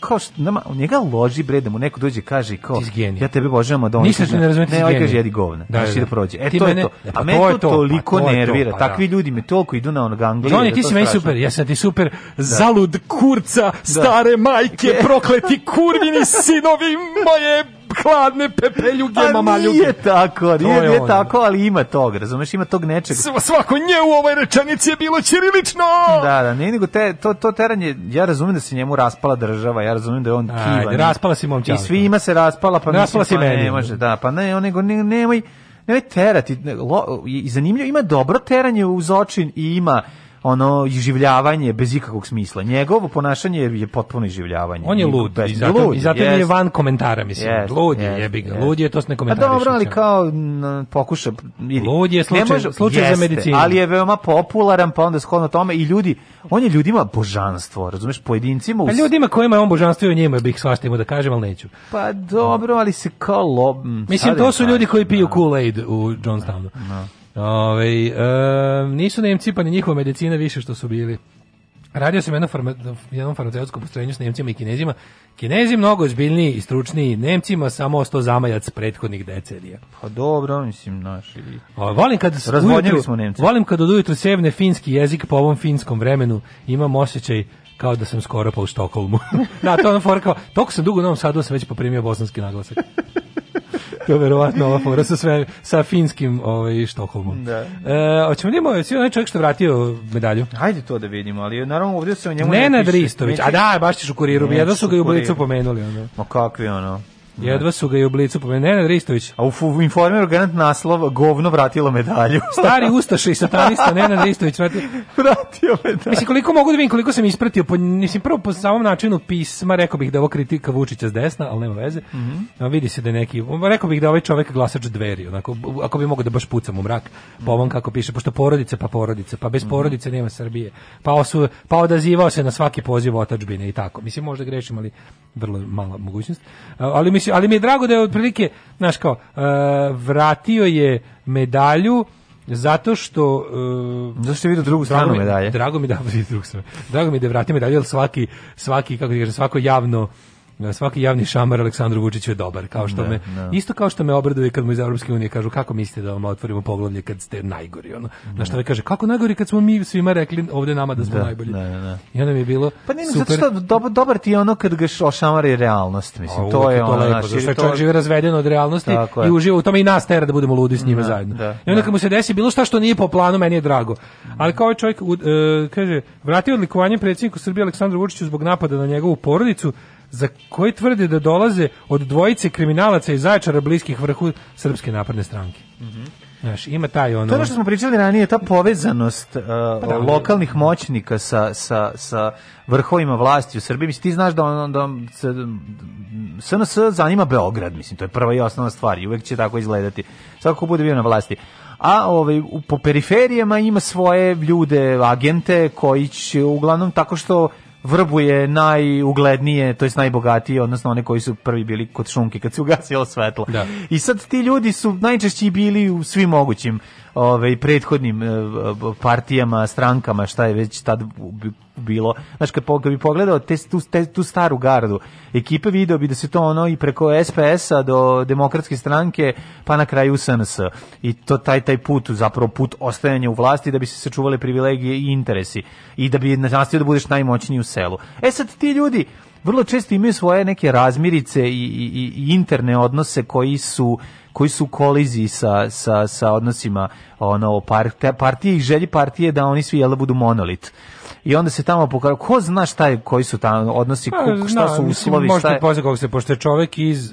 kao, nama, njega loži bre, da mu neko dođe kaže, kao, ja tebe božavam, a da on... Nisam se ne razumete Ne, ovaj kaže, jedi govna. Da, da, da, da. prođe. E, ti to mene, je to. A pa mene to, to toliko pa, nervira. To, pa, Takvi da. ljudi me toliko idu na ono ganglije. Johnny, da ti si meni super, ja sam ti super zalud kurca, stare majke, *laughs* prokleti kurvini sinovi moje hladne pepeljuge A mamaljuge. nije tako, nije, nije tako, ali ima tog, razumeš, ima tog nečeg. svako nje u ovoj rečenici je bilo ćirilično! Da, da, ne, nego te, to, to teranje, ja razumijem da se njemu raspala država, ja razumijem da je on Ajde, kivan. Raspala si momčala. I svima se raspala, pa raspala mislim, pa meni. ne može, da, pa ne, on nego ne, nemoj, nemoj terati, lo, i zanimljivo, ima dobro teranje uz očin i ima ono življavanje bez ikakvog smisla. Njegovo ponašanje je potpuno življavanje. On je lud bez, i zato, lud, i zato yes. je van komentara, mislim. Yes, lud je, yes, jebi ga. Yes. Lud je, to se ne komentariše. A pa dobro, ali kao m, pokuša... Idi. Lud je slučaj, može, slučaj jeste, za medicinu. Ali je veoma popularan, pa onda shodno tome i ljudi, on je ljudima božanstvo, razumeš, pojedincima... Us... Pa ljudima kojima je on božanstvo i o njima bih svašta da kažem, ali neću. Pa dobro, ali se kao lob... Mislim, to su ljudi koji piju da. Kool-Aid u Johnstownu. No. Da. Ove, e, nisu Nemci, pa ni njihova medicina više što su bili. Radio sam jedno farma, jednom farmaceutskom postrojenju s Nemcima i Kinezima. Kinezi mnogo ozbiljniji i stručniji, Nemcima samo sto zamajac prethodnih decenija. Pa dobro, mislim, naši... O, volim kad ujutru, smo Nemci. Volim kad od ujutru sevne finski jezik po ovom finskom vremenu imam osjećaj kao da sam skoro pa u Stokholmu. *laughs* da, to je ono forkao. Toliko sam dugo u Novom Sadu, da sam već poprimio bosanski naglasak to je verovatno ova fora sa, sve, sa finskim ovaj, Štokholmom. Da. E, oćemo vidimo, je onaj čovjek što vratio medalju? Hajde to da vidimo, ali naravno ovdje se o njemu Nenad ne Ristović, a da, baš ćeš u kuriru, jedno su ga i u pomenuli. Ono. Ma kakvi ono, Jedva su ga i u blicu pomenuli. Nenad Ristović. A u informeru garant naslov govno vratilo medalju. *laughs* Stari ustaši satanista Nenad Ristović vratio, vratio medalju. Mislim, koliko mogu da vidim, koliko sam ispratio, po, mislim, prvo po samom načinu pisma, rekao bih da ovo kritika Vučića s desna, ali nema veze. Mm -hmm. vidi se da neki, rekao bih da ovaj čovek glasač dveri, onako, ako bi mogo da baš pucam u mrak, po ovom kako piše, pošto porodice pa porodice, pa bez mm -hmm. porodice nema Srbije, pa, osu, pa odazivao se na svaki poziv otačbine i tako. Mislim, možda grešim, ali vrlo mala mogućnost. Ali mislim, mislim, znači, ali mi je drago da je otprilike, znaš kao, uh, vratio je medalju zato što uh, zato što je vidio drugu stranu medalje. Drago mi da vidi drugu stranu. Drago mi da vrati medalju, jer svaki svaki kako ti kažem, svako javno svaki javni šamar Aleksandru Vučiću je dobar, kao što ne, me ne. isto kao što me obraduje kad mu iz Evropske unije kažu kako mislite da vam otvorimo poglavlje kad ste najgori ono. Na što kaže kako najgori kad smo mi svima rekli ovde nama da smo da, najbolji. Ne, I onda mi je bilo Pa nije super. zato što dobar, dobar ti je ono kad ga šamar šamari realnost, mislim. A, to je to ono lepo, naši, zato što to... živi razveden od realnosti i uživa u tome i nas tera da budemo ludi s njima da, zajedno. Da, I onda da. kad mu se desi bilo šta što nije po planu, meni je drago. Ali kao ovaj čovjek uh, kaže vratio odlikovanje predsjedniku Srbije Aleksandru Vučiću zbog napada na njegovu porodicu za koji tvrde da dolaze od dvojice kriminalaca iz Zaječara bliskih vrhu Srpske napredne stranke. Mm -hmm. Znaš, ima taj ono... To je što smo pričali ranije, ta povezanost uh, pa da, lokalnih moćnika sa, sa, sa vrhovima vlasti u Srbiji. Mislim, ti znaš da, on, da SNS zanima Beograd, mislim, to je prva i osnovna stvar i uvek će tako izgledati. Svako bude bio na vlasti. A ovaj, po periferijama ima svoje ljude, agente koji će uglavnom tako što vrbuje najuglednije, to jest najbogatije, odnosno one koji su prvi bili kod šunke kad se ugasilo svetlo. Da. I sad ti ljudi su najčešće bili u svim mogućim ovaj prethodnim eh, partijama, strankama, šta je već tad bilo. Znaš, kad, kad bi pogledao te, tu, te, tu staru gardu ekipe, video bi da se to ono i preko SPS-a do demokratske stranke, pa na kraju SNS. I to taj, taj put, zapravo put ostajanja u vlasti da bi se sačuvale privilegije i interesi. I da bi nastio da budeš najmoćniji u selu. E sad ti ljudi, vrlo često imaju svoje neke razmirice i, i, i interne odnose koji su koji su u koliziji sa, sa, sa odnosima ono, partije i želji partije da oni svi jel, da budu monolit i onda se tamo pokazuje ko zna šta je koji su tamo odnosi pa, šta su uslovi šta je možete se pošto je čovjek iz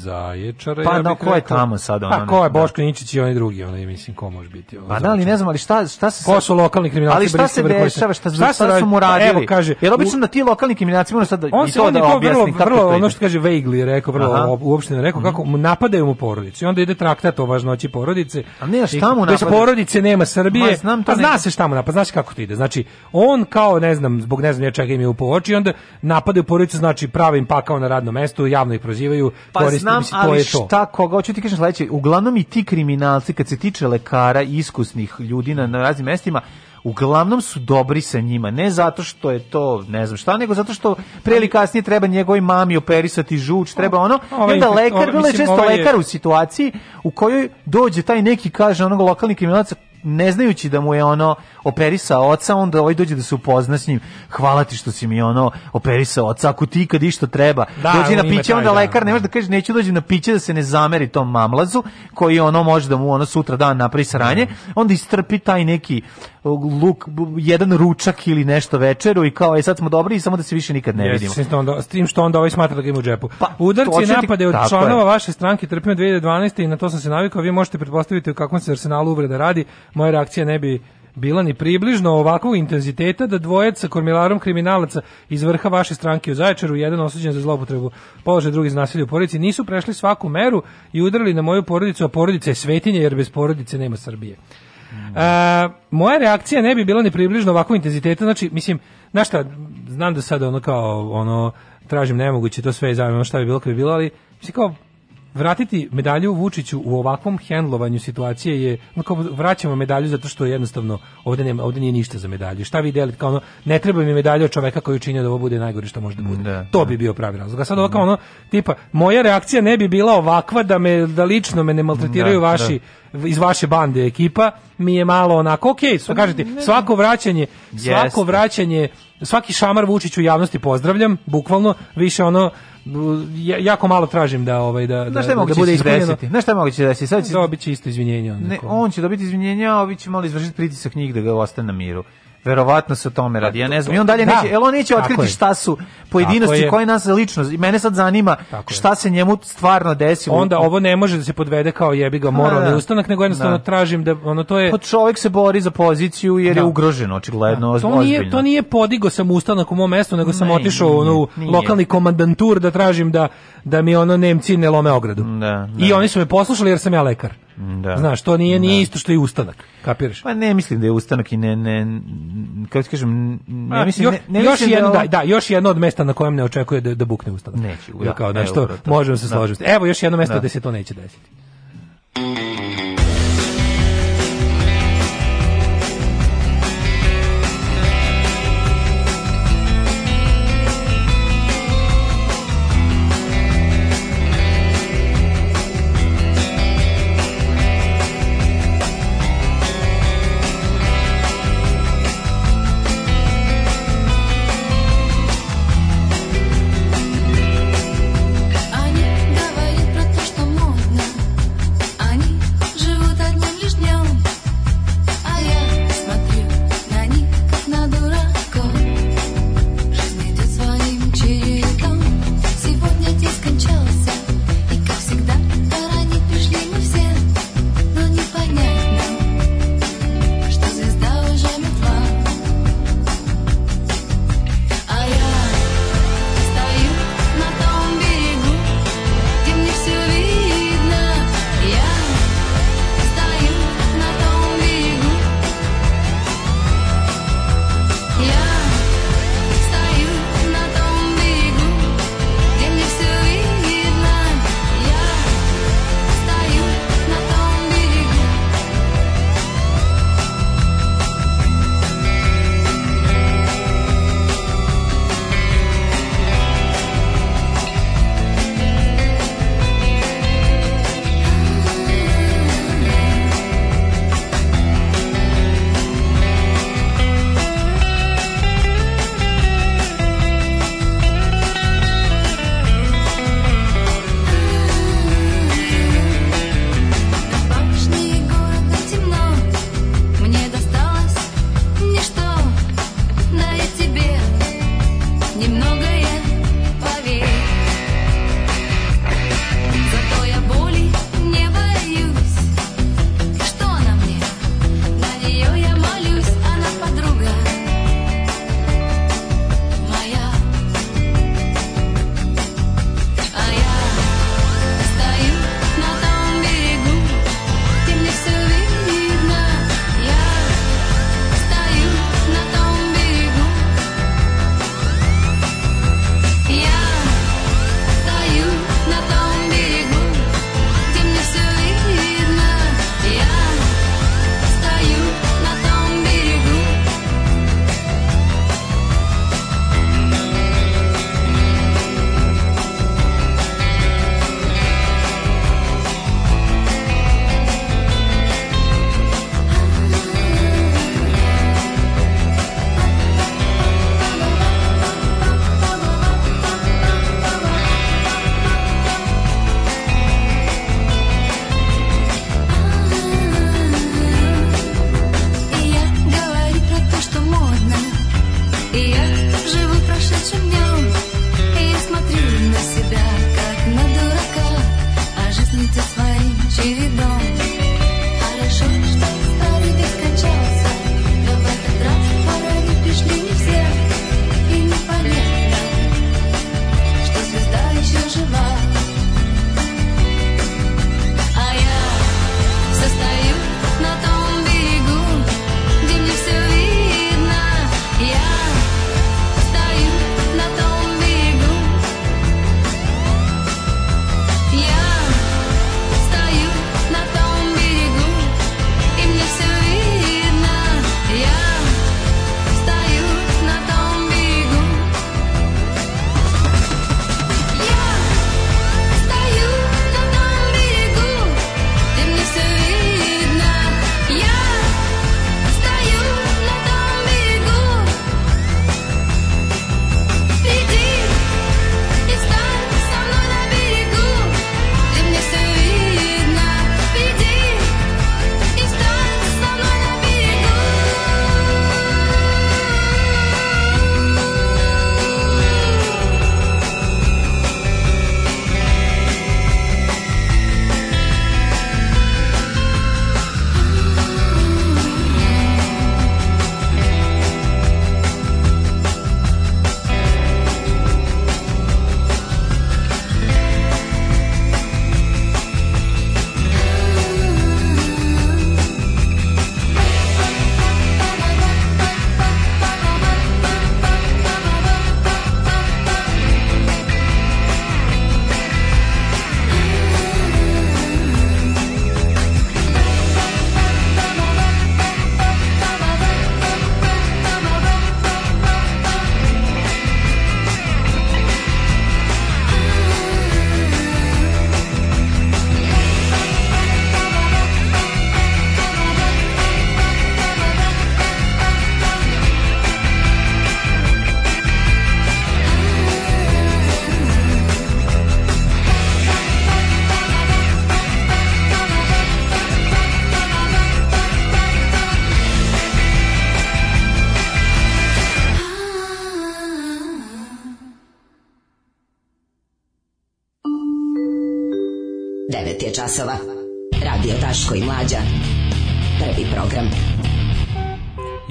Zaječara pa ja no, da, ko je tamo sad pa, ono pa ko je da. Boško Ničić i oni drugi onaj mislim ko može biti ono, pa da li ne znam ali šta šta se ko su lokalni kriminalci ali šta se dešava šta, šta, šta su mu pa, radili evo kaže jer obično da ti lokalni kriminalci moraš sad on i to da objasni kako vrlo ono što kaže Vegli rekao vrlo uopšteno rekao mhm. kako napadaju mu porodicu i onda ide traktat o važnoći porodice a ne pa šta mu napadaju porodice nema Srbije pa zna se šta mu napada znaš kako to ide znači on kao, ne znam, zbog ne znam ja čega im je upo oči, onda napadaju porodicu, znači prave im pakao na radnom mestu, javno ih prozivaju, pa koriste, znam, mislim, ali to je to. šta koga, hoću ti kažem sledeće, uglavnom i ti kriminalci, kad se tiče lekara i iskusnih ljudi na, na raznim mestima, uglavnom su dobri sa njima, ne zato što je to, ne znam šta, nego zato što pre ili kasnije treba njegovoj mami operisati žuč, treba ono, ovaj i onda lekar, bilo ovaj je često lekar u situaciji u kojoj dođe taj neki, kaže onog lokalni kriminalaca, ne znajući da mu je ono operisao oca, onda ovaj dođe da se upozna s njim. Hvala ti što si mi ono operisao oca, ako ti kad išto treba. Da, dođi na piće, taj, onda da. lekar ne može da, da kaže neću dođi na piće da se ne zameri tom mamlazu, koji ono može da mu ono sutra dan napravi sranje, da. onda istrpi taj neki luk, jedan ručak ili nešto večeru i kao, je sad smo dobri i samo da se više nikad ne vidimo. Jeste, onda, s tim što onda ovaj smatra da ga ima u džepu. Pa, Udarci i napade od članova je. vaše stranke trpimo 2012. i na to sam se navikao, vi možete pretpostaviti u kakvom se arsenalu uvreda radi, moja reakcija ne bi bila ni približno ovakvog intenziteta da dvojec sa kormilarom kriminalaca iz vrha vaše stranke u Zaječaru, jedan osuđen za zloupotrebu položaja drugi za nasilje u porodici, nisu prešli svaku meru i udarili na moju porodicu, a porodica je svetinja jer bez porodice nema Srbije. E, moja reakcija ne bi bila ni približno ovakvog intenziteta, znači, mislim, znaš šta, znam da sad ono kao, ono, tražim nemoguće to sve i zavljamo šta bi bilo kada bi bilo, ali, mislim kao, vratiti medalju Vučiću u ovakvom hendlovanju situacije je kao vraćamo medalju zato što jednostavno ovde nema ovde nije ništa za medalju. Šta vi delite kao ono ne treba mi medalja od čoveka koji čini da ovo bude najgore što može da bude. Da, to da. bi bio pravi razlog. A sad ovako ono tipa moja reakcija ne bi bila ovakva da me da lično me ne maltretiraju da, vaši da. iz vaše bande ekipa mi je malo onako ok, okay, kažete svako vraćanje svako vraćanje svaki šamar Vučiću u javnosti pozdravljam bukvalno više ono ja, jako malo tražim da ovaj da da, da, da bude ispunjeno. Znaš šta je moguće da se sad će... dobiće isto izvinjenje on. Ne, on će dobiti izvinjenje, a ovi će malo izvršiti pritisak njih da ga ostane na miru. Verovatno se o tome radi. Ja e, ne znam. I on dalje da, neće, el on neće otkriti šta su pojedinosti koje nas lično. I mene sad zanima tako šta je. se njemu stvarno desilo. Onda ovo ne može da se podvede kao jebi ga da, moralni da. ustanak, nego jednostavno da. tražim da ono to je. Pa čovjek se bori za poziciju jer da. je ugrožen očigledno. Da. To ozbiljno. nije to nije podigo sam ustanak u mom mestu, nego sam ne, otišao u ono, lokalni komandantur da tražim da da mi ono Nemci ne lome ogradu. Da, I oni su me poslušali jer sam ja lekar. Da. Znaš, to nije, nije da. isto što i ustanak, kapiraš? Pa ne mislim da je ustanak i ne, ne kako ti kažem, ne A, mislim... Još, ne, ne još mislim da jedno, da, o... da, još jedno od mesta na kojem ne očekuje da, da bukne ustanak. Neće, ja, kao, da, što, možemo se da. složiti. Evo još jedno mesto da. gde se to neće desiti.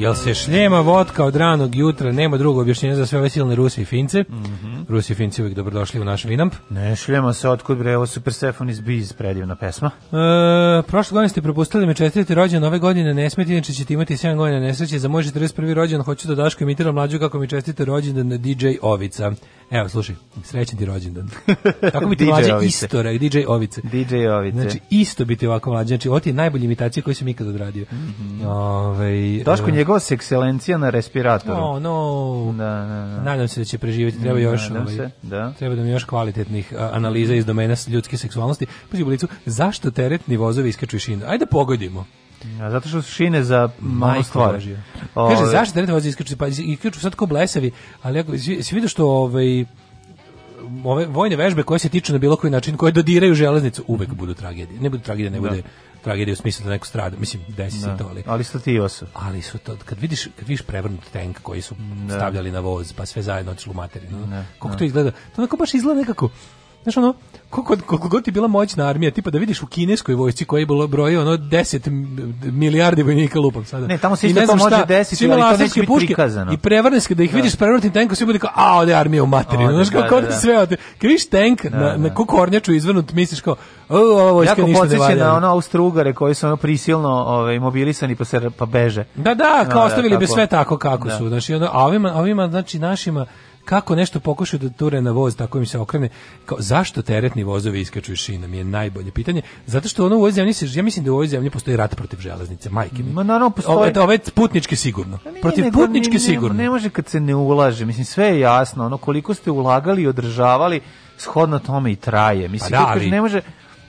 Jel se šljema vodka od ranog jutra, nema drugo objašnjenja za sve ove silne Rusi i Fince. Mm Rusi i Finci uvijek dobrodošli u naš Vinamp. Ne šljamo se otkud bre, ovo Super Stefan iz Biz, predivna pesma. E, prošle godine ste propustili me čestitati rođendan ove godine, ne smijete, inače ćete imati 7 godina nesreće. Za moj 41. rođendan hoću da Daško imitira mlađu kako mi čestite rođendan DJ Ovica. Evo, slušaj, srećan ti rođendan. Tako *laughs* bi ti mlađe isto, istorak, DJ Ovice. DJ Ovice. Znači, isto biti ovako mlađe. Znači, ovo ti je najbolja imitacija koju sam ikad odradio. Mm -hmm. Ove, ovaj, Daško, uh, njegova sekscelencija na respiratoru. No, no. Da, da, da. Nadam se da će preživjeti, treba da, još da, Nadam ovaj, se, da. Treba da mi još kvalitetnih analiza iz domena ljudske seksualnosti. Pazi u licu, zašto teretni vozovi iskaču iz šine? Ajde pogodimo. Ja, zato što su šine za malo stvar. Kaže, zašto teretni vozovi iskaču? Pa iskaču sad ko blesavi, ali ako, si, si vidio što ovaj, ove vojne vežbe koje se tiču na bilo koji način, koje dodiraju železnicu, uvek budu tragedije. Ne budu tragedije, ne da. bude tragedija u smislu da neko strada, mislim desi se da. to, ali ali stativa su. Ali su to kad vidiš kad vidiš prevrnut tank koji su ne. Da. stavljali na voz, pa sve zajedno otišlo u materinu. Da, Koliko ne. to izgleda? To onako baš izgleda nekako znaš ono, koliko, koliko god je bila moćna armija, tipa da vidiš u kineskoj vojsci koja je bilo broje ono 10 milijardi vojnika lupam sada. Ne, tamo se isto to može desiti, ali to neće biti prikazano. I prevrne da ih da. vidiš prevrnutim tenkom, svi bude kao, a, ovde je armija u materinu. Znaš kako da, da, da. sve, ovde, kad viš tank da, na, da. na kokornjaču izvrnut, misliš kao, o, ovo vojska ništa ne valja. Jako na ono Austrugare koji su ono prisilno ovaj, mobilisani pa, se, pa beže. Da, da, kao ostavili bi sve tako kako da. su. Znači, ono, a ovima, ovima, znači, našima, kako nešto pokušaju da ture na voz tako im se okrene. Kao, zašto teretni vozovi iskaču iz šina? Mi je najbolje pitanje. Zato što ono u ovoj zemlji, ja mislim da u ovoj zemlji postoji rat protiv železnice, majke mi. Ma naravno postoji. Ove, ove putničke sigurno. Pa ne, protiv ne, putničke ne, sigurno. Ne može kad se ne ulaže, mislim sve je jasno, ono koliko ste ulagali i održavali shodno tome i traje. Mislim, pa da, ali, ne može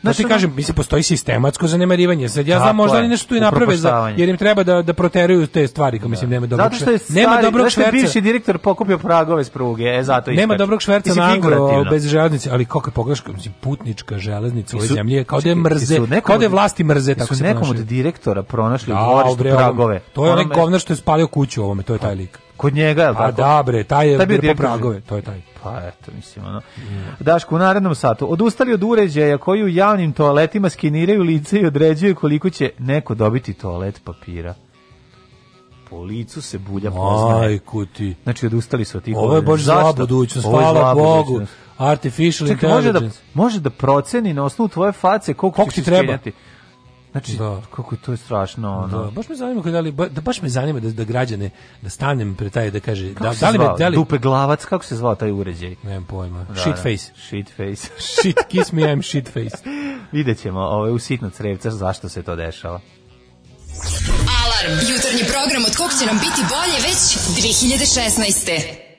Znaš ti kažem, mislim, postoji sistematsko zanemarivanje. Sad ja znam možda oni nešto tu i naprave, za, jer im treba da, da proteruju te stvari, kao mislim, da. nema dobrog šverca. Zato što je stari, nema dobrog šverca. bivši direktor pokupio pragove s pruge, e, zato Nema dobrog šverca na Anglo, bez železnice, ali kako je pogreška, mislim, putnička železnica u ovoj zemlji, kao da je mrze, kao da je vlasti mrze, tako se nekom od direktora pronašli da, u dvorištu pragove. To je onaj govnar što je spalio kuću ovome, to je taj lik. Kod njega, je tako? A da, bre, taj je taj bio pragove, to je taj. Pa eto, mislim, ono. Mm. Daško, u narednom satu, odustali od uređaja koji u javnim toaletima skeniraju lice i određuju koliko će neko dobiti toalet papira po licu se bulja poznaje. Majku ti. Znači, odustali su od tih. Ovo je baš zla budućnost, hvala Bogu. Artificial Čekaj, intelligence. Može da, može da proceni na osnovu tvoje face koliko, koliko ti treba. Skenjati. Znači, da. kako to je strašno ono. Da, baš me zanima kada da li, ba, da baš me zanima da, da građane da stanem pre taj da kaže kako da, se da li zvao? da li... dupe glavac kako se zvao taj uređaj? Nemam pojma. Da, shit da. Shit face. *laughs* shit kiss me I'm shit face. *laughs* Videćemo, ovaj usitno crevca zašto se to dešava. Alarm. Jutarnji program od kog će nam biti bolje već 2016.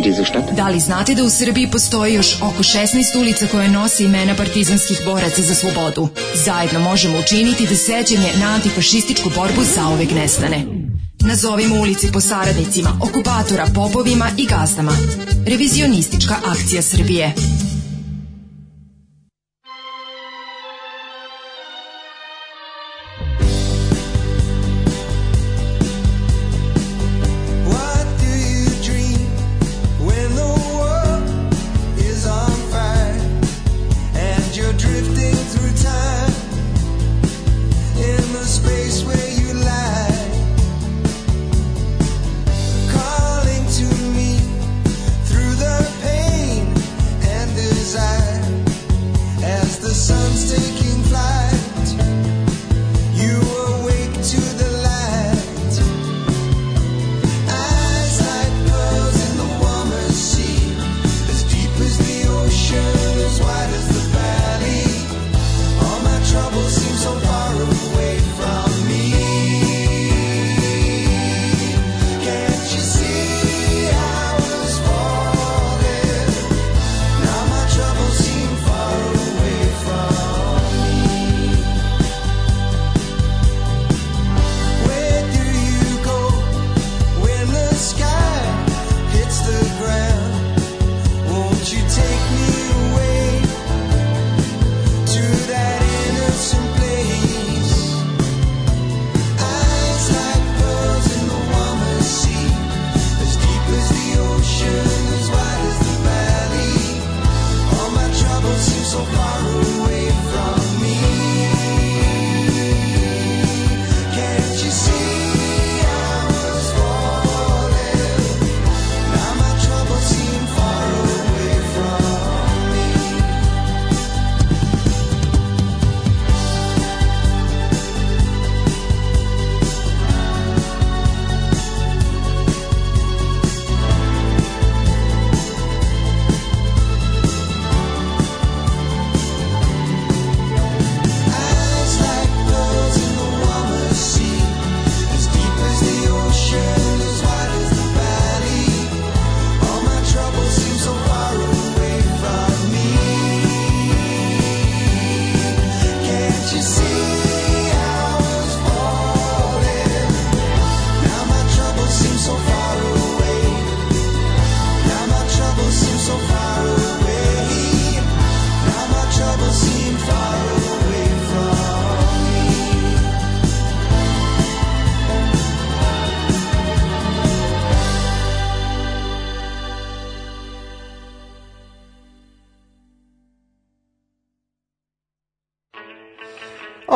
diese Stadt. Da li znate da u Srbiji postoji još oko 16 ulica koje nose imena partizanskih boraca za slobodu? Zajedno možemo učiniti da seđenje na antifašističku borbu zaovek nestane. Nazovimo ulici po saradnicima, okupatora, popovima i gazdama. Revizionistička akcija Srbije.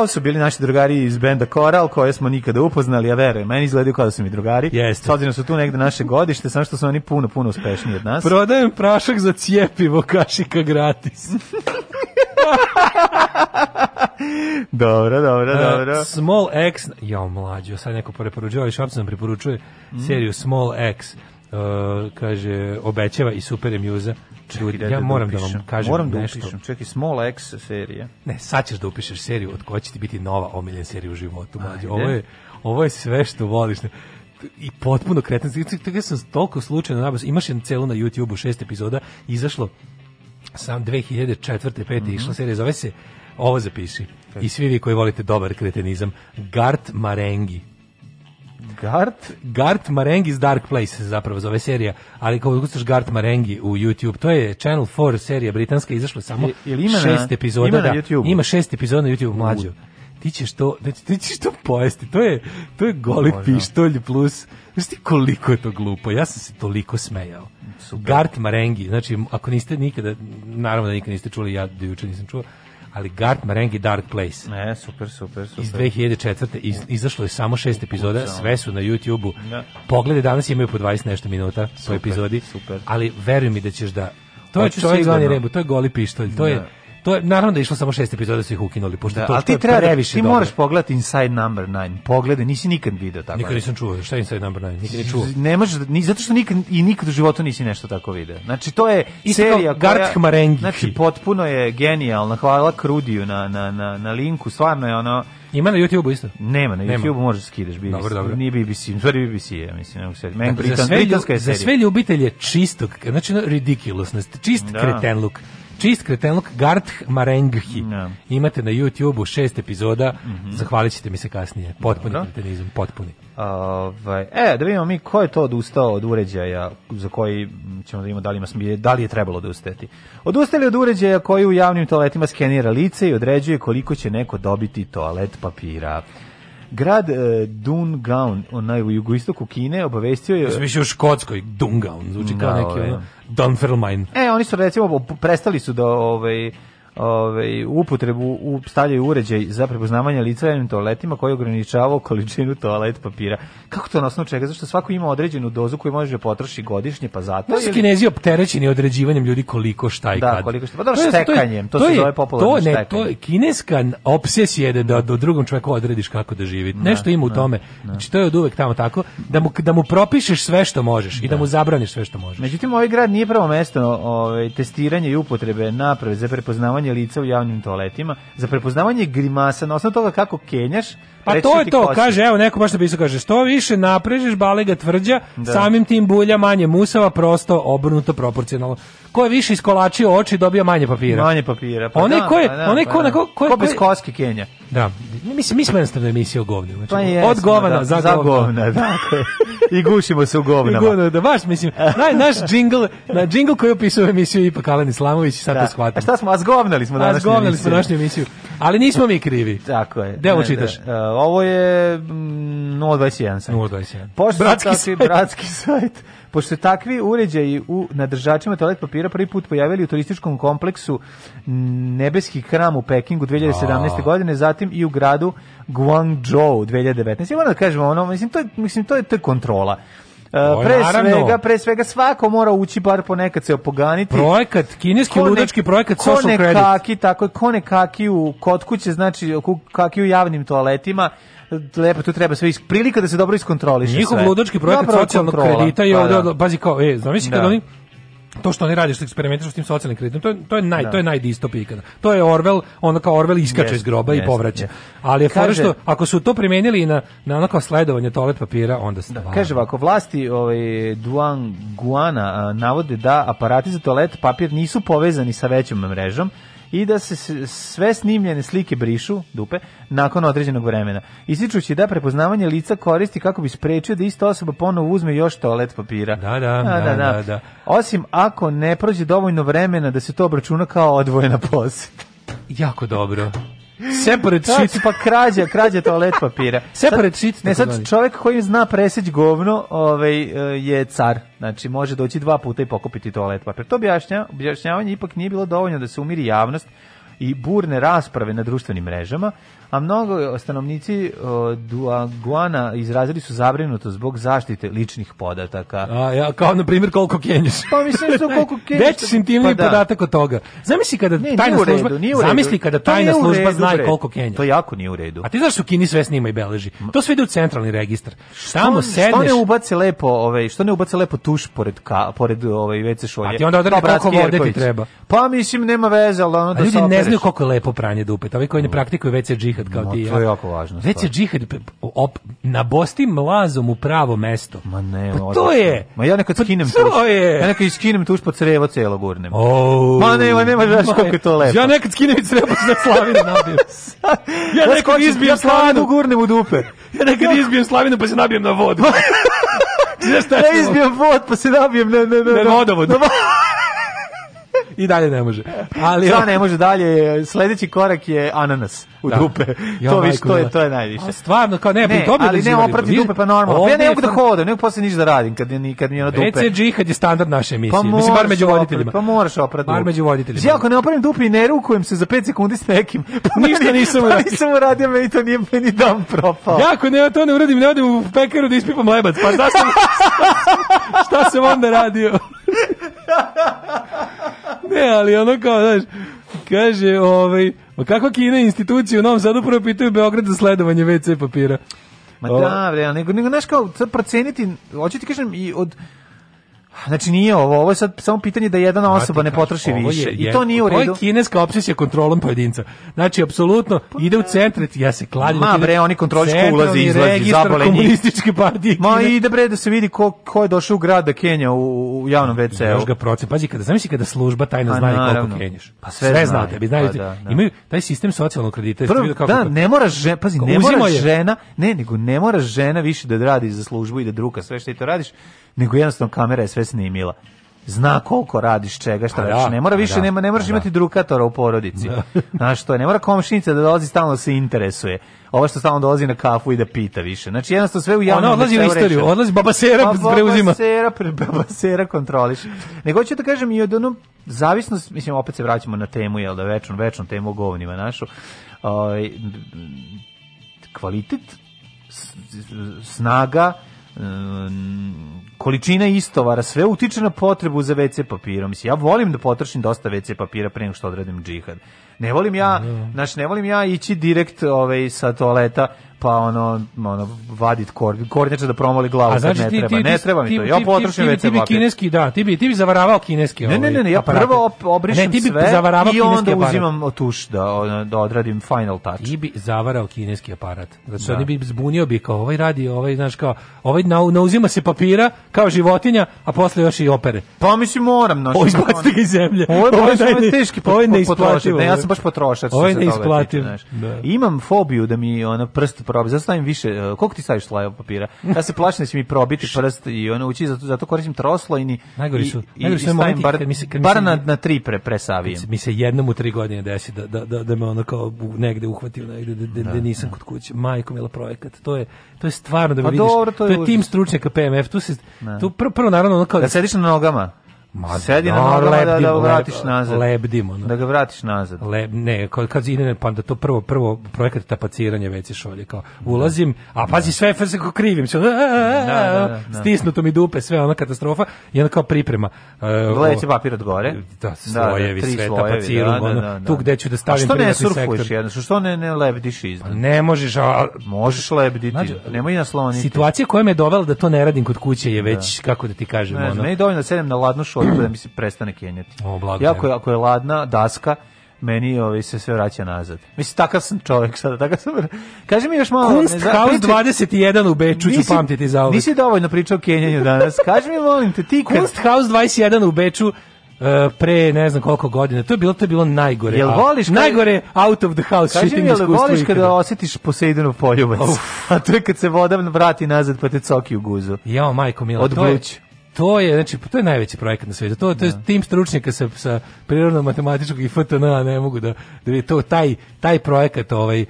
pravu su bili naši drugari iz benda Koral, koje smo nikada upoznali, ja verujem, meni izgledaju kao da su mi drugari. Jeste. S da su tu negde naše godište, samo što su oni puno, puno uspešniji od nas. Prodajem prašak za cijepivo kašika gratis. *laughs* dobro, dobro, uh, dobro. Small X, ja mlađo, sad neko preporučuje, ali ovaj Šapsa nam preporučuje mm. seriju Small X. Uh, kaže obećava i Super Emusa. Ljudi, ja da moram da, da vam kažem moram da nešto. Upišem. Čekaj, Small X serija. Ne, sad ćeš da upišeš seriju od koja će ti biti nova omiljena serija u životu. Ajde. Ovo je, ovo je sve što voliš. I potpuno kretan. Tako sam toliko slučajno nabas. Imaš jedan celu na youtubeu šest epizoda. Izašlo sam 2004. 5. Mm -hmm. išla serija. Zove se Ovo zapiši. I svi vi koji volite dobar kretenizam. Gart Marengi. Gart, Gart Marengis Dark Place se zapravo zove serija, ali kao ukucaš Gart Marengi u YouTube, to je Channel 4 serija britanska, izašla samo I, ima šest na, epizoda. Ima, na da. YouTube. ima šest epizoda na YouTube mlađo. Ti ćeš to, znači, ti ćeš to pojesti, to je, to je goli Možda. pištolj plus, znaš ti koliko je to glupo, ja sam se toliko smejao. Super. Gart Marengi, znači ako niste nikada, naravno da nikada niste čuli, ja do juče nisam čuo, ali Gart Marengi Dark Place. Ne, super, super, super. Iz 2004. Iz, izašlo je samo šest epizoda, sve su na YouTube-u. Da. Poglede danas imaju po 20 nešto minuta po epizodi, super. ali veruj mi da ćeš da... To je pa čovjek zvani Rebu, to je goli pištolj, to je... Da to je naravno da je išlo samo šest epizoda da su ih ukinuli pošto da, to, ali ti treba da- previše ti dobro. moraš pogledati Inside Number 9 poglede nisi nikad video tako nikad nisam čuo šta je Inside Number 9 nikad ne čuo ne možeš da- ni zato što nikad i nikad u životu nisi nešto tako video znači to je Isto serija Garth Marenghi znači potpuno je genijalna hvala Krudiju na na na na linku stvarno je ono ima na YouTubeu isto? Nema, na YouTubeu možeš skidaš BBC. Dobro, dobro. Nije BBC, stvari BBC je, mislim, nego se. Dakle, Meni britanska je serija. Za sve ljubitelje čistog, znači ridiculousness, čist da. kreten luk čist kretenluk Garth Marenghi. No. Imate na YouTubeu šest epizoda, mm -hmm. zahvalit ćete mi se kasnije. Potpuni Dobro. kretenizam, potpuni. Ovaj, e, da vidimo mi ko je to odustao od uređaja za koji ćemo da vidimo da li, ima, da li je trebalo odustati. Da Odustali od uređaja koji u javnim toaletima skenira lice i određuje koliko će neko dobiti toalet papira. Grad e, Dungaon, onaj u jugoistoku Kine, obavestio je... Mislim, u Škotskoj, Dungaon, zvuči kao da, neki... Ovaj, no, da. Dunfermline. E, oni su recimo prestali su da ovaj ovaj upotrebu u stavljaju uređaj za prepoznavanje lica u toaletima koji ograničavao količinu toalet papira. Kako to na osnovu čega? Zašto svako ima određenu dozu koju može da potroši godišnje, pa zato no, da ili... Kinezi opterećeni određivanjem ljudi koliko šta i da, kad. Da, koliko šta. Pa dobro, štekanjem, to, je, to, je, to se zove popularno to, ne, To je kineska obsesija da, da, da drugom čovjeku odrediš kako da živi. Ne, Nešto ima u tome. Ne. Znači, to je od uvek tamo tako, da mu, da mu propišeš sve što možeš i da, da mu zabraniš sve što možeš. Međutim, ovaj grad nije pravo mesto ovaj, testiranje i upotrebe naprave za prepoznavanje prepoznavanje lica u javnim toaletima, za prepoznavanje grimasa, na osnovu toga kako kenjaš, Pa to je to, kosti. kaže, evo neko baš da napisao, kaže, što više naprežeš balega tvrđa, da. samim tim bulja manje musava, prosto obrnuto proporcionalno. Ko je više iskolačio oči, dobio manje papira. Manje papira. Pa onaj da, ko je, pa da, onaj pa ko, da, ko, ko, ko bez koski Kenja. Da. Mislim, mi smo jednostavno emisija o govnju. Znači, pa jesmo, od govana da, za, za govna. da. *laughs* I gušimo se u govnama. I govna, da, baš, mislim, naj, naš džingl, na džingl koji opisuje emisiju ipak Alen Islamović, sad da. to shvatam. A šta smo, a zgovnali smo današnju emisiju. A zgovnali smo današnju emisiju. Ali nismo mi krivi. Tako je. Devo čitaš. Da, ovo je 021 mm, sajt. 021. Pošto bratski takvi, sajt. Bratski sajt. Pošto takvi uređaji u nadržačima toalet papira prvi put pojavili u turističkom kompleksu Nebeski kram u Pekingu 2017. A. Da. godine, zatim i u gradu Guangzhou 2019. I moram da kažem ono, mislim, to je, mislim, to je, to je kontrola pre naravno. svega, pre svega svako mora ući bar ponekad se opoganiti. Projekat, kineski ludački projekat Social Credit. Kone kaki, tako je, kone kaki u kod kuće, znači kaki u javnim toaletima lepo tu treba sve prilika da se dobro iskontroliše Njihov ludački projekat socijalnog kredita je pa ovdje, da. pazi kao, e, znam, mislim da. kad oni to što oni rade što eksperimentišu s tim socijalnim kreditom to je to je naj da. to je najdistopija ikada. To je orvel onda kao orvel iskače yes, iz groba yes, i povraća. Yes. Ali je fora što ako su to primenili na na onako kao sledovanje toalet papira onda se da, kaže ovako vlasti ovaj Duan Guana navode da aparati za toalet papir nisu povezani sa većom mrežom i da se sve snimljene slike brišu, dupe, nakon određenog vremena. Isičući da prepoznavanje lica koristi kako bi sprečio da ista osoba ponovo uzme još toalet papira. Da, da, da, da, da. da. da, da. Osim ako ne prođe dovoljno vremena da se to obračuna kao odvojena posjeta. Jako dobro. Separate shit. pa krađa, krađa toalet papira. Separate shit. Ne, sad čovjek koji zna preseć govno ovaj, e, je car. Znači, može doći dva puta i pokupiti toalet papir. To objašnja, objašnjavanje ipak nije bilo dovoljno da se umiri javnost i burne rasprave na društvenim mrežama, a mnogo stanovnici uh, Duaguana izrazili su zabrinuto zbog zaštite ličnih podataka. A, ja, kao na primjer koliko kenješ. Pa mislim da su koliko *laughs* kenješ. Već intimni pa da. podatak od toga. Zamisli kada ne, tajna redu, služba, nije zamisli kada tajna redu, služba zna koliko kenješ. To jako nije u redu. A ti znaš u Kini sve snima i beleži. To sve ide u centralni registar. Tamo sedneš. Što ne ubace lepo, ovaj, što ne ubace lepo tuš pored ka, pored ovaj WC šolje. A ti onda odredi koliko vode ti treba. Pa mislim nema veze, al ono da ljudi ne znaju koliko je lepo pranje dupe. Ovi koji ne mm. praktikuju WC džihad kao ti. To je jako važno. Već je džihad op, na Bosti mlazom u pravo mesto. Ma ne, pa to je. Ma ja nekad pa skinem pa To je. Ja nekad skinem tuš po crevo celo gurnem. Oh, ma ne, ma nema znaš koliko je to lepo. Ja nekad skinem i crevo za slavinu nabijem. *laughs* ja nekad izbijem slavinu gurnem u dupe. ja nekad izbijem slavinu pa se nabijem na vodu. *laughs* Znaš Ja izbijem vod pa se nabijem na, na, na, na, na vodovod. Na vodovod i dalje ne može. Ali Šta da, ne može dalje, sledeći korak je ananas u da. dupe. Ja, to viš, to je to je najviše. A stvarno kao ne, ne pa ali da ne oprati dupe pa normalno. Ja pa ne mogu da hodam, ne mogu posle ništa da radim kad ni kad mi je na dupe. BCG kad je standard naše pa emisije. Pa Mislim bar među voditeljima. Pa moraš oprati. Bar među voditeljima. Ja znači, ako ne opravim dupe i ne rukujem se za 5 sekundi s nekim, *laughs* pa ništa nisam pa uradio. Pa nisam uradio, meni to nije meni dan propao. Ja ako ne to ne uradim, ne odem u pekaru da ispipam lebac. Pa zašto? *laughs* Šta se onda radio? *laughs* ne, ali ono kao, znaš, kaže, ovaj, ma kako Kina institucije u Novom Sadu prvo pitaju Beograd za sledovanje WC papira? Ma da, bre, nego, nego, znaš, kao, proceniti, hoću ti kažem, i od, Znači nije ovo, ovo je sad samo pitanje da jedna osoba ne potroši više. Je, I to nije u redu. Ovo je kineska opsesija kontrolom pojedinca. Znači, apsolutno, pa ide u centret, ja se kladim. Ma bre, oni kontroličko ulazi i izlazi, zabole komunističke partije. Ma ide bre da se vidi ko, ko je došao u grad da Kenja u, u javnom WC-u. Još ga procen. Pazi, kada, zamisli kada služba tajna pa zna i koliko Kenjaš. Pa sve, sve zna, tebi, znaju. Pa, da, da. Imaju taj sistem socijalnog kredita. Prvo, kako da, ne moraš žena, pazi, ne moraš žena, ne, nego ne moraš žena više da radi za službu i da druka sve što ti to radiš nego jednostavno kamera je sve snimila zna koliko radiš čega šta radiš. Da, ne mora više da, nema ne moraš da. imati drukatora u porodici. Da. *laughs* Znaš što je, ne mora komšinica da dolazi stalno da se interesuje. Ovo što stalno dolazi na kafu i da pita više. Znači jednostavno sve u javnom. Ona odlazi u istoriju, rečeno. odlazi baba Sera pa, preuzima. Baba Sera, baba Sera kontroliš. Nego ću da kažem i od onom zavisnost, mislim opet se vraćamo na temu jel da večnu večnu temu govnima našu. Ovaj kvalitet snaga mm, količina istovara sve utiče na potrebu za WC papirom. Mislim, ja volim da potrošim dosta WC papira pre nego što odredim džihad. Ne volim ja, mm. znači ne volim ja ići direkt ovaj sa toaleta pa ono ono vadit kor kornjača da promoli glavu A znači, ne ti, treba ti, ne treba mi to ja potrošim već ti bi kineski da ti bi ti bi zavaravao kineski ne ne ovaj, ne, ne ja prvo obrišem ne, sve i onda uzimam tuš da da odradim final touch ti bi zavarao kineski aparat znači da. oni bi zbunio bi kao ovaj radi ovaj znaš kao ovaj na, uzima se papira kao životinja a posle još i opere pa mislim moram znači ovo izbacite ga iz zemlje ovo je baš teški ovo je neisplativo ja sam baš potrošač ovo je neisplativo da. imam fobiju da mi ona prst probi. Zato stavim više, uh, koliko ti staviš slaja papira? Ja se plašim da će mi probiti prst i ono ući, zato, zato koristim troslojni. Najgori su. I, najgori su i stavim bar, mi se, bar na, na tri pre, presavijem. Mi se jednom u tri godine desi da, da, da, da me ono kao negde uhvatio, negde da, da, da nisam kod kuće. Majko mila projekat. To je, to je stvarno da me pa vidiš. Dobro, to, je to je, tim stručnjaka PMF. Tu, se, da. tu prvo, prvo naravno ono kao... Da sediš na nogama. Ma, Sedi na no, da, nogama da, da ga vratiš nazad. Lebdim, ono. Da ga vratiš nazad. Leb, ne, kad, kad ide, pa da to prvo, prvo projekat tapaciranja veci šolje, kao ulazim, a da. pazi sve, sve kako krivim, se, stisnuto mi dupe, sve ona katastrofa, i onda kao priprema. Uh, e, Vleće papir od gore. Da, slojevi, da, da, sve tapaciram, da, da, da, da. tu gde ću da stavim što ne surfuješ jedno, što ne, ne lebdiš iznad? Pa ne možeš, a... Možeš lebditi, znači, nemoj nasloniti. Situacija koja me dovela da to ne radim kod kuće je da. već, kako da ti kažem, ne, ono... Ne, dovoljno da sedem na ladnu šolju toliko da mi se prestane kenjati. O, blago. Jako, ako je ladna daska, meni ovaj se sve vraća nazad. Mislim takav sam čovjek sada, takav sam. Kaži mi još malo, Kunst ne 21 u Beču nisi, ću pamtiti za ovo. Nisi dovoljno pričao o Kenjanju danas. Kaži mi molim te ti kad... Kunst 21 u Beču Uh, pre ne znam koliko godina. To je bilo to je bilo najgore. Jel voliš najgore out of the house kaži mi Jel voliš ikada. kada osjetiš Poseidonov poljubac? *laughs* A to je kad se voda vrati nazad pa te coki u guzu. Jo, majko mila, Od to je, to je, znači, to je najveći projekat na svijetu. To, to je da. tim stručnjaka sa, sa prirodno matematičkog i FTN-a, ne mogu da, da je to, taj, taj projekat, ovaj, eh,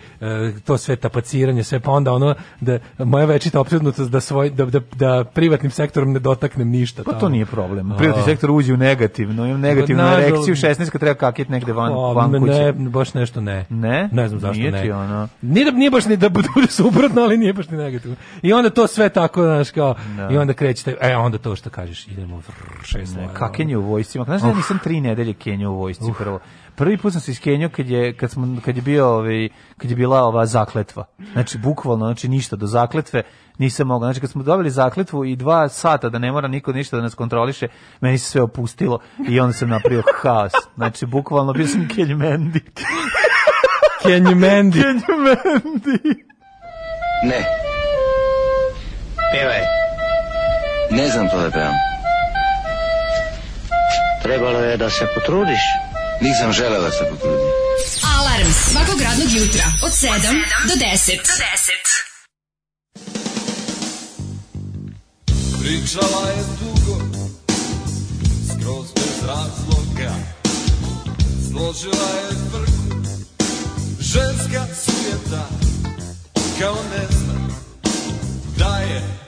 to sve tapaciranje, sve, pa onda ono, da, moja večita opsjednutost da, svoj, da, da, da, privatnim sektorom ne dotaknem ništa. Pa tamo. to nije problem. Privatni A. sektor uđe u negativno, imam negativnu pa, erekciju, 16 treba kakit negde van, o, pa, van kuće. Ne, baš nešto ne. Ne? Ne znam zašto nije ne. Ti ono... Nije, da, nije baš ni da bude suprotno, ali nije baš ni negativno. I onda to sve tako, znaš, kao, no. Da. i onda krećete, e, onda to što kažeš idemo šest ne, ka kenje vojsci. Znaš da ja nisam tri nedelje kenje vojsci Uf. prvo. Prvi put sam se iskenio kad je, kad, smo, kad je bio ovaj, kad je bila ova zakletva. Znači bukvalno, znači ništa do zakletve nisam mogao. Znači kad smo dobili zakletvu i dva sata da ne mora niko ništa da nas kontroliše, meni se sve opustilo i onda sam napravio haos. Znači bukvalno bio sam Kenju Mendi. *laughs* Kenju Mendi. Kenju Mendi. Ne. Pevaj. Ne znam to da pevam. Trebalo je da se potrudiš. Nisam želela da se potrudim. Alarm svakog radnog jutra od 7, do 10. Do 10. Pričala je dugo, skroz bez razloga. Složila je vrhu, ženska sujeta, kao ne znam da je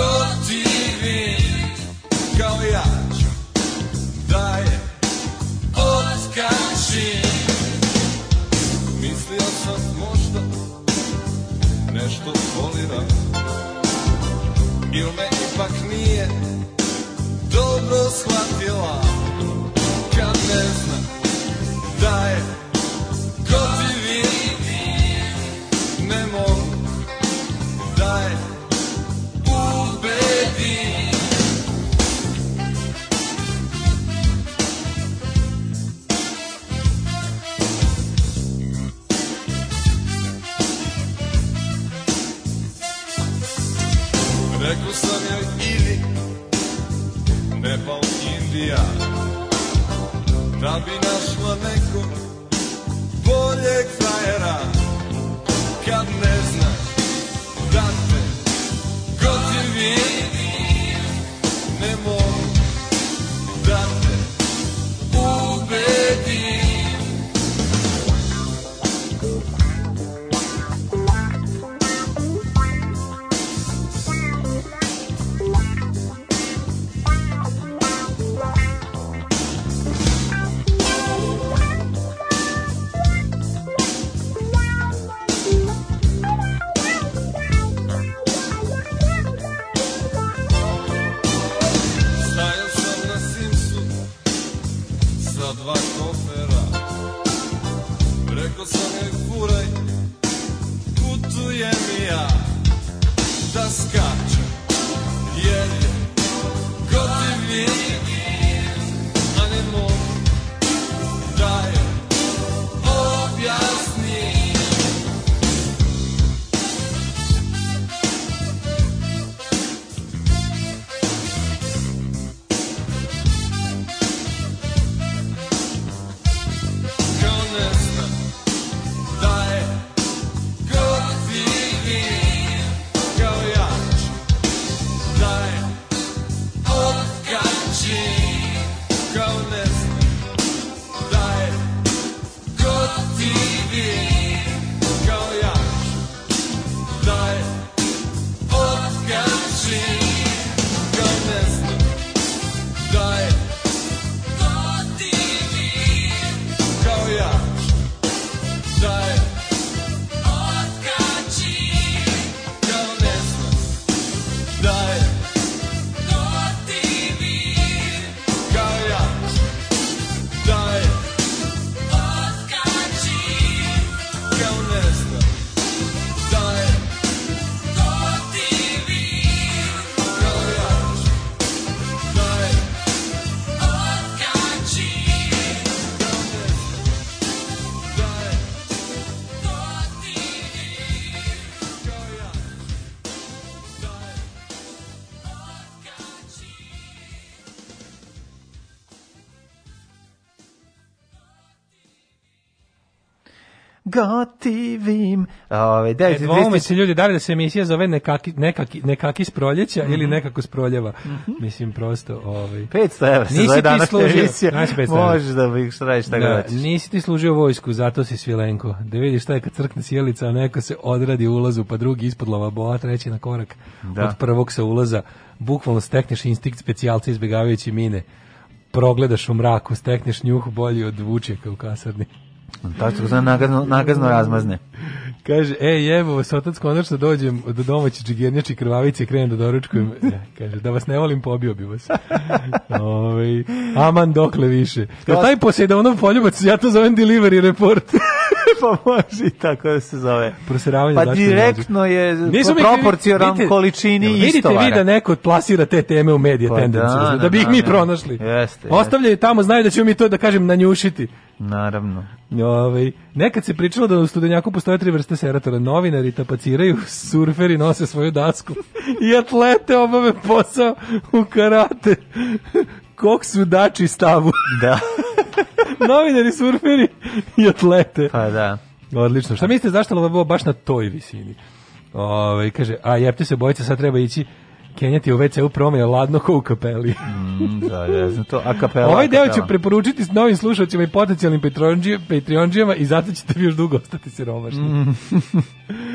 protivim kao ja da je odskačim Mislio sam možda nešto voliram Il me ipak nije dobro shvatila Kad ne zna da je Rekao sam joj ili Nepal, Indija Da bi našla nekog boljeg frajera Kad ne znaš da te gotivi Ne mogu da te gotivim. Ove, 9, e, dvome se ljudi, da li da se emisija zove nekaki, nekaki, nekaki s proljeća mm -hmm. ili mhm. nekako s proljeva? Mm -hmm. Mislim, prosto... Ovaj. 500 evra se zove danas emisija. Možeš da bih šta radiš, šta da, Nisi ti služio vojsku, zato si svilenko. Da vidiš šta je kad crkne sjelica, a neko se odradi ulazu, pa drugi ispod boa, treći na korak da. od prvog sa ulaza. Bukvalno stekneš instinkt specijalca izbjegavajući mine. Progledaš u mraku, stekneš njuh bolji od vučeka u kasarni. Tako se nagazno, nagazno razmazne. Kaže, e, jebo vas otac, konačno dođem do domaći džigernjači krvavice i krenem da doručkujem. *laughs* kaže, da vas ne volim, pobio bi vas. *laughs* Ove, ovaj, aman dokle više. Ja taj posjedanov poljubac, ja to zovem delivery report. *laughs* pa može i tako da se zove. Proseravanje pa direktno je proporcionalno količini vidite, vidite istovara. Vidite vi da neko plasira te teme u medije pa, tendenciozno, da, da, bi da, ih da, mi da. pronašli. Jeste, Ostavljaju tamo, znaju da ćemo mi to da kažem nanjušiti. Naravno. Ove, ovaj, nekad se pričalo da u studenjaku postoje tri vrste seratora. Novinari tapaciraju, surferi nose svoju dasku i atlete obave posao u karate. Kok su dači stavu. Da. *laughs* *laughs* Novinari, surferi i atlete. Pa da. Odlično. Šta mislite zašto je ovo baš na toj visini? Ove, ovaj, kaže, a jepte se bojice, sad treba ići Kenjati u WC-u promene ladno ko u kapeli. mm, da, ja znam to. A kapela, Ovaj deo ću preporučiti s novim slušalcima i potencijalnim Patreonđijama i zato ćete vi još dugo ostati siromašni. Mm. *laughs*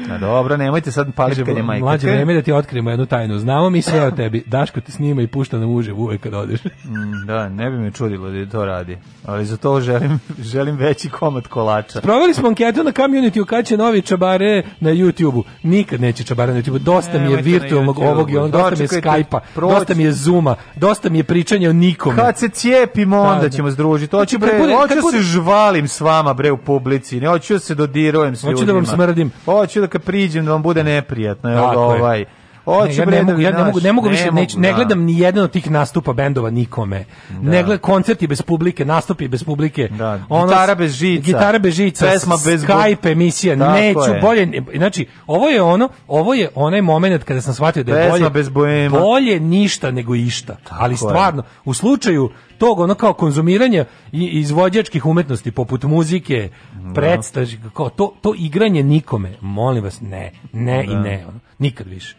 Na pa dobro, nemojte sad paliti kad je majka. Mlađe vreme da ti otkrijemo jednu tajnu. Znamo mi sve o tebi. Daško te snima i pušta na uživ uvek kad odeš. Mm, da, ne bi me čudilo da to radi. Ali za to želim, *laughs* želim veći komad kolača. Proveli smo anketu na community u kad će novi čabare na YouTube-u. Nikad neće čabare na YouTube-u. Dosta mi je virtualnog ovog i on, dosta mi je Skype-a, dosta mi je Zoom-a, dosta mi je pričanja o nikome. Kad se cijepimo, da, onda da. ćemo združiti. Hoću, bre, hoću se žvalim s vama, bre, u publici. Ne hoću da se dodirujem s ljudima. Hoću da vam smrdim. Hoću da kad priđem da vam bude neprijatno. Evo ovaj. Hoću ja ne, mogu, ja ne mogu, ne mogu više, ne, ne da. gledam ni jedan od tih nastupa bendova nikome. Da. Ne gledam koncerti bez publike, nastupi bez publike. Da. Ono, gitara bez žica. Gitara bez žica. Pesma bez Skype emisija. Tako Neću je. bolje. Znači, ovo je ono, ovo je onaj momenat kada sam shvatio da je Pesma bolje, bez boema. bolje ništa nego išta. Tako Ali stvarno, je. u slučaju tog ono kao konzumiranje izvođačkih umetnosti poput muzike, da. predstav, kao to, to igranje nikome, molim vas, ne, ne da. i ne, ono, nikad više.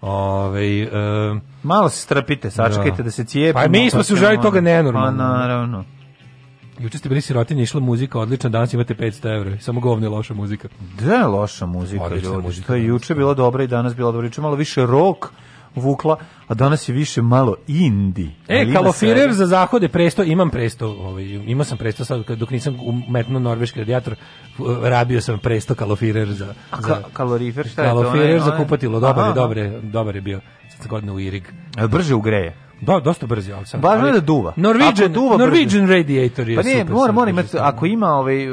Ove, e, malo se strpite, sačekajte da, da se cijepimo. Pa mi smo pa se užali toga nenormalno. Pa naravno. Juče ste bili sirotinje, išla muzika, odlična, danas imate 500 evra, samo govne loša muzika. Da, loša muzika, Odlična ljudi. Muzika, to je juče da. bila dobra i danas bila dobra, juče malo više rock, vukla, a danas je više malo indi. E, kalofirer za zahode presto, imam presto, ovaj, imao sam presto sad, dok nisam umetno norveški radijator, rabio sam presto kalofirer za... A ka, kalorifer, šta je to? Kalofirer za kupatilo, dobar je, dobar je, dobar je bio, sad godine u Irig. brže ugreje? Da, dosta brzi, ali sam. Važno je da duva. Norwegian, duva Norwegian radiator je pa ne, super. mora, mora imati, ako ima ovaj,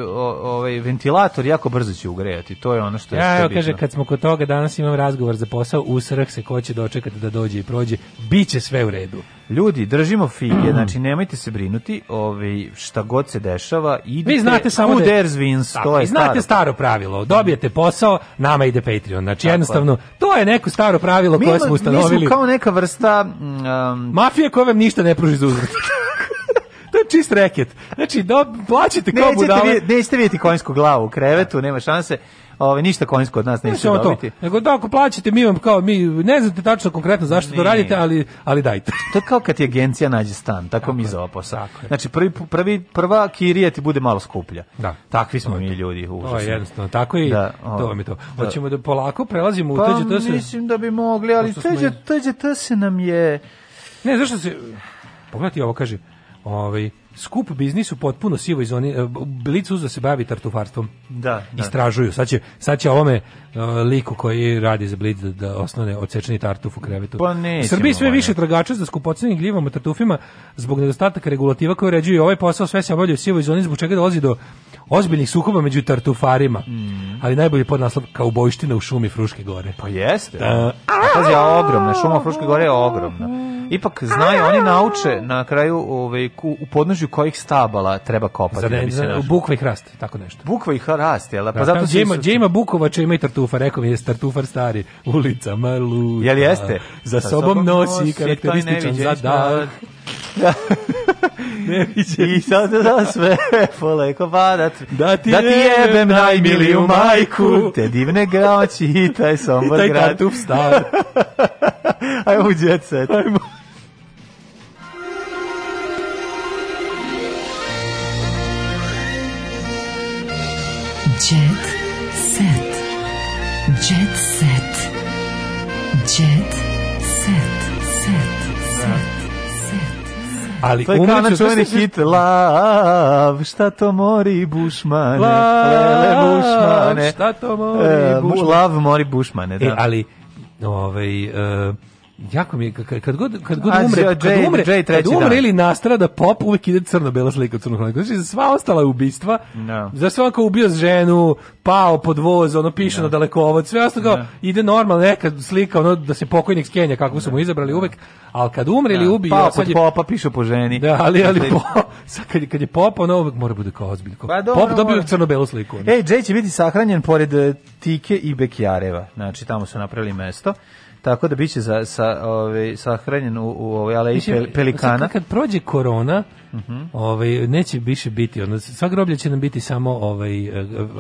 ovaj ventilator, jako brzo će ugrejati. To je ono što je ja, što je kaže, kad smo kod toga, danas imam razgovor za posao, usrah se ko će dočekati da dođe i prođe. Biće sve u redu. Ljudi, držimo fige, znači nemojte se brinuti, ovaj šta god se dešava, idite. Vi znate samo da je, wins, tako, to je znate staro. staro pravilo. Dobijete posao, nama ide Patreon. Znači tako jednostavno to je neko staro pravilo mi, koje smo ustanovili. Mi smo kao neka vrsta mm, um, mafije koja vam ništa ne pruži za uzvrat. *laughs* to je čist reket. Znači, do, plaćate kao budale. Nećete vidjeti konjsku glavu u krevetu, nema šanse. Ove ovaj, ništa konjsko od nas nećete dobiti. To. Nego da ako plaćate mi vam kao mi ne znate tačno konkretno zašto ne. to radite, ali ali dajte. *laughs* To kao kad ti agencija nađe stan, tako, tako mi za posao. Znači prvi, prvi prva kirija ti bude malo skuplja. Da. Takvi smo mi ljudi, u je jednostavno tako i da, to vam je to. Hoćemo da. da polako prelazimo pa, u tuđe to se. mislim da bi mogli, ali tuđe tuđe to se nam je Ne, zašto se Pogledaj ovo kaže. Ovaj skup biznis u potpuno sivoj zoni e, Blic uzda se bavi tartufarstvom. Da, da. Istražuju. Sad će, sad će ovome e, liku koji radi za Blic da, da osnovne odsečeni tartuf u krevetu. Pa ne. Srbiji sve više tragača za skupocenim gljivama tartufima zbog nedostataka regulativa koje uređuju ovaj posao sve se obavlja u sivoj zoni zbog čega dolazi do ozbiljnih sukoba među tartufarima. Mm. Ali najbolji podnaslov kaubojština u šumi Fruške gore. Pa jeste. Da. A, pazi, ogromna šuma Fruške gore je ogromna ipak znaju, oni da. nauče na kraju ovaj, u, u podnožju kojih stabala treba kopati. Za, da bi se bukva i hrast, tako nešto. Bukva i hrast, jel? Pa da, zato pa gdje, ima, gdje ima bukova, če ima i tartufa, rekao mi je tartufar stari, ulica maluta. Jel jeste? Za sobom, sobom nosi karakterističan zadah. Da. *laughs* ne viđe. I sad da sve *laughs* poleko pada. Da ti, da ti jebem najmiliju majku, te divne graoći i taj Sombor grad. I taj Katup star. *laughs* Ajmo u jet set. Ajmo. Jet set. Jet set. Jet set. Set. Set. Da. set. Ali to je kao na čuveni hit Lav, šta to mori bušmane Lele bušmane Šta to mori e, bušmane Lav mori bušmane e, da. E, ali ovaj, uh, Jako mi je, kad, kad god, kad god umre, A, kad umre, Jay, Jay kad umre ili nastrada pop, uvek ide crno-bela slika crno Znači, za sva ostala ubistva, no. Da. za sve ako ubio ženu, pao pod voz, ono, piše no. Da. na dalekovod, sve ostalo no. Da. ide normalno neka slika, ono, da se pokojnik skenja, kako no. su izabrali uvek, ali kad umre ili ubije... Pao pod je, popa, piše po ženi. Da, ali, ali, dakle, po, *laughs* sad, kad, kad je pop, ono, uvek mora bude kao ozbiljno. Pa, pop dobio crno-belu sliku. Ono. Ej, Jay će biti sahranjen pored e, Tike i Bekjareva, znači, tamo su napravili mesto tako da biće za, sa, ovaj sahranjen u, u ove ovaj aleji Mislim, pelikana. Kad prođe korona, uh mhm. -huh. ove, ovaj, neće više biti, ono, sva groblja će nam biti samo ovaj,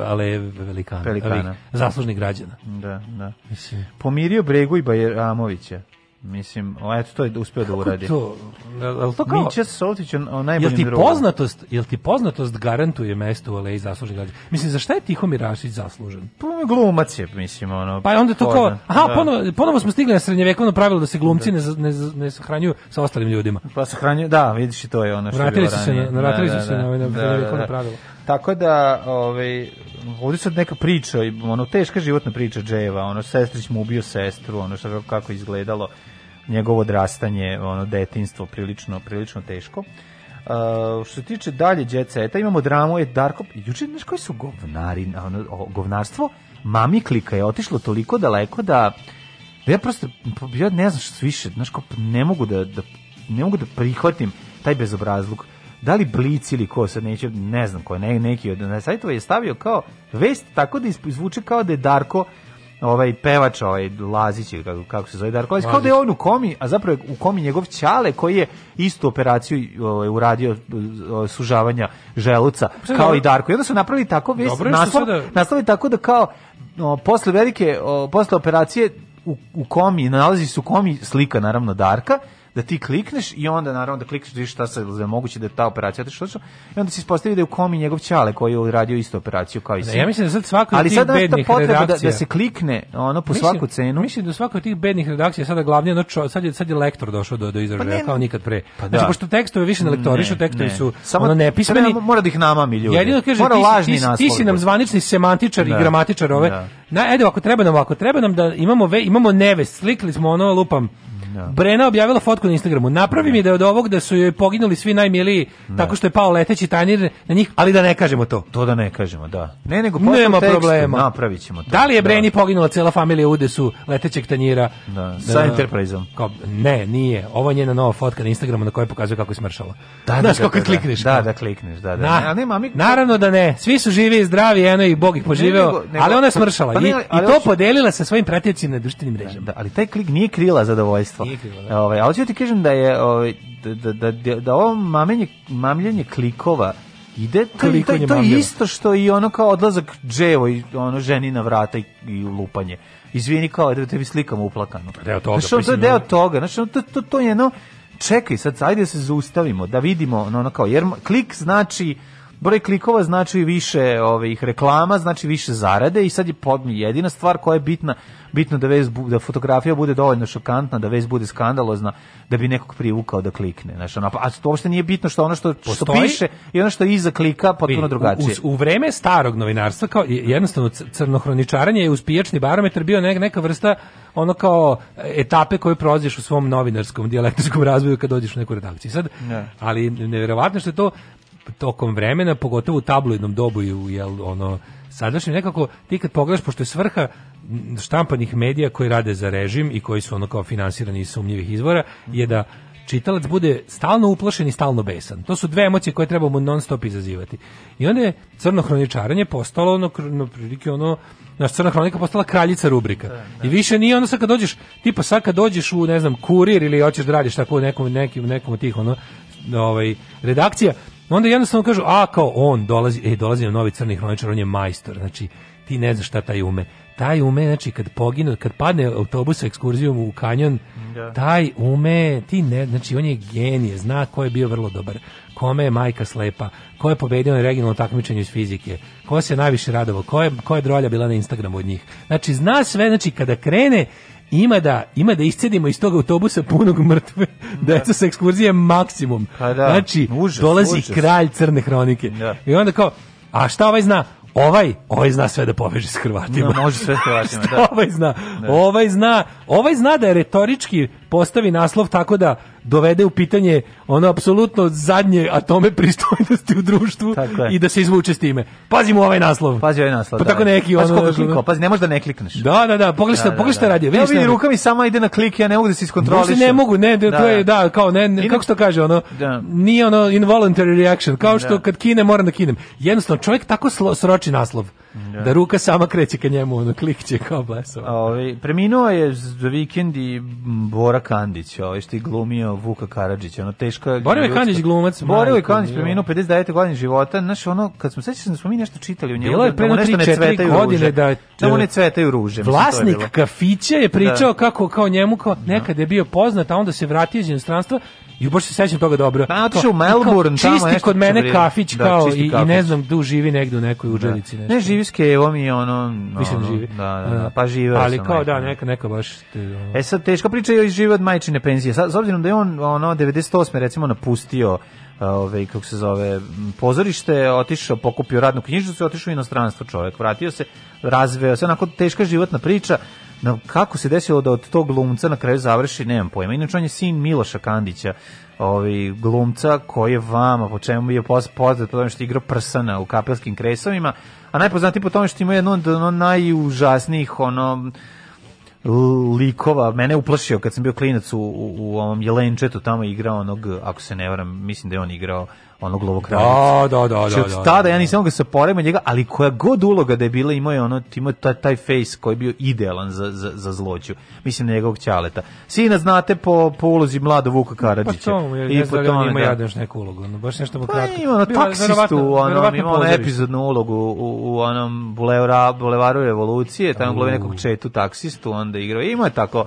ale velikana, pelikana. Ovih, zaslužnih građana. Da, da. Mislim. Pomirio Bregu i Bajramovića. Mislim, eto to je uspeo da uradi. To, al to kao Mića Sotić o najboljem Jel ti drugom. poznatost, jel ti poznatost garantuje mesto u Alej zaslužen gađa? Mislim, za šta je Tihomir Rašić zaslužen? Pa glumac je, mislim, ono. Pa onda to kao, aha, da. ponovo, ponovo smo stigli na srednjevekovno pravilo da se glumci da. ne, ne, ne sahranjuju sa ostalim ljudima. Pa sahranjuju, da, vidiš i to je ono što vratili je bilo ranije. Na, vratili da, su se da, da na, da. na srednjevekovno pravilo. Tako da, ovaj, ovdje sad neka priča, ono, teška životna priča Dževa, ono, sestrić mu ubio sestru, ono, što kako izgledalo njegovo odrastanje, ono detinjstvo prilično prilično teško. Uh, što se tiče dalje đeceta, imamo dramu je Darko, juče znači koji su govnari, ono, govnarstvo mami klika je otišlo toliko daleko da da ja prosto ja ne znam što više, znaš kao ne mogu da, da ne mogu da prihvatim taj bezobrazluk. Da li Blic ili ko sad neće, ne znam ko, ne, neki od na sajtu je stavio kao vest tako da izvuče kao da je Darko ovaj pevač, ovaj Lazić kako, kako se zove Darko Lazić, kao da je on u komi, a zapravo je u komi njegov ćale koji je istu operaciju ovaj, uradio sužavanja želuca, pa Sada, kao i Darko. I onda su napravili tako vest, naslov, sada... naslov tako da kao o, posle velike, o, posle operacije u, u komi, nalazi su komi slika naravno Darka, da ti klikneš i onda naravno da klikneš da vidiš šta se da moguće da je ta operacija da što su i onda se ispostavi da je u komi njegov ćale koji je radio istu operaciju kao i da, ja mislim da sad svaka ali sad da potreba da, da, se klikne ono po mislim, svaku cenu mislim da svaka tih bednih redakcija sada glavni ono čo, sad je sad je lektor došao do do izražaja pa kao nikad pre pa znači, da. pošto tekstove više ne lektorišu tekstovi ne. su Samo, ono nepismeni mora da ih namami ljudi jedino da kaže mora lažni ti, ti si nam zvanični semantičar i gramatičar ove na ajde ako treba nam ako treba nam da imamo ve, imamo neve, slikli smo ono lupam No. Da. Brena objavila fotku na Instagramu. Napravi mi da. da je od ovog da su joj poginuli svi najmiliji no. Da. tako što je pao leteći tanjir na njih, ali da ne kažemo to. To da ne kažemo, da. Ne, nego pošto Nema tekstu, problema. Napravit ćemo to. Da li je Breni da. poginula cela familija u udesu letećeg tanjira? Da. Sa Enterpriseom. Kao, ne, nije. Ovo je njena nova fotka na Instagramu na kojoj pokazuje kako je smršala. Da, Znaš da, da, klikneš. Da, da, klikneš, da, da. Na, ne, mi... Naravno da ne. Svi su živi i zdravi, eno i Bog ih poživeo, nego, nego, ali ona je smršala. Pa, ne, ali, I, I, to hoću... podelila sa svojim pratiocima na društvenim mrežama. Da, ali taj klik nije krila zadovoljstva krivo. Nije krivo da. da. Ovaj, ali ću ti kažem da je ovaj, da, da, da, da ovo mamljenje, mamljenje klikova ide to, to, to, to isto što i ono kao odlazak dževo i ono ženi na vrata i, i lupanje. Izvini kao da tebi slikamo uplakano. Pa deo toga. Znaš, on, to je deo da. toga. Znači, to, to, to je jedno čekaj sad, ajde se zaustavimo da vidimo ono, ono kao, jer klik znači broj klikova znači više ovih ovaj, reklama, znači više zarade i sad je jedina stvar koja je bitna, bitno da vez da fotografija bude dovoljno šokantna, da vez bude skandalozna, da bi nekog privukao da klikne, znači ona pa, a to uopšte nije bitno što ono što, Postoji, što piše i ono što iza klika potpuno drugačije. U, u, u vreme starog novinarstva kao jednostavno crnohroničaranje je uz pijačni barometar bio neka, neka vrsta ono kao etape koje prolaziš u svom novinarskom dijalektičkom razvoju kad dođeš u neku redakciju. Sad, ne. ali neverovatno što je to tokom vremena, pogotovo u tabloidnom dobu i u jel, ono, sadašnjem nekako, ti kad pogledaš, pošto je svrha štampanih medija koji rade za režim i koji su ono kao finansirani iz sumnjivih izvora, je da čitalac bude stalno uplašen i stalno besan. To su dve emocije koje trebamo non stop izazivati. I onda je crno hroničaranje postalo ono, na ono, ono naš crna hronika postala kraljica rubrika. Da, da. I više nije ono sad kad dođeš, tipa sad kad dođeš u, ne znam, kurir ili hoćeš da radiš tako u nekom, nekim, nekom od tih, ono, ovaj, redakcija, Onda jednostavno kažu, a kao on dolazi, e, dolazi nam novi crni hroničar, on je majstor, znači ti ne znaš šta taj ume. Taj ume, znači kad poginu, kad padne autobus sa ekskurzijom u kanjon, da. taj ume, ti ne, znači on je genije, zna ko je bio vrlo dobar, kome je majka slepa, ko je pobedio na regionalnom takmičenju iz fizike, ko se najviše radovao, ko je, ko je drolja bila na Instagramu od njih. Znači zna sve, znači kada krene, ima da ima da iscedimo iz tog autobusa punog mrtve. Da. Deca sa ekskurzije maksimum. Pa da. Znači, užas, dolazi užas. kralj crne hronike. Da. I onda kao, a šta ovaj zna? Ovaj, ovaj zna sve da poveže s Hrvatima. No, da, može sve s Hrvatima, da. *laughs* ovaj zna. Da. Ovaj zna, ovaj zna da je retorički postavi naslov tako da dovede u pitanje ono apsolutno zadnje atome pristojnosti u društvu i da se izvuče s time. Pazimo ovaj naslov. Pazi ovaj naslov. Pa da, tako da. neki pazi ono. Kliko, da, da, pazi, ne možeš da ne klikneš. Da, da, da, pogledaj šta, da, pogledaj šta radi. Vidiš, ja, vidi, ruka mi sama ide na klik, ja ne mogu da se iskontrolišem. Ne mogu, ne, da, to je da, kao ne, ne kako se to kaže, ono nije ono involuntary reaction, kao što kad kine moram da kinem. Jednostavno čovjek tako slo, sroči naslov. Da. da. ruka sama kreće ka njemu, ono klikće kao blesova. Ovi, preminuo je za vikend i Bora Kandić, ovaj što je glumio Vuka Karadžića, ono teško Borivoj Kandić glumac. Borivoj Kandić preminuo 59. godine života, znaš ono kad smo sećali da smo mi nešto čitali o njemu, da je pre da nešto ne cvetaju godine ruže, da da mu ne cvetaju ruže. Vlasnik kafića je da. pričao da. kako kao njemu kao da. nekad je bio poznat, a onda se vratio iz inostranstva I baš se sećam toga dobro. Ma pa, otišao u Melbourne, tamo čisti kod mene kafić da, kao i, kafić. i, ne znam tu živi negde u nekoj da. udželici nešto. Ne živi s Kevom i ono, mislim ono, da živi. Da, da, da, pa žive. Ali kao majčine. da neka neka baš te, ono. E sad teška priča je živi od majčine penzije. Sad s obzirom da je on ono 98 recimo napustio ove, ovaj, kako se zove, pozorište, otišao, pokupio radnu knjižicu, otišao u inostranstvo čovjek, vratio se, razveo se, onako teška životna priča, Na, kako se desilo da od tog glumca na kraju završi, nemam pojma. Inače, on je sin Miloša Kandića, ovaj, glumca koji je vama, po čemu je poznat, po tome što je igrao prsana u kapelskim kresovima, a najpoznatiji po tome što ima jedno od ono, najužasnijih, ono, likova, mene uplašio kad sam bio klinac u, u, u ovom Jelenčetu, tamo igrao onog, ako se ne varam, mislim da je on igrao onog lovokravica. Da, da, da, da, znači, da. da, da. Od tada ja nisam ga se porema njega, ali koja god uloga da je bila imao je ono ima taj, taj face koji je bio idealan za, za, za zloću. Mislim na njegovog ćaleta. Sina znate po, po ulozi mlado Vuka Karadžića. Pa to, ja, I ne znam da ima jadan neku ulogu. Ono, baš nešto mu pa kratko. Pa ima ono taksistu, ono, ima ono epizodnu ulogu u, u onom bulevara, bulevaru revolucije, tamo gleda nekog četu taksistu, onda igrao. Ima je tako.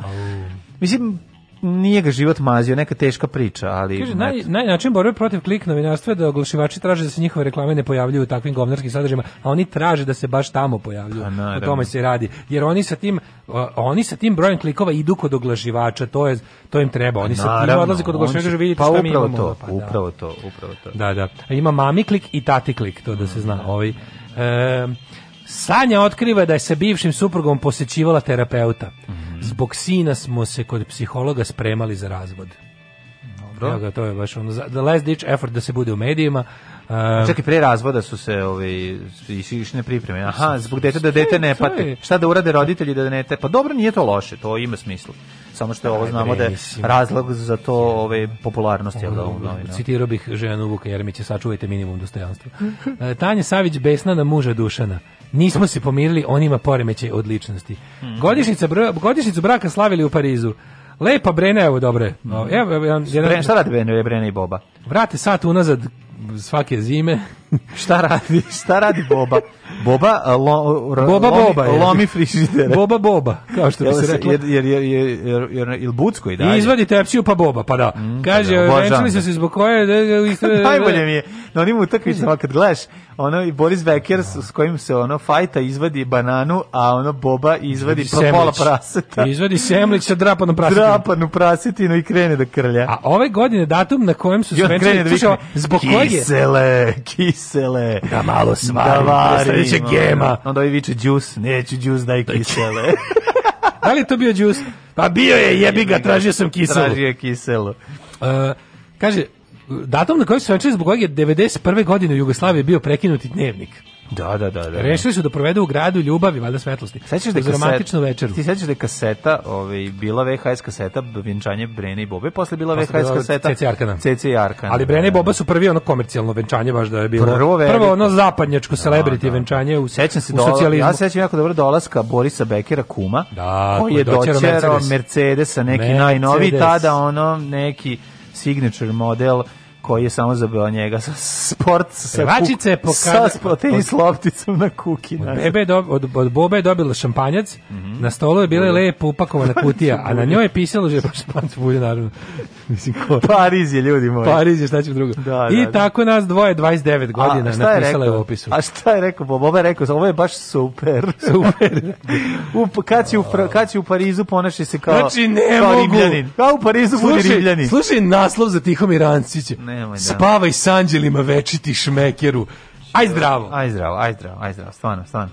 Mislim, nije ga život mazio, neka teška priča, ali... Kaže, naj, naj, način borbe protiv klik novinarstva je da oglašivači traže da se njihove reklame ne pojavljuju u takvim govnarskim sadržajima, a oni traže da se baš tamo pojavljuju. Pa o tome se radi. Jer oni sa tim, oni sa tim brojem klikova idu kod oglašivača, to, je, to im treba. Oni sa tim odlaze kod oglašivača, će... Da vidite pa, šta mi imamo. To, pa, da. upravo to, upravo to. Da, da. Ima mami klik i tati klik, to da se zna. Ovaj, e, Sanja otkriva da je sa bivšim suprugom posećivala terapeuta. Mm -hmm. Zbog sina smo se kod psihologa spremali za razvod. Dobro. Evo ga, to je baš ono, the last ditch effort da se bude u medijima. Uh, ehm, Čak pre razvoda su se ovaj, išli pripreme. Aha, zbog dete da dete ne pati. Šta da urade roditelji da ne te... Pa dobro, nije to loše, to ima smisla. Samo što ovo znamo da je razlog za to ove, ovaj, popularnost. Jel, da, ovaj, Citirao bih ženu Vuka Jermića, sačuvajte minimum dostojanstva. *laughs* E, Tanja Savić besna na muža Dušana. Nismo se pomirili, on ima poremećaj od ličnosti. Mm Godišnica br godišnicu braka slavili u Parizu. Lepa Brena, evo dobre. Mm -hmm. Evo, evo, jedan, šta radi Brena, Brena i Boba? Vrate sat unazad svake zime. *laughs* šta radi? Šta radi Boba? Boba lo, ra, Boba lomi, Boba. Lomi frižidere. Boba Boba, kao što bi se reklo. Jer jer jer jer jer il bucko i dalje. Izvadi tepsiju pa Boba, pa da. Mm, Kaže, pa da, su se zbog koje da, da, da, da, Najbolje mi je. Na onim utakmicama kad gledaš ono i Boris Becker s, s kojim se ono fajta izvadi bananu, a ono Boba izvadi, izvadi pola praseta. Izvadi semlić sa drapanom *laughs* prasetinu. Drapanu prasetinu i krene da krlja. A ove godine datum na kojem su smenčani, da slušao, zbog kojeg je... Kisele, kisele. Da malo svari, da varimo, da gema. Onda ovi viče džus, neću džus, daj kisele. *laughs* da li je to bio džus? Pa bio je, jebi ga, tražio sam kiselu. Tražio je kiselu. Uh, kaže, datum na koji su venčali zbog kojeg je 91. godine u Jugoslaviji bio prekinuti dnevnik. Da, da, da, da, da. Rešili su da provedu u gradu ljubavi, valjda svetlosti. Sećaš da je romantičnu večeru. Ti sećaš da je kaseta, ovaj bila VHS kaseta venčanje Brene i Bobe, posle bila posle VHS kaseta CC Arkana. CC Arkana. Ali da, Brene i da, Boba su prvi ono komercijalno venčanje baš da je bilo. Prvo, prvo ono zapadnjačko celebrity da, venčanje u sećam se do ja sećam jako dobro dolaska Borisa Bekera kuma, da, koji je dočerao Mercedesa, neki najnoviji tada ono neki signature model koji je samo zabeo njega sa sport sa pevačice kuk, sa sport, tenis lopticom na kuki na bebe do, od, od Boba dobila šampanjac mm -hmm. na stolu je bila lepo upakovana *laughs* kutija a na njoj je pisalo že šampanjac bude naravno *laughs* Mislim, ko... Pariz je, ljudi moji. Pariz je, šta ćemo drugo. Da, da, I da. tako nas dvoje 29 godina a, napisala je u opisu. A šta je rekao Bob? Ovo je rekao, ovo je baš super. *laughs* Super. u, kad, si u, kad si u Parizu ponaši se kao, znači, ne kao mogu. ribljanin. Kao u Parizu slušaj, budi ribljanin. Slušaj naslov za Tihomir Ancić. Nemoj, da. Spavaj s anđelima večiti šmekeru. Aj zdravo. Aj zdravo, aj zdravo, aj zdravo. Stvarno, stvarno.